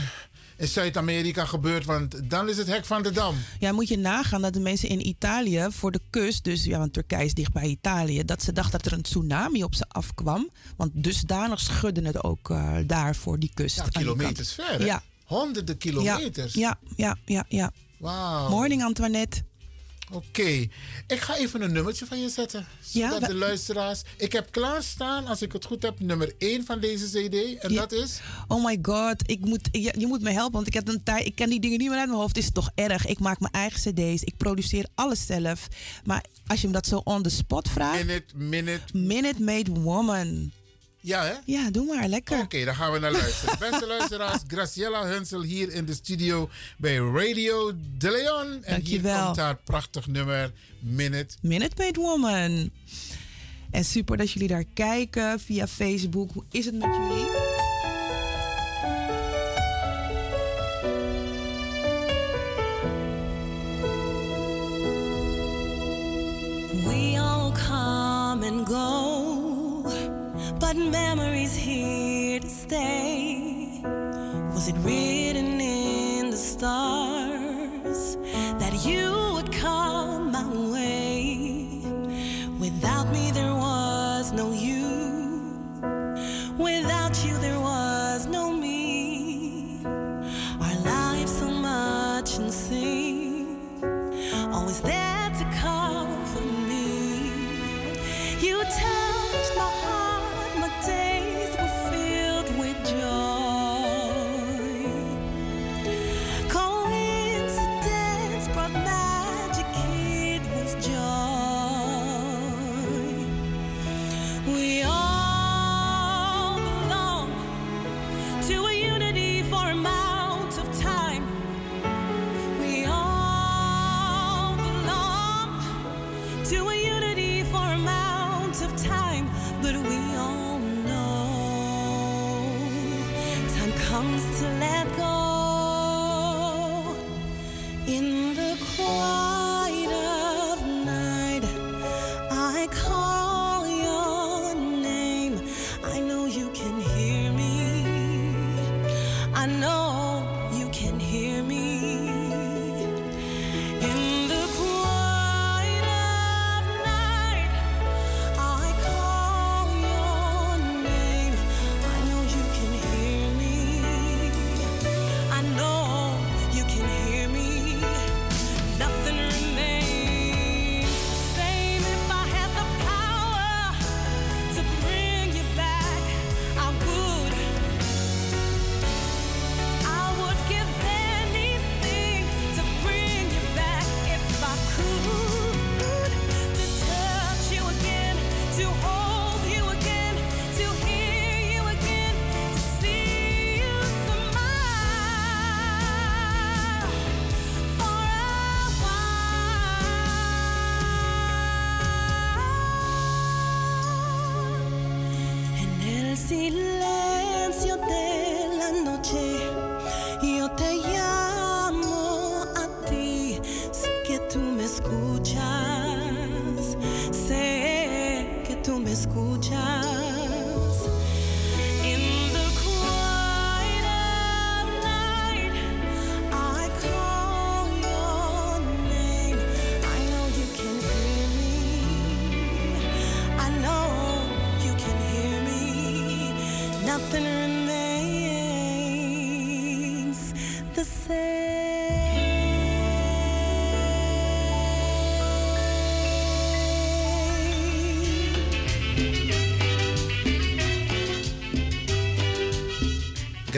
in Zuid-Amerika gebeurt, want dan is het hek van de dam. Ja, moet je nagaan dat de mensen in Italië voor de kust, dus ja, want Turkije is dicht bij Italië, dat ze dachten dat er een tsunami op ze afkwam. Want dusdanig schudde het ook eh, daar voor die kust. Ja, kilometers kant. ver. hè? Ja. Honderden kilometers. Ja, ja, ja, ja. Wauw. Morning Antoinette. Oké, ik ga even een nummertje van je zetten. Ja, Zodat de luisteraars... Ik heb klaarstaan, als ik het goed heb, nummer 1 van deze cd. En Ja. dat is... Oh my god, ik moet, je, je moet me helpen, want ik, heb een tijd, ik ken die dingen niet meer uit mijn hoofd. Het is toch erg. Ik maak mijn eigen cd's, ik produceer alles zelf. Maar als je me dat zo on the spot vraagt... Minute, Minute... Minute Made Woman. Ja, hè? Ja, doe maar, lekker. Oké, dan gaan we naar luisteren. *laughs* Beste luisteraars, Graciela Hunsel hier in de studio bij Radio De Leon. En hier komt haar prachtig nummer Minute. Minute Made Woman. En super dat jullie daar kijken via Facebook. Hoe is het met jullie? But memories here to stay. Was it written in the stars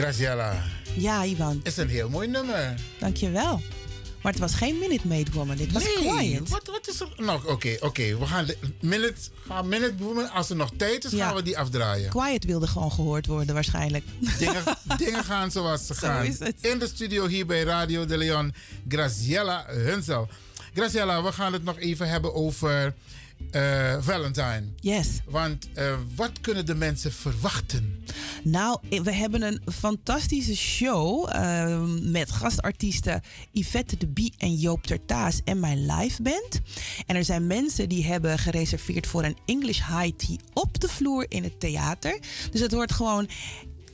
Graciela. Ja, Ivan. Is een heel mooi nummer. Dankjewel. Maar het was geen Minute Maid Woman. Dit was Quiet. Wat, wat is er? Nou, oké, oké. We gaan de minute, gaan minute Woman. Als er nog tijd is, Ja. gaan we die afdraaien. Quiet wilde gewoon gehoord worden waarschijnlijk. Dingen, *laughs* dingen gaan zoals ze Zo gaan. is het. In de studio hier bij Radio de Leon, Graciela Hunsel. Graciela, we gaan het nog even hebben over eh, Valentine. Yes. Want eh, wat kunnen de mensen verwachten? Nou, we hebben een fantastische show eh, met gastartiesten Yvette de Bie en Joop Tertaas en mijn live band. En er zijn mensen die hebben gereserveerd voor een English High Tea op de vloer in het theater. Dus het wordt gewoon...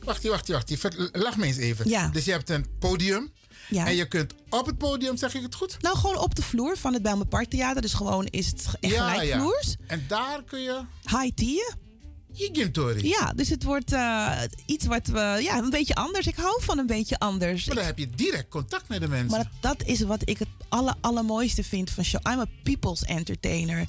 Wacht, wacht, wacht. Lach me eens even. Ja. Dus je hebt een podium. Ja. En je kunt op het podium, zeg ik het goed? Nou, gewoon op de vloer van het Bijlmer Parktheater. Dus gewoon is het echt gelijkvloers. En daar kun je... High tea. Ja, dus het wordt eh, iets wat we... Ja, een beetje anders. Ik hou van een beetje anders. Maar dan heb je direct contact met de mensen. Maar dat is wat ik het aller, allermooiste vind van show. I'm a people's entertainer.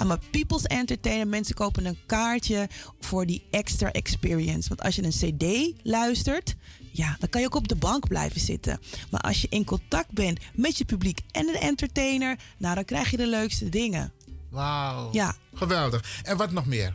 I'm a people's entertainer. Mensen kopen een kaartje voor die extra experience. Want als je een cd luistert, ja, dan kan je ook op de bank blijven zitten. Maar als je in contact bent met je publiek en een entertainer, nou, dan krijg je de leukste dingen. Wauw. Ja. Geweldig. En wat nog meer?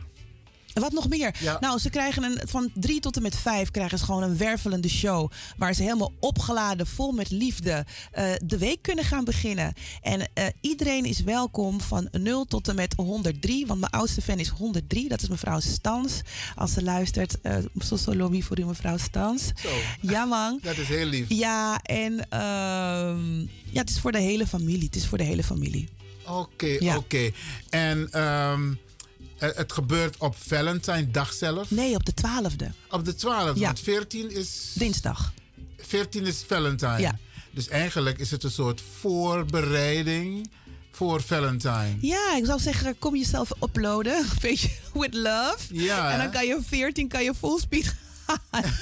Wat nog meer? Ja. Nou, ze krijgen een, van drie tot en met vijf krijgen ze gewoon een wervelende show. Waar ze helemaal opgeladen, vol met liefde, eh, de week kunnen gaan beginnen. En eh, iedereen is welkom van 0 tot en met 103. Want mijn oudste fan is 103. Dat is mevrouw Stans. Als ze luistert, uh, Soso lobby voor u, mevrouw Stans. Zo. Ja, man. *laughs* Dat is heel lief. Ja, en ehm, ja, het is voor de hele familie. Het is voor de hele familie. Oké, Ja. oké. En ehm, het, het gebeurt op Valentine dag zelf? Nee, op de 12e. Op de 12e, Ja. want 14 is... Dinsdag. 14 is Valentine. Ja. Dus eigenlijk is het een soort voorbereiding voor Valentine. Ja, ik zou zeggen, kom jezelf uploaden. *laughs* Een beetje with love. Ja, En dan kan je 14 kan je full speed gaan. *laughs*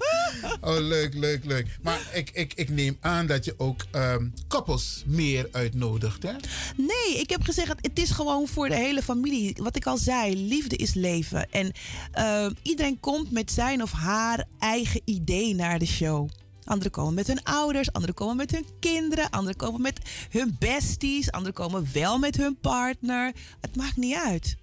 *laughs* Oh, leuk, leuk, leuk. Maar ik, ik, ik neem aan dat je ook ehm, koppels meer uitnodigt, hè? Nee, ik heb gezegd, het is gewoon voor de hele familie. Wat ik al zei, liefde is leven. En eh, iedereen komt met zijn of haar eigen idee naar de show. Anderen komen met hun ouders, anderen komen met hun kinderen, anderen komen met hun besties, anderen komen wel met hun partner. Het maakt niet uit.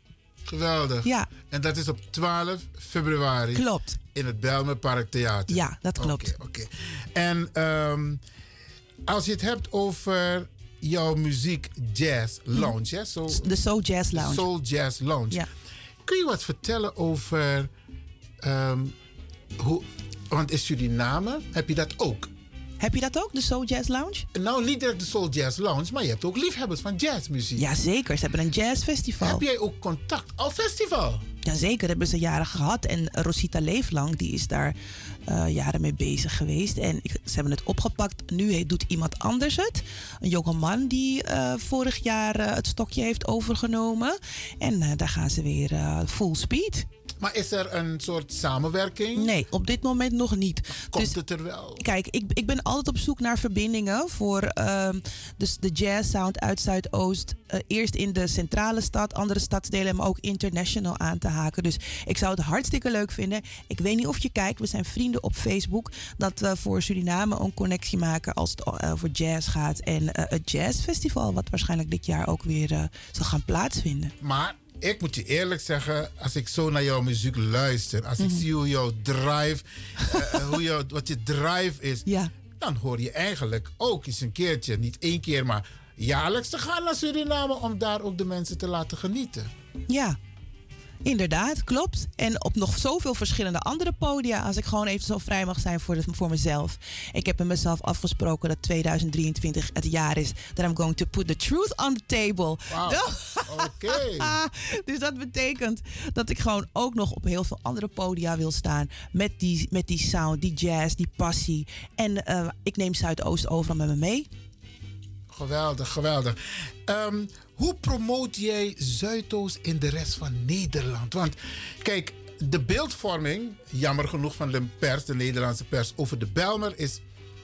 Geweldig. Ja. En dat is op 12 februari. Klopt. In het Belmenpark Theater. Ja, dat klopt. Oké. En ehm, als je het hebt over jouw muziek jazz lounge, hè? De Soul Jazz Lounge. Soul Jazz Lounge. Ja. Kun je wat vertellen over ehm, hoe... Want in Suriname heb je dat ook. Heb je dat ook, de Soul Jazz Lounge? Nou, niet direct de Soul Jazz Lounge, maar je hebt ook liefhebbers van jazzmuziek. Jazeker, ze hebben een jazzfestival. Heb jij ook contact? Al festival? Jazeker, hebben ze jaren gehad. En Rosita Leeflang, die is daar eh, jaren mee bezig geweest. En ik- ze hebben het opgepakt. Nu doet iemand anders het. Een jonge man die eh, vorig jaar eh, het stokje heeft overgenomen. En daar gaan ze weer full speed. Maar is er een soort samenwerking? Nee, op dit moment nog niet. Komt Dus- het er wel? Kijk, ik, ik ben altijd op zoek naar verbindingen voor ehm, dus de jazz sound uit Zuidoost. eh, eerst in de centrale stad, andere stadsdelen, maar ook international aan te haken. Dus ik zou het hartstikke leuk vinden. Ik weet niet of je kijkt, we zijn vrienden op Facebook. Dat we voor Suriname een connectie maken als het eh, over jazz gaat. En eh, het jazzfestival, wat waarschijnlijk dit jaar ook weer zal gaan plaatsvinden. Maar ik moet je eerlijk zeggen, als ik zo naar jouw muziek luister, als Mhm. ik zie hoe jouw drive, eh, hoe jou, wat je drive is, Ja. dan hoor je eigenlijk ook eens een keertje, niet één keer, maar jaarlijks te gaan naar Suriname om daar ook de mensen te laten genieten. Ja. Inderdaad, klopt. En op nog zoveel verschillende andere podia. Als ik gewoon even zo vrij mag zijn voor, de, voor mezelf. Ik heb met mezelf afgesproken dat 2023 het jaar is. That I'm going to put the truth on the table. *laughs* Oké. *laughs* dus dat betekent dat ik gewoon ook nog op heel veel andere podia wil staan. Met die, met die sound, die jazz, die passie. En eh, ik neem Zuidoost overal met me mee. Geweldig, geweldig. Ehm, hoe promoot jij Zuidoost in de rest van Nederland? Want kijk, de beeldvorming, jammer genoeg van de pers, de Nederlandse pers, over de Belmer is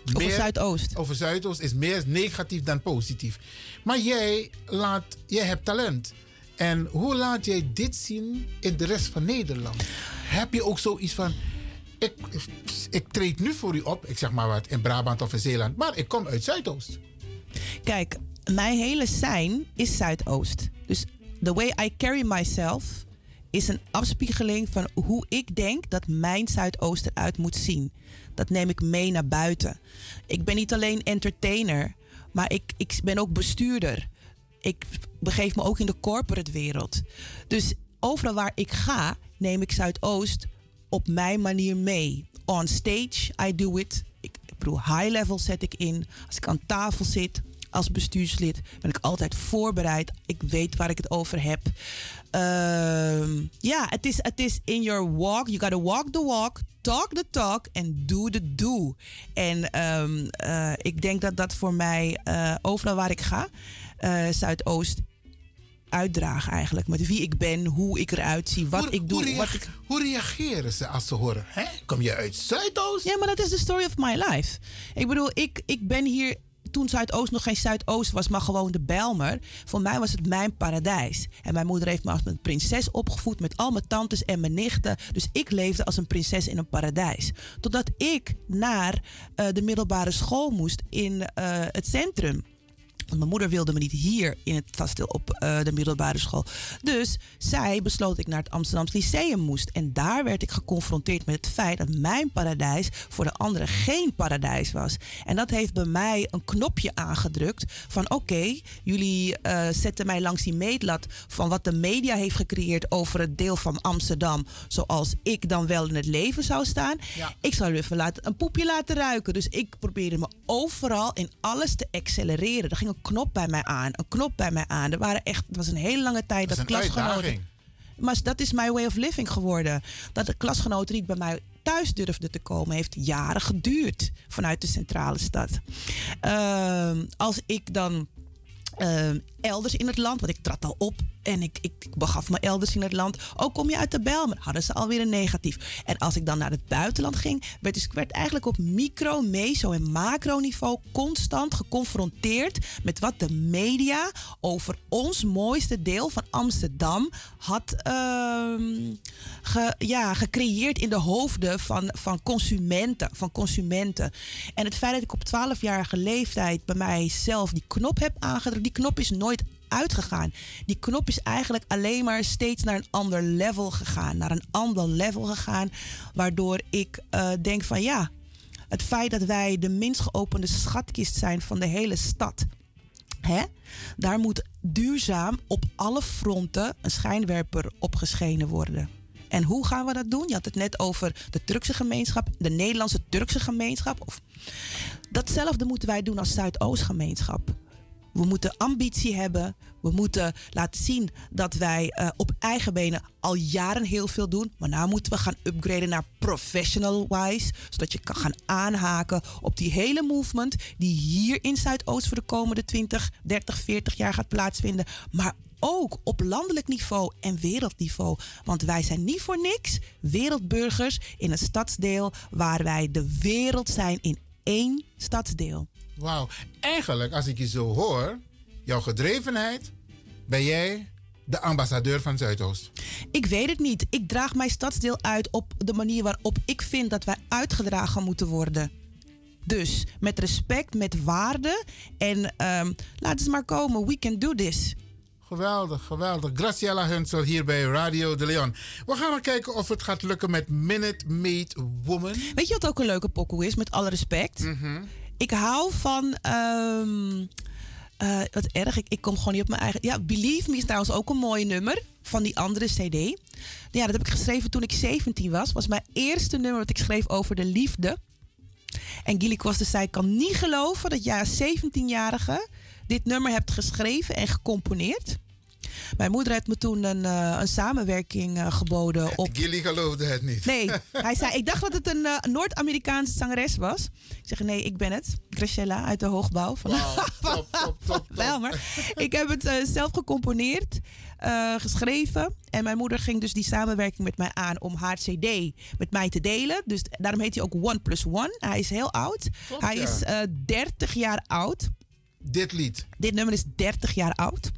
Over meer, Zuidoost. Over Zuidoost is meer negatief dan positief. Maar jij, laat, jij hebt talent. En hoe laat jij dit zien in de rest van Nederland? Heb je ook zoiets van. Ik, ik treed nu voor u op, ik zeg maar wat, in Brabant of in Zeeland, maar ik kom uit Zuidoost. Kijk, mijn hele zijn is Zuidoost. Dus the way I carry myself is een afspiegeling van hoe ik denk dat mijn Zuidoost eruit moet zien. Dat neem ik mee naar buiten. Ik ben niet alleen entertainer, maar ik, ik ben ook bestuurder. Ik begeef me ook in de corporate wereld. Dus overal waar ik ga, neem ik Zuidoost op mijn manier mee. On stage, I do it. Ik, ik bedoel, high level zet ik in. Als ik aan tafel zit als bestuurslid, ben ik altijd voorbereid. Ik weet waar ik het over heb. Ehm, Ja, het is, het is in your walk. You gotta walk the walk, talk the talk en do the do. En ehm, eh, ik denk dat dat voor mij eh, overal waar ik ga, eh, Zuidoost uitdragen eigenlijk. Met wie ik ben, hoe ik eruit zie, wat hoe, ik doe. Hoe, wat ik... hoe reageren ze als ze horen? Hè? Kom je uit Zuidoost? Ja, maar dat is de story of my life. Ik bedoel, ik, ik ben hier toen Zuidoost nog geen Zuidoost was, maar gewoon de Bijlmer. Voor mij was het mijn paradijs. En mijn moeder heeft me als een prinses opgevoed met al mijn tantes en mijn nichten. Dus ik leefde als een prinses in een paradijs. Totdat ik naar eh, de middelbare school moest in eh, het centrum. Want mijn moeder wilde me niet hier in het stadsdeel op eh, de middelbare school. Dus zij besloot dat ik naar het Amsterdamse Lyceum moest. En daar werd ik geconfronteerd met het feit dat mijn paradijs voor de anderen geen paradijs was. En dat heeft bij mij een knopje aangedrukt van oké, jullie eh, zetten mij langs die meetlat van wat de media heeft gecreëerd over het deel van Amsterdam. Zoals ik dan wel in het leven zou staan. Ik zou u even laten, een poepje laten ruiken. Dus ik probeerde me overal in alles te accelereren. Er ging een knop bij mij aan, een knop bij mij aan. Er waren echt, het was een hele lange tijd Dat dat, klasgenoten. uitdaging. Maar dat is my way of living geworden. Dat de klasgenoten niet bij mij thuis durfden te komen, heeft jaren geduurd vanuit de centrale stad. Ehm, als ik dan ehm, elders in het land, want ik trad al op en ik, ik, begaf me elders in het land. Ook kom je uit de Bijlmer, hadden ze alweer een negatief. En als ik dan naar het buitenland ging, werd ik werd eigenlijk op micro, meso en macroniveau constant geconfronteerd met wat de media over ons mooiste deel van Amsterdam had ehm, ja, gecreëerd in de hoofden van, van consumenten. Van consumenten. En het feit dat ik op 12-jarige leeftijd bij mijzelf die knop heb aangedrukt, die knop is nooit uitgegaan. Die knop is eigenlijk alleen maar steeds naar een ander level gegaan. Naar een ander level gegaan. Waardoor ik eh, denk van ja, het feit dat wij de minst geopende schatkist zijn van de hele stad. Hè? Daar moet duurzaam op alle fronten een schijnwerper op geschenen worden. En hoe gaan we dat doen? Je had het net over de Turkse gemeenschap, de Nederlandse Turkse gemeenschap. Of... Datzelfde moeten wij doen als Zuidoostgemeenschap. We moeten ambitie hebben. We moeten laten zien dat wij eh, op eigen benen al jaren heel veel doen. Maar nu moeten we gaan upgraden naar professional wise. Zodat je kan gaan aanhaken op die hele movement die hier in Zuidoost voor de komende 20, 30, 40 jaar gaat plaatsvinden. Maar ook op landelijk niveau en wereldniveau. Want wij zijn niet voor niks wereldburgers in een stadsdeel waar wij de wereld zijn in één stadsdeel. Wauw. Eigenlijk, als ik je zo hoor, jouw gedrevenheid, ben jij de ambassadeur van Zuidoost. Ik weet het niet. Ik draag mijn stadsdeel uit op de manier waarop ik vind dat wij uitgedragen moeten worden. Dus met respect, met waarde. En ehm laat eens maar komen. We can do this. Geweldig, geweldig. Graciela Hunsel hier bij Radio de Leon. We gaan maar kijken of het gaat lukken met Minute Maid Woman. Weet je wat ook een leuke pokoe is, met alle respect? Ik hou van ehm, Eh, wat erg, ik, ik kom gewoon niet op mijn eigen... Ja, Believe Me is trouwens ook een mooi nummer van die andere cd. Ja, dat heb ik geschreven toen ik 17 was. was mijn eerste nummer dat ik schreef over de liefde. En Gilly Costa zei, ik kan niet geloven dat jij als 17-jarige dit nummer hebt geschreven en gecomponeerd. Mijn moeder heeft me toen een, eh, een samenwerking eh, geboden op... Gilly geloofde het niet. Nee, *laughs* hij zei, ik dacht dat het een eh, Noord-Amerikaanse zangeres was. Ik zeg, nee, ik ben het. Graciela uit de Hoogbouw. Van, top, top, top, *laughs* Wel, maar ik heb het zelf gecomponeerd, geschreven. En mijn moeder ging dus die samenwerking met mij aan om haar CD met mij te delen. Dus daarom heet hij ook One Plus One. Hij is heel oud. Klopt, hij ja. is eh 30 jaar oud. Dit lied. Dit nummer is 30 jaar oud.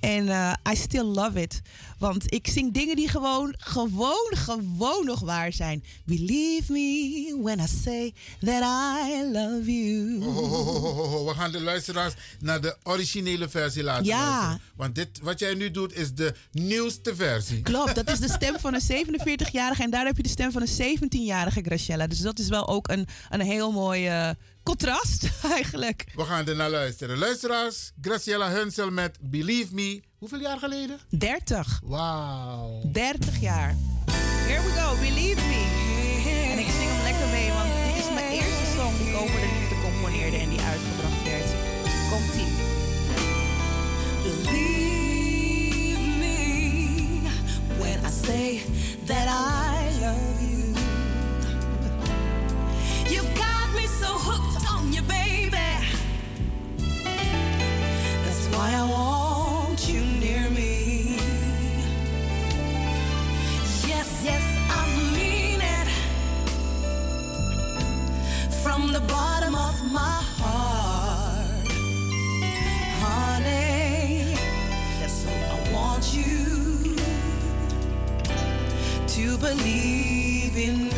En eh, I still love it. Want ik zing dingen die gewoon, gewoon, gewoon nog waar zijn. Believe me when I say that I love you. Oh, oh, oh, oh, oh, oh. We gaan de luisteraars naar de originele versie laten Ja. luisteren. Want dit, wat jij nu doet is de nieuwste versie. Klopt, dat is de *laughs* stem van een 47-jarige en daar heb je de stem van een 17-jarige Graciela. Dus dat is wel ook een, een heel mooi contrast *laughs* eigenlijk. We gaan er naar luisteren. Luisteraars, Graciela Hunsel met Believe Me. Hoeveel jaar geleden? 30. Wauw. 30 jaar. Here we go, Believe Me. En ik zing hem lekker mee, want dit is mijn eerste song die ik over de liefde componeerde en die uitgebracht werd. Komt-ie. Believe me when I say that I love you. You've got me so hooked on you, baby. That's why I want you near me. Yes, yes, I mean it. From the bottom of my heart, honey. So I want you to believe in me.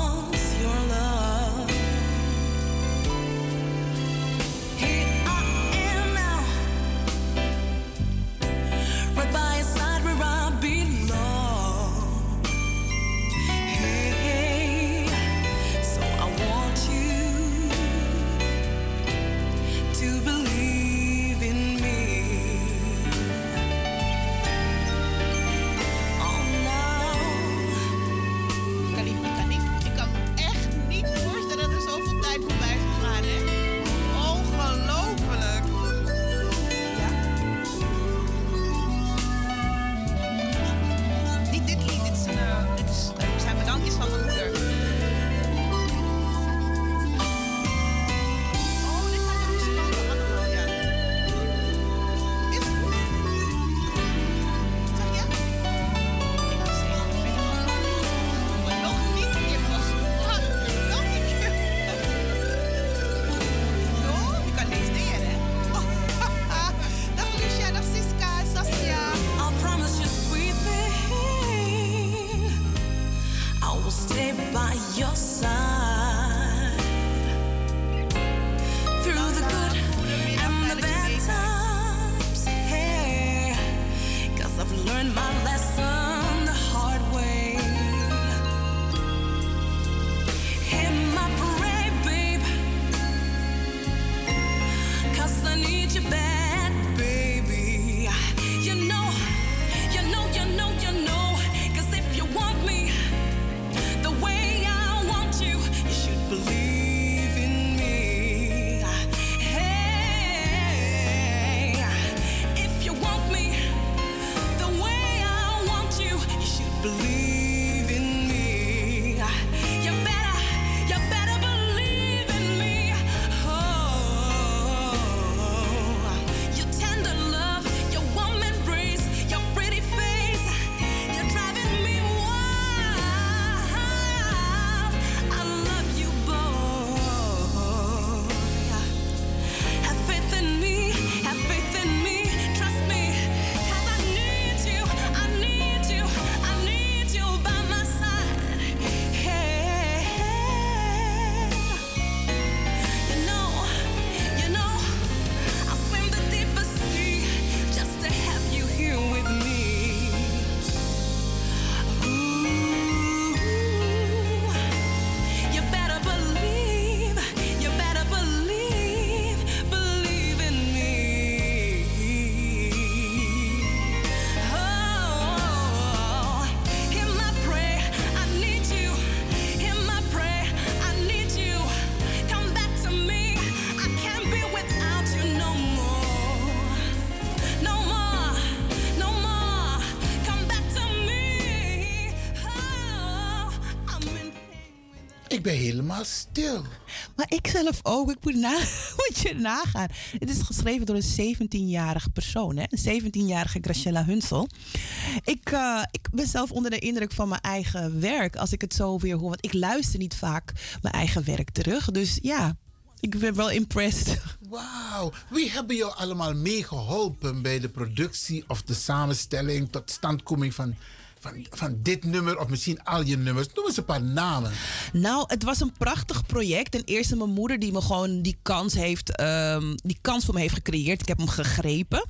ben helemaal stil. Maar ik zelf ook. Ik moet, na, *laughs* moet je nagaan. Het is geschreven door een 17-jarige persoon. Hè? Een 17-jarige Graciela Hunsel. Ik, eh, ik ben zelf onder de indruk van mijn eigen werk. Als ik het zo weer hoor. Want ik luister niet vaak mijn eigen werk terug. Dus ja, ik ben wel impressed. Wauw, wie hebben jou allemaal meegeholpen bij de productie of de samenstelling tot standkoming van, van, van dit nummer of misschien al je nummers? Noem eens een paar namen. Nou, het was een prachtig project. Ten eerste mijn moeder die me gewoon die kans, heeft, ehm, die kans voor me heeft gecreëerd. Ik heb hem gegrepen.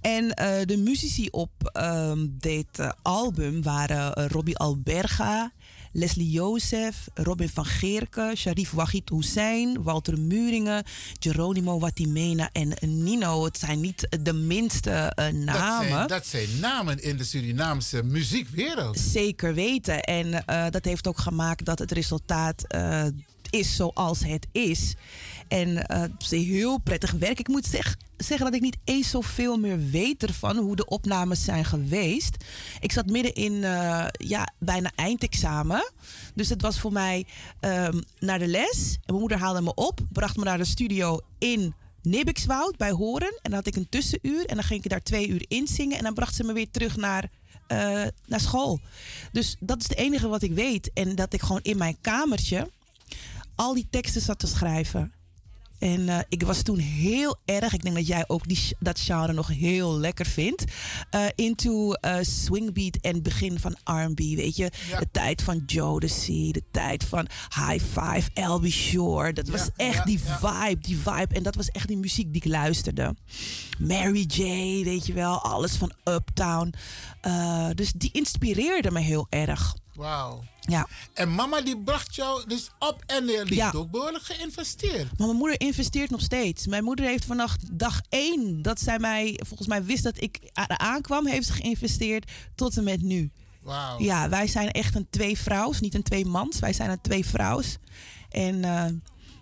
En eh, de muzici op ehm, dit eh, album waren eh, Robbie Alberga, Leslie Joseph, Robin van Geerke, Sharif Wahid Hussein, Walter Muringen, Geronimo Watimena en Nino. Het zijn niet de minste eh, Dat namen. zijn, dat zijn namen in de Surinaamse muziekwereld. Zeker weten. En eh, dat heeft ook gemaakt dat het resultaat eh, is zoals het is. En is heel prettig werk. Ik moet zeg, zeggen dat ik niet eens zoveel meer weet ervan hoe de opnames zijn geweest. Ik zat midden in eh, ja, bijna eindexamen. Dus het was voor mij ehm, naar de les. En mijn moeder haalde me op, bracht me naar de studio in Nibbikswoud bij Horen. En dan had ik een tussenuur en dan ging ik daar twee uur in zingen. En dan bracht ze me weer terug naar, eh, naar school. Dus dat is het enige wat ik weet. En dat ik gewoon in mijn kamertje al die teksten zat te schrijven. En eh, ik was toen heel erg, ik denk dat jij ook die, dat genre nog heel lekker vindt. eh, into eh, swingbeat en begin van R&B, weet je. De tijd van Jodeci, de tijd van High Five, Elby Shore. Dat was echt ja, die vibe, die vibe. En dat was echt die muziek die ik luisterde. Mary J, weet je wel, alles van Uptown. Dus die inspireerde me heel erg. Wauw. Ja. En mama die bracht jou dus op en die heeft Ja. ook behoorlijk geïnvesteerd. Maar mijn moeder investeert nog steeds. Mijn moeder heeft vanaf dag één dat zij mij, volgens mij wist dat ik aankwam, heeft ze geïnvesteerd tot en met nu. Wauw. Ja, wij zijn echt een twee vrouws, niet een twee mans. Wij zijn een twee vrouws. En eh,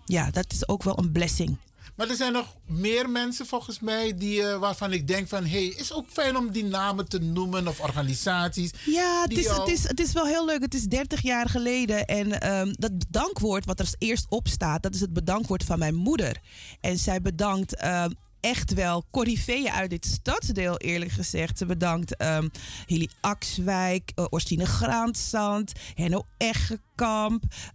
ja, dat is ook wel een blessing. Maar er zijn nog meer mensen volgens mij die, eh, waarvan ik denk van... hé, hey, is ook fijn om die namen te noemen of organisaties. Ja, het is, jou- het, is, het is wel heel leuk. Het is 30 jaar geleden. En ehm, dat bedankwoord wat er als eerst op staat, dat is het bedankwoord van mijn moeder. En zij bedankt ehm, echt wel corifeeën uit dit stadsdeel, eerlijk gezegd. Ze bedankt ehm Hilly Axwijk, uh, Orsine Graandzand, Henno Eggekamp,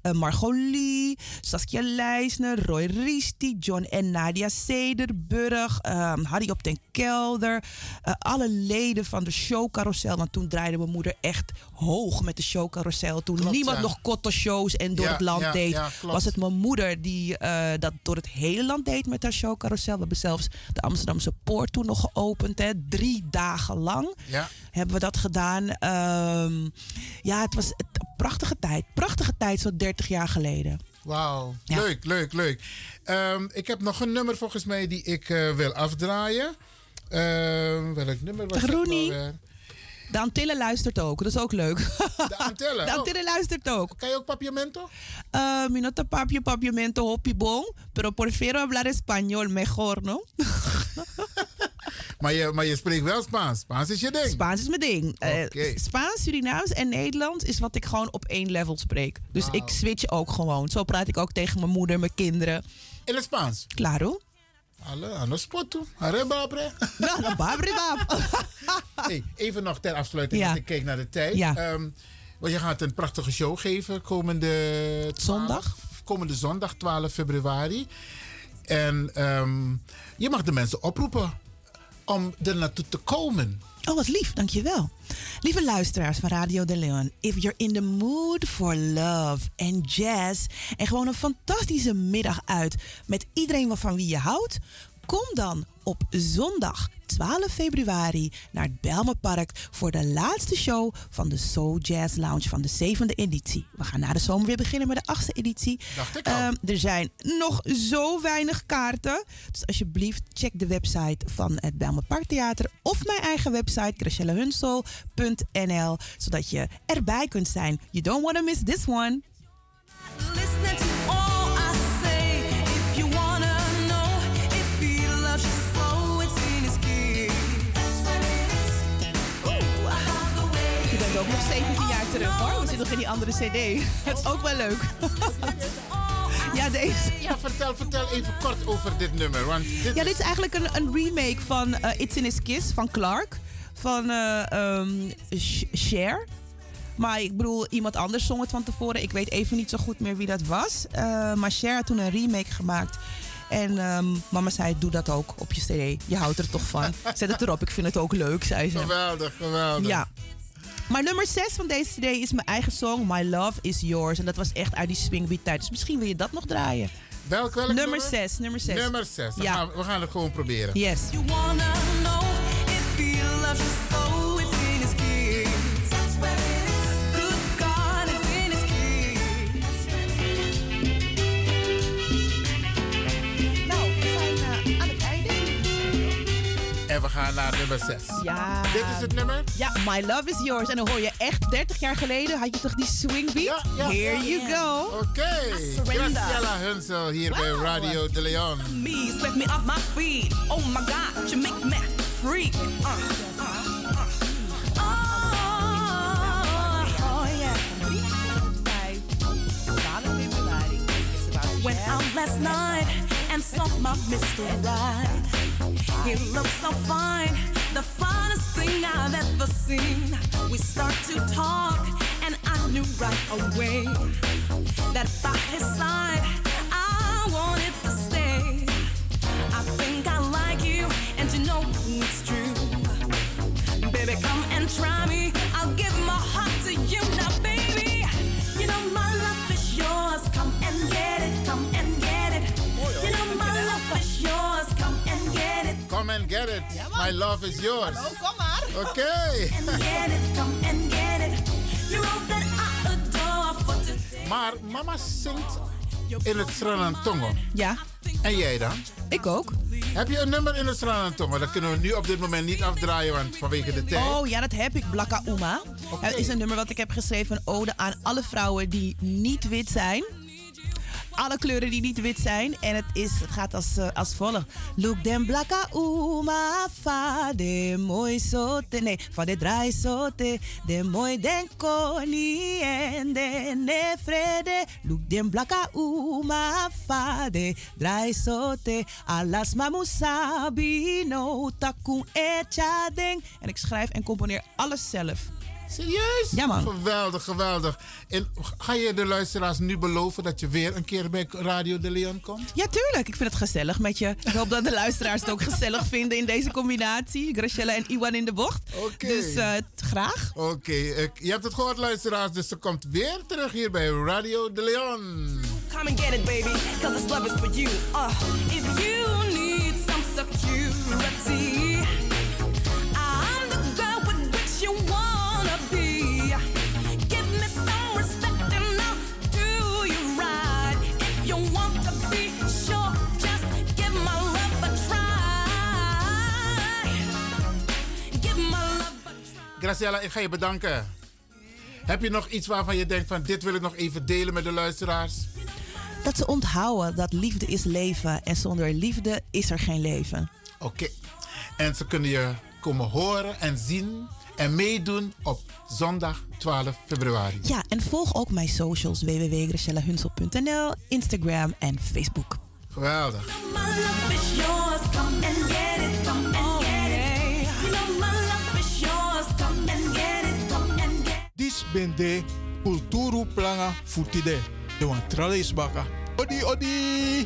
eh, Margot Lee, Saskia Leisner, Roy Riesti, John en Nadia Sederburg, ehm, Harry op den Kelder. eh, alle leden van de showcarousel. Want toen draaide mijn moeder echt hoog met de showcarousel. Toen Klopt, niemand ja. nog shows en door Ja, het land ja, deed, was het mijn moeder die eh, dat door het hele land deed met haar showcarousel. We hebben zelfs de Amsterdamse Poort toen nog geopend. Hè. Drie dagen lang hebben we dat gedaan. Ehm, ja, het was een prachtige tijd. Prachtige tijd, zo 30 jaar geleden. Wauw, Ja. leuk, leuk, leuk. Ehm, ik heb nog een nummer volgens mij die ik eh, wil afdraaien. Ehm, welk nummer was dat Roenie. nou? De Antillen luistert ook, dat is ook leuk. De Antillen? *laughs* De oh. Antillen luistert ook. Kan je ook papiamento? Uh, mi no te papio papiamento hopi bon, pero prefiero hablar español mejor, no? *laughs* Maar je, maar je spreekt wel Spaans. Spaans is je ding. Spaans is mijn ding. Eh. Spaans, Surinaams en Nederlands is wat ik gewoon op één level spreek. Dus ik switch ook gewoon. Zo praat ik ook tegen mijn moeder, mijn kinderen. In het Spaans? Claro. Alle, aan de spot toe. Arre, babre. *laughs* Nou, bab. *laughs* hey, even nog ter afsluiting, Ja. want ik kijk naar de tijd. Ja. Ehm, want je gaat een prachtige show geven komende 12 Zondag? Komende zondag, 12 februari. En ehm, je mag de mensen oproepen om er naartoe te komen. Oh, wat lief, dankjewel. Lieve luisteraars van Radio de Leon, if you're in the mood for love and jazz en gewoon een fantastische middag uit met iedereen van wie je houdt, kom dan op zondag 12 februari naar het Belmenpark voor de laatste show van de Soul Jazz Lounge van de zevende editie. We gaan na de zomer weer beginnen met de achtste editie. Dacht ik al. Ehm, er zijn nog zo weinig kaarten. Dus alsjeblieft, check de website van het Belmer Parktheater of mijn eigen website, gracielahunsel.nl, zodat je erbij kunt zijn. You don't want to miss this one. Nog 17 jaar terug hoor. We zitten nog in die andere CD. Het *laughs* is ook wel leuk. *laughs* ja, deze. Ja, vertel, vertel even kort over dit nummer. Want dit Ja, dit is eigenlijk een, een remake van eh, It's in His Kiss van Clark. Van eh, ehm, Cher. Maar ik bedoel, iemand anders zong het van tevoren. Ik weet even niet zo goed meer wie dat was. Eh, maar Cher had toen een remake gemaakt. En ehm, mama zei, doe dat ook op je cd. Je houdt er toch van. *laughs* Zet het erop, ik vind het ook leuk, zei ze. Geweldig, geweldig. Ja. Maar nummer 6 van deze CD is mijn eigen song, My Love Is Yours. En dat was echt uit die swingbeat tijd. Dus misschien wil je dat nog draaien. Welk, welk nummer nummer? 6, nummer 6. Nummer 6. Ja. Gaan, we- we gaan het gewoon proberen. Yes. You wanna know if you so it's in En we gaan naar nummer 6. Ja. Dit is het nummer? Ja, My Love Is Yours. En dan hoor je echt 30 jaar geleden had je toch die swingbeat? Here you go. Oké. surrender. Graciela Hunsel hier bij Radio de Leon. Me, swept me off my feet. Oh my God, you make me freak. Uh, uh, uh. Oh, oh, yeah. Went out last night and saw my Mr. Right. He looks so fine, the finest thing I've ever seen. We start to talk, and I knew right away that by his side I wanted to stay. I think I like you, and you know it's true. Baby, come and try me. I'll give Come and get it. My love is yours. kom maar. Oké. And get it. Come and get it. You're all that I adore for today. Maar mama zingt in het Sranantongo. Ja. En jij dan? Ik ook. Heb je een nummer in het Sranantongo? Dat kunnen we nu op dit moment niet afdraaien, want vanwege de tijd. Oh ja, dat heb ik. Blakka Uma. Het is een nummer wat ik heb geschreven. Een ode aan alle vrouwen die niet wit zijn. Alle kleuren die niet wit zijn. En het, is, het gaat als, eh, als volgt. Look them blakka uma fa de mooi sote. Nee, fa de draai sote. De mooi den koni en de ne vrede. Look them blakka uma fa de draai sote. Alas mamusabi no takun ding. En ik schrijf en componeer alles zelf. Serieus? Ja, man. Geweldig, geweldig. En ga je de luisteraars nu beloven dat je weer een keer bij Radio de Leon komt? Ja, tuurlijk. Ik vind het gezellig met je. Ik hoop dat de luisteraars het ook gezellig vinden in deze combinatie. Graciela en Iwan in de bocht. Oké. Dus eh, graag. Oké, ik- je hebt het gehoord luisteraars, dus ze komt weer terug hier bij Radio de Leon. Come and get it, baby, cause this love is for you. Uh, if you need some security, Graciela, ik ga je bedanken. Heb je nog iets waarvan je denkt van dit wil ik nog even delen met de luisteraars? Dat ze onthouden dat liefde is leven. En zonder liefde is er geen leven. Oké. En ze kunnen je komen horen en zien en meedoen op zondag 12 februari. Ja, en volg ook mijn socials. www.gracielahunsel.nl, Instagram en Facebook. Geweldig. Get it. Dis ben de kulturu planga futide. De wan is. Odi odi.